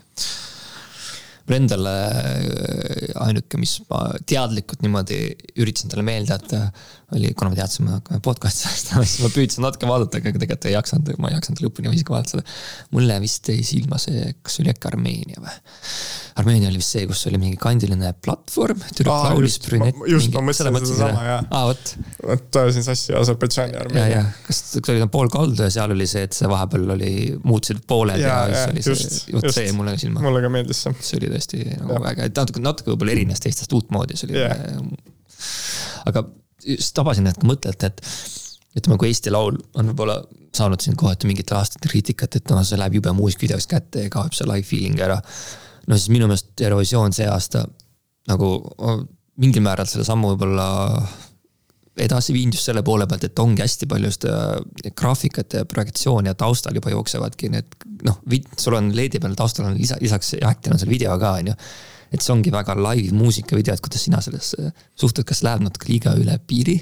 mul endale äh, ainuke, mis ma teadlikult niimoodi üritasin talle meelde jätta, oli, kuna ma teadsin, me hakkame podcast'i salvestama, <laughs> siis ma püüdsin natuke vaadata, aga tegelikult ei jaksanud, ma ei jaksanud lõpuni isegi vaadata seda. mulle vist jäi silma see, kas see oli äkki Armeenia või? Armeenia oli vist see, kus oli mingi kandiline platvorm, tüdruk laulis brünett. just, ma mõtlesin sedasama, jaa. aa, vot vot ajasin sassi Aserbaidžaani ja ja, Armeenia ja kas see oli pool kaldu ja seal oli see, et see vahepeal oli, muutusid pooled ja, ja jaa, siis oli just, see, vot see mulle silma. mulle ka meeldis see. see oli tõesti nagu Jah. väga, et natuke, natuke võib-olla erines teistest uutmoodi, see oli yeah. aga just tabasin, et kui mõtlete, et ütleme, kui Eesti Laul on võib-olla saanud siin kohati mingitel aastatel kriitikat, et noh, see läheb jube muusikavideoks kätte ja kaob see live feeling ära. no siis minu meelest Eurovisioon see aasta nagu mingil määral selle sammu võib-olla edasi viinud just selle poole pealt, et ongi hästi palju seda graafikat ja projektsiooni ja taustal juba jooksevadki need noh, sul on LED-i peal taustal on lisa, lisaks act'il on seal video ka, on ju. et see ongi väga live muusikavideo, et kuidas sina sellesse suhtud, kas läheb natuke liiga üle piiri?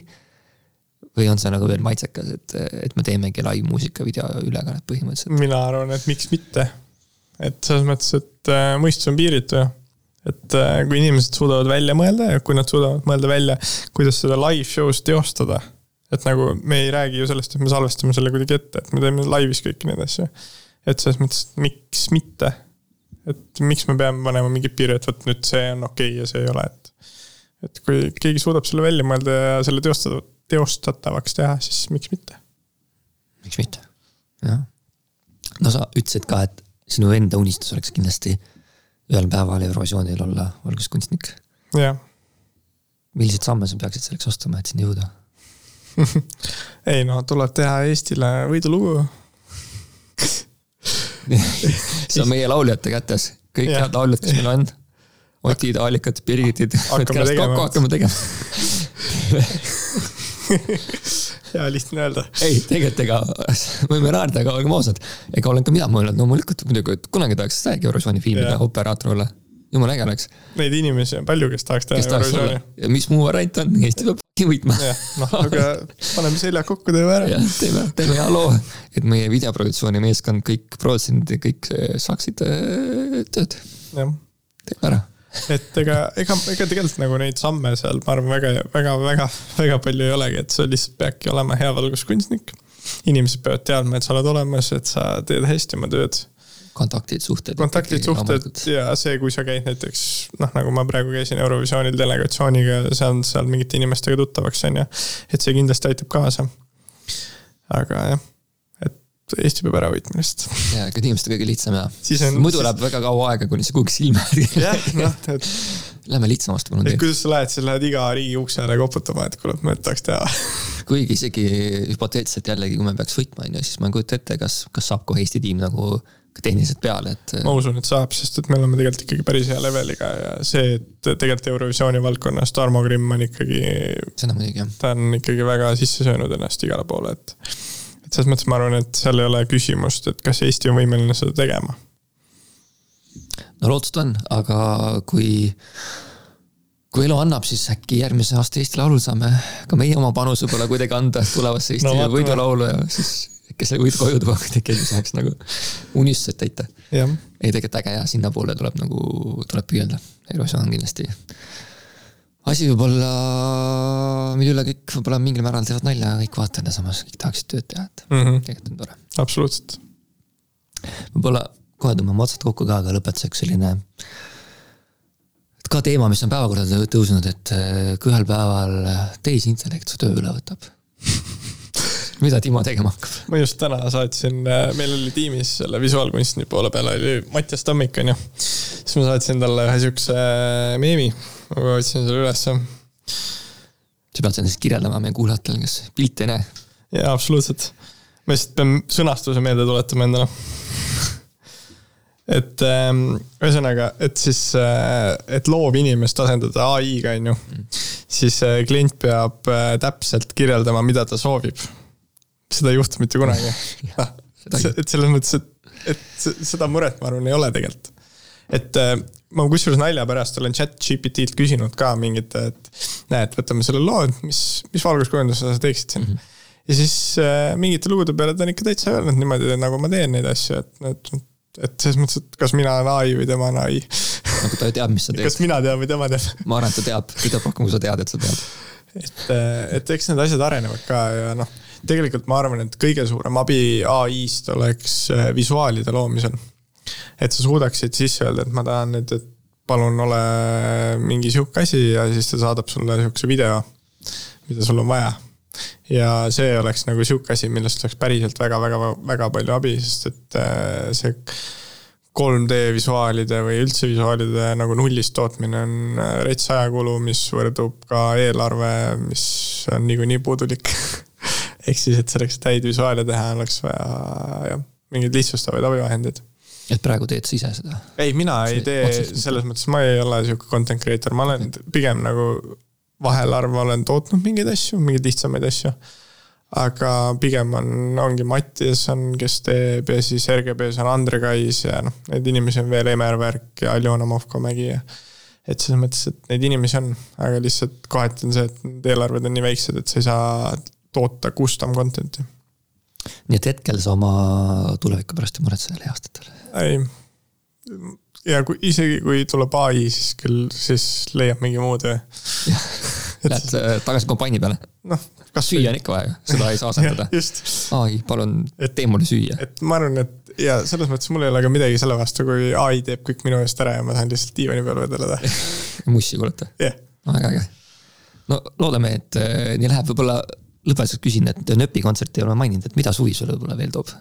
või on see nagu veel maitsekas, et, et me teemegi live muusikavideo ülekannet põhimõtteliselt? mina arvan, et miks mitte. et selles mõttes, et äh, mõistus on piiritu ju. Et äh, kui inimesed suudavad välja mõelda ja kui nad suudavad mõelda välja, kuidas seda live show's teostada. et nagu me ei räägi ju sellest, et me salvestame selle kuidagi ette, et me teeme laivis kõiki neid asju. et selles mõttes, et miks mitte. et miks me peame panema mingid piirid, et vot nüüd see on okei okay ja see ei ole, et. et kui keegi suudab selle välja mõelda ja selle teostada, teostatavaks teha, siis miks mitte. miks mitte, jah. no sa ütlesid ka, et sinu enda unistus oleks kindlasti ühel päeval Eurovisioonil olla valguskunstnik. jah milliseid samme sa peaksid selleks astuma, et sinna jõuda? <laughs> ei no tuleb teha Eestile võidulugu. <laughs> see on meie lauljate kätes, kõik head lauljad, kes meil on. Otid, Aalikad, Birgitid. Hakkame tegema. hakkame tegema. <laughs> hea lihtne öelda. ei, tegelikult ega <laughs> võime naerda, aga olgem ausad. ega olen ka mina mõelnud loomulikult muidugi, et kunagi tahaks täiegi Eurovisiooni filmida operaator olla. jumala äge oleks, Neid inimesi on palju, kes tahaks teha Eurovisiooni. ja mis muu variant on, Eesti peab <laughs> võitma. noh, aga paneme seljad kokku, teeme ära. teeme, teeme hea loo, et meie videoproduktsiooni meeskond, kõik produtsendid ja kõik eh, saaksid eh, tööd, teeme ära. Et ega, ega, ega tegelikult nagu neid samme seal, ma arvan, väga, väga, väga, väga palju ei olegi, et sa lihtsalt peadki olema hea valguskunstnik. inimesed peavad teadma, et sa oled olemas, et sa teed hästi oma tööd. kontaktid, suhted. kontaktid, suhted ja see, kui sa käid näiteks noh, nagu ma praegu käisin Eurovisioonil delegatsiooniga saan seal mingite inimestega tuttavaks, on ju. et see kindlasti aitab kaasa. aga jah, Eesti peab ära võitma lihtsalt. ja, ega inimestel kõige lihtsam ja. Siis on- muidu siis- läheb väga kaua aega, kuni see kuhugi silma järgi jah, noh, et, Lähme lihtsamast palun et kuidas sa lähed, sa lähed iga riigi uksele koputama, et kuule, ma tahaks teha. <laughs> kuigi isegi hüpoteetiliselt jällegi, kui me peaks võitma, on ju, siis ma ei kujuta ette, kas, kas saab kohe Eesti tiim nagu ka tehniliselt peale, et. ma usun, et saab, sest et me oleme tegelikult ikkagi päris hea leveliga ja see, et tegelikult Eurovisiooni valdkonnas Tarmo Grimm on ikkagi, seda muidugi jah. ta on ikkagi väga sisse söönud ennast igale poole, et. Et selles mõttes ma arvan, et seal ei ole küsimust, et kas Eesti on võimeline seda tegema. no lootust on, aga kui, kui elu annab, siis äkki järgmise aasta Eesti Laulul saame ka meie oma panuse võib-olla kuidagi anda tulevasse Eesti No võidulaulu ja siis äkki selle võidu koju tuua kuidagi, et saaks nagu unistused täita. ei, tegelikult äge ja sinnapoole tuleb nagu, tuleb püüelda. Eurovisioon on kindlasti asi võib-olla, mille üle kõik võib-olla mingil määral teevad nalja, kõik vaatajad ja samas kõik tahaksid tööd teha, et mm -hmm. tegelikult on tore. absoluutselt. võib-olla kohe tõmbame otsad kokku ka, aga lõpetuseks selline. et ka teema, mis on päevakorda tõ- tõusnud, et eh, kui ühel päeval tehisintellekt su töö üle võtab. <laughs> mida Timo tegema hakkab? ma just täna saatsin, meil oli tiimis selle visuaalkunstni poole peal oli Mattias Tammik, onju. siis ma saatsin talle ühe siukse meemi, ma otsin selle ülesse. sa pead seda siis kirjeldama meie kuulajatele, kes pilti ei näe. jaa, absoluutselt. ma lihtsalt pean sõnastuse meelde tuletama endale. et ähm, ühesõnaga, et siis, et loovinimest asendada ai-ga, on ju, siis äh, klient peab äh, täpselt kirjeldama, mida ta soovib. seda ei juhtu mitte kunagi. <laughs> ei- et selles mõttes, et, et se- seda muret, ma arvan, ei ole tegelikult. et äh, ma kusjuures nalja pärast olen chat GPT-lt küsinud ka mingit, et näed, võtame selle loo, et mis, mis valguskujunduse sa teeksid siin mm. -hmm. ja siis äh, mingite lugude peale ta on ikka täitsa öelnud niimoodi, nagu ma teen neid asju, et, et, et selles mõttes, et kas mina olen ai või tema on ai. nagu ta teab, mis sa <laughs> teed. kas mina tean või tema teab? ma arvan, et ta teab, teab rohkem, kui sa tead, et sa tead. et, et eks need asjad arenevad ka ja noh, tegelikult ma arvan, et kõige suurem abi ai-st oleks äh, visuaalide loomisel. Et sa suudaksid sisse öelda, et ma tahan nüüd, et palun ole mingi sihuke asi ja siis ta saadab sulle sihukese video, mida sul on vaja. Ja see oleks nagu sihuke asi, millest oleks päriselt väga-väga-väga palju abi, sest et äh, see 3D visuaalide või üldse visuaalide nagu nullist tootmine on äh, rets ajakulu, mis võrdub ka eelarve, mis on niikuinii puudulik. <laughs> Ehk siis, et selleks, et häid visuaale teha, oleks vaja jah, mingeid lihtsustavaid abivahendeid et praegu teed sa ise seda? ei, mina ei tee, selles mõttes ma ei ole sihuke content creator, ma olen pigem nagu vahel harva olen tootnud mingeid asju, mingeid lihtsamaid asju. aga pigem on, ongi Mattias on, kes teeb ja siis RGB-s on Andre Kais ja noh, neid inimesi on veel, Emer Värk ja Aljona Movkomägi ja. et selles mõttes, et neid inimesi on, aga lihtsalt kohati on see, et need eelarved on nii väiksed, et sa ei saa toota custom content'i. Nii et hetkel sa oma tuleviku pärast ei muretse lähiaastatel? ei ja kui isegi, kui tuleb ai, siis küll, siis leiab mingi muu töö. <laughs> Lähed äh, tagasi kompanni peale? noh, kas süüa on ikka vaja, seda ei saa <laughs> asendada. ai, palun tee mulle süüa. et ma arvan, et ja selles mõttes mul ei ole ka midagi selle vastu, kui ai teeb kõik minu eest ära ja ma saan lihtsalt diivani peal vedeleda <laughs> mussi kuulata yeah.? väga äge. no loodame, et äh, nii läheb, võib-olla lõpetuseks küsin, et nööpi kontserti ei ole maininud, et mida suvi sulle võib-olla veel toob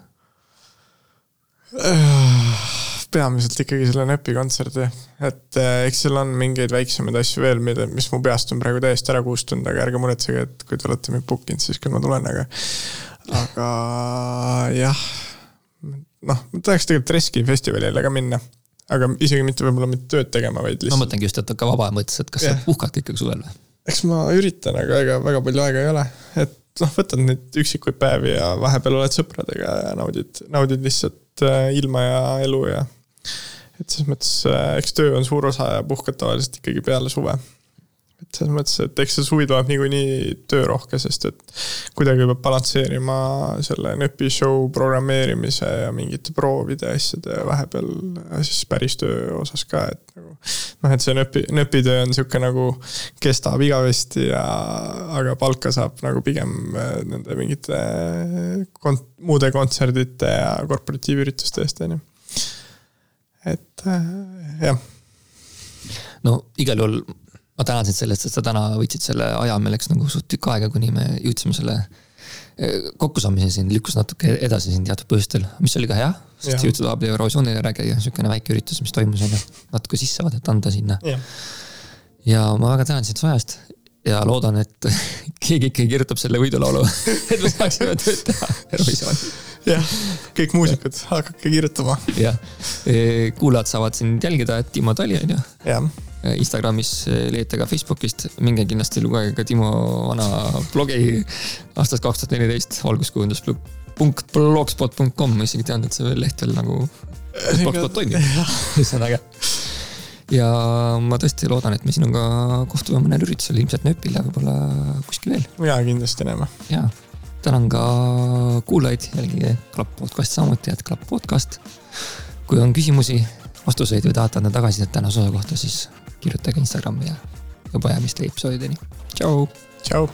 peamiselt ikkagi selle NEP-i kontserdi, et eh, eks seal on mingeid väiksemaid asju veel, mida, mis mu peast on praegu täiesti ära kustunud, aga ärge muretsege, et kui te olete mind book inud, siis küll ma tulen, aga, aga jah. noh, ma tahaks tegelikult Reski festivalile ka minna, aga isegi mitte võib-olla mitte tööd tegema, vaid lihtsalt. ma mõtlengi just, et ka vaba mõttes, et kas yeah. sa puhkad ikkagi suvel või? Eks ma üritan, aga ega väga palju aega ei ole, et noh, võtad neid üksikuid päevi ja vahepeal oled sõpradega ja naudid, naudid lihtsalt eh, ilma ja elu ja et selles mõttes, äh, eks töö on suur osa ja puhkad tavaliselt ikkagi peale suve. Et selles mõttes, et eks see suvi tuleb niikuinii töörohke, sest et kuidagi peab balansseerima selle NEP-i show programmeerimise ja mingite proovide ja asjade vahepeal siis päris töö osas ka, et nagu. noh, et see NEP-i, NEP-i töö on sihuke nagu kestab igavesti ja, aga palka saab nagu pigem äh, nende mingite kont-, muude kontserdite ja korporatiivürituste eest, on ju et äh, jah. no igal juhul ma tänan sind selle eest, et sa täna võtsid selle aja, meil läks nagu suht tükk aega, kuni me jõudsime selle äh, kokkusaamiseni siin, lükkus natuke edasi siin teatud põhjustel, mis oli ka hea. sest jõudsime vahepeal Eurovisioonile rääkida, niisugune väike üritus, mis toimus, on ju, natuke sissevaadet anda sinna. ja ma väga tänan sind su ajast ja loodan, et <laughs> keegi ikkagi kirjutab selle võidulaulu <laughs> et me saaksime tööd teha Eurovisioonil. jah, kõik muusikud, hakake kirjutama. jah, e, kuulajad saavad sind jälgida, et Timo Tali on ju. jah. E, Instagramis e, leiate ka Facebookist, minge kindlasti lugege ka Timo vana blogi aastast kaks tuhat neliteist, valguskujundus punkt blogspot punkt kom, ma isegi tean, et see leht veel nagu. blogspot toimib, mis on äge ja ma tõesti loodan, et me sinuga kohtume mõnel üritusel, ilmselt nööpil ja võib-olla kuskil veel. ja kindlasti näeme. ja, tänan ka kuulajaid, jälgige Klapp podcast'i samuti, et Klapp podcast. kui on küsimusi, vastuseid või tahate anda tagasisidet tänase osa kohta, siis kirjutage Instagrami ja juba jäämist episoodideni. tšau. tšau.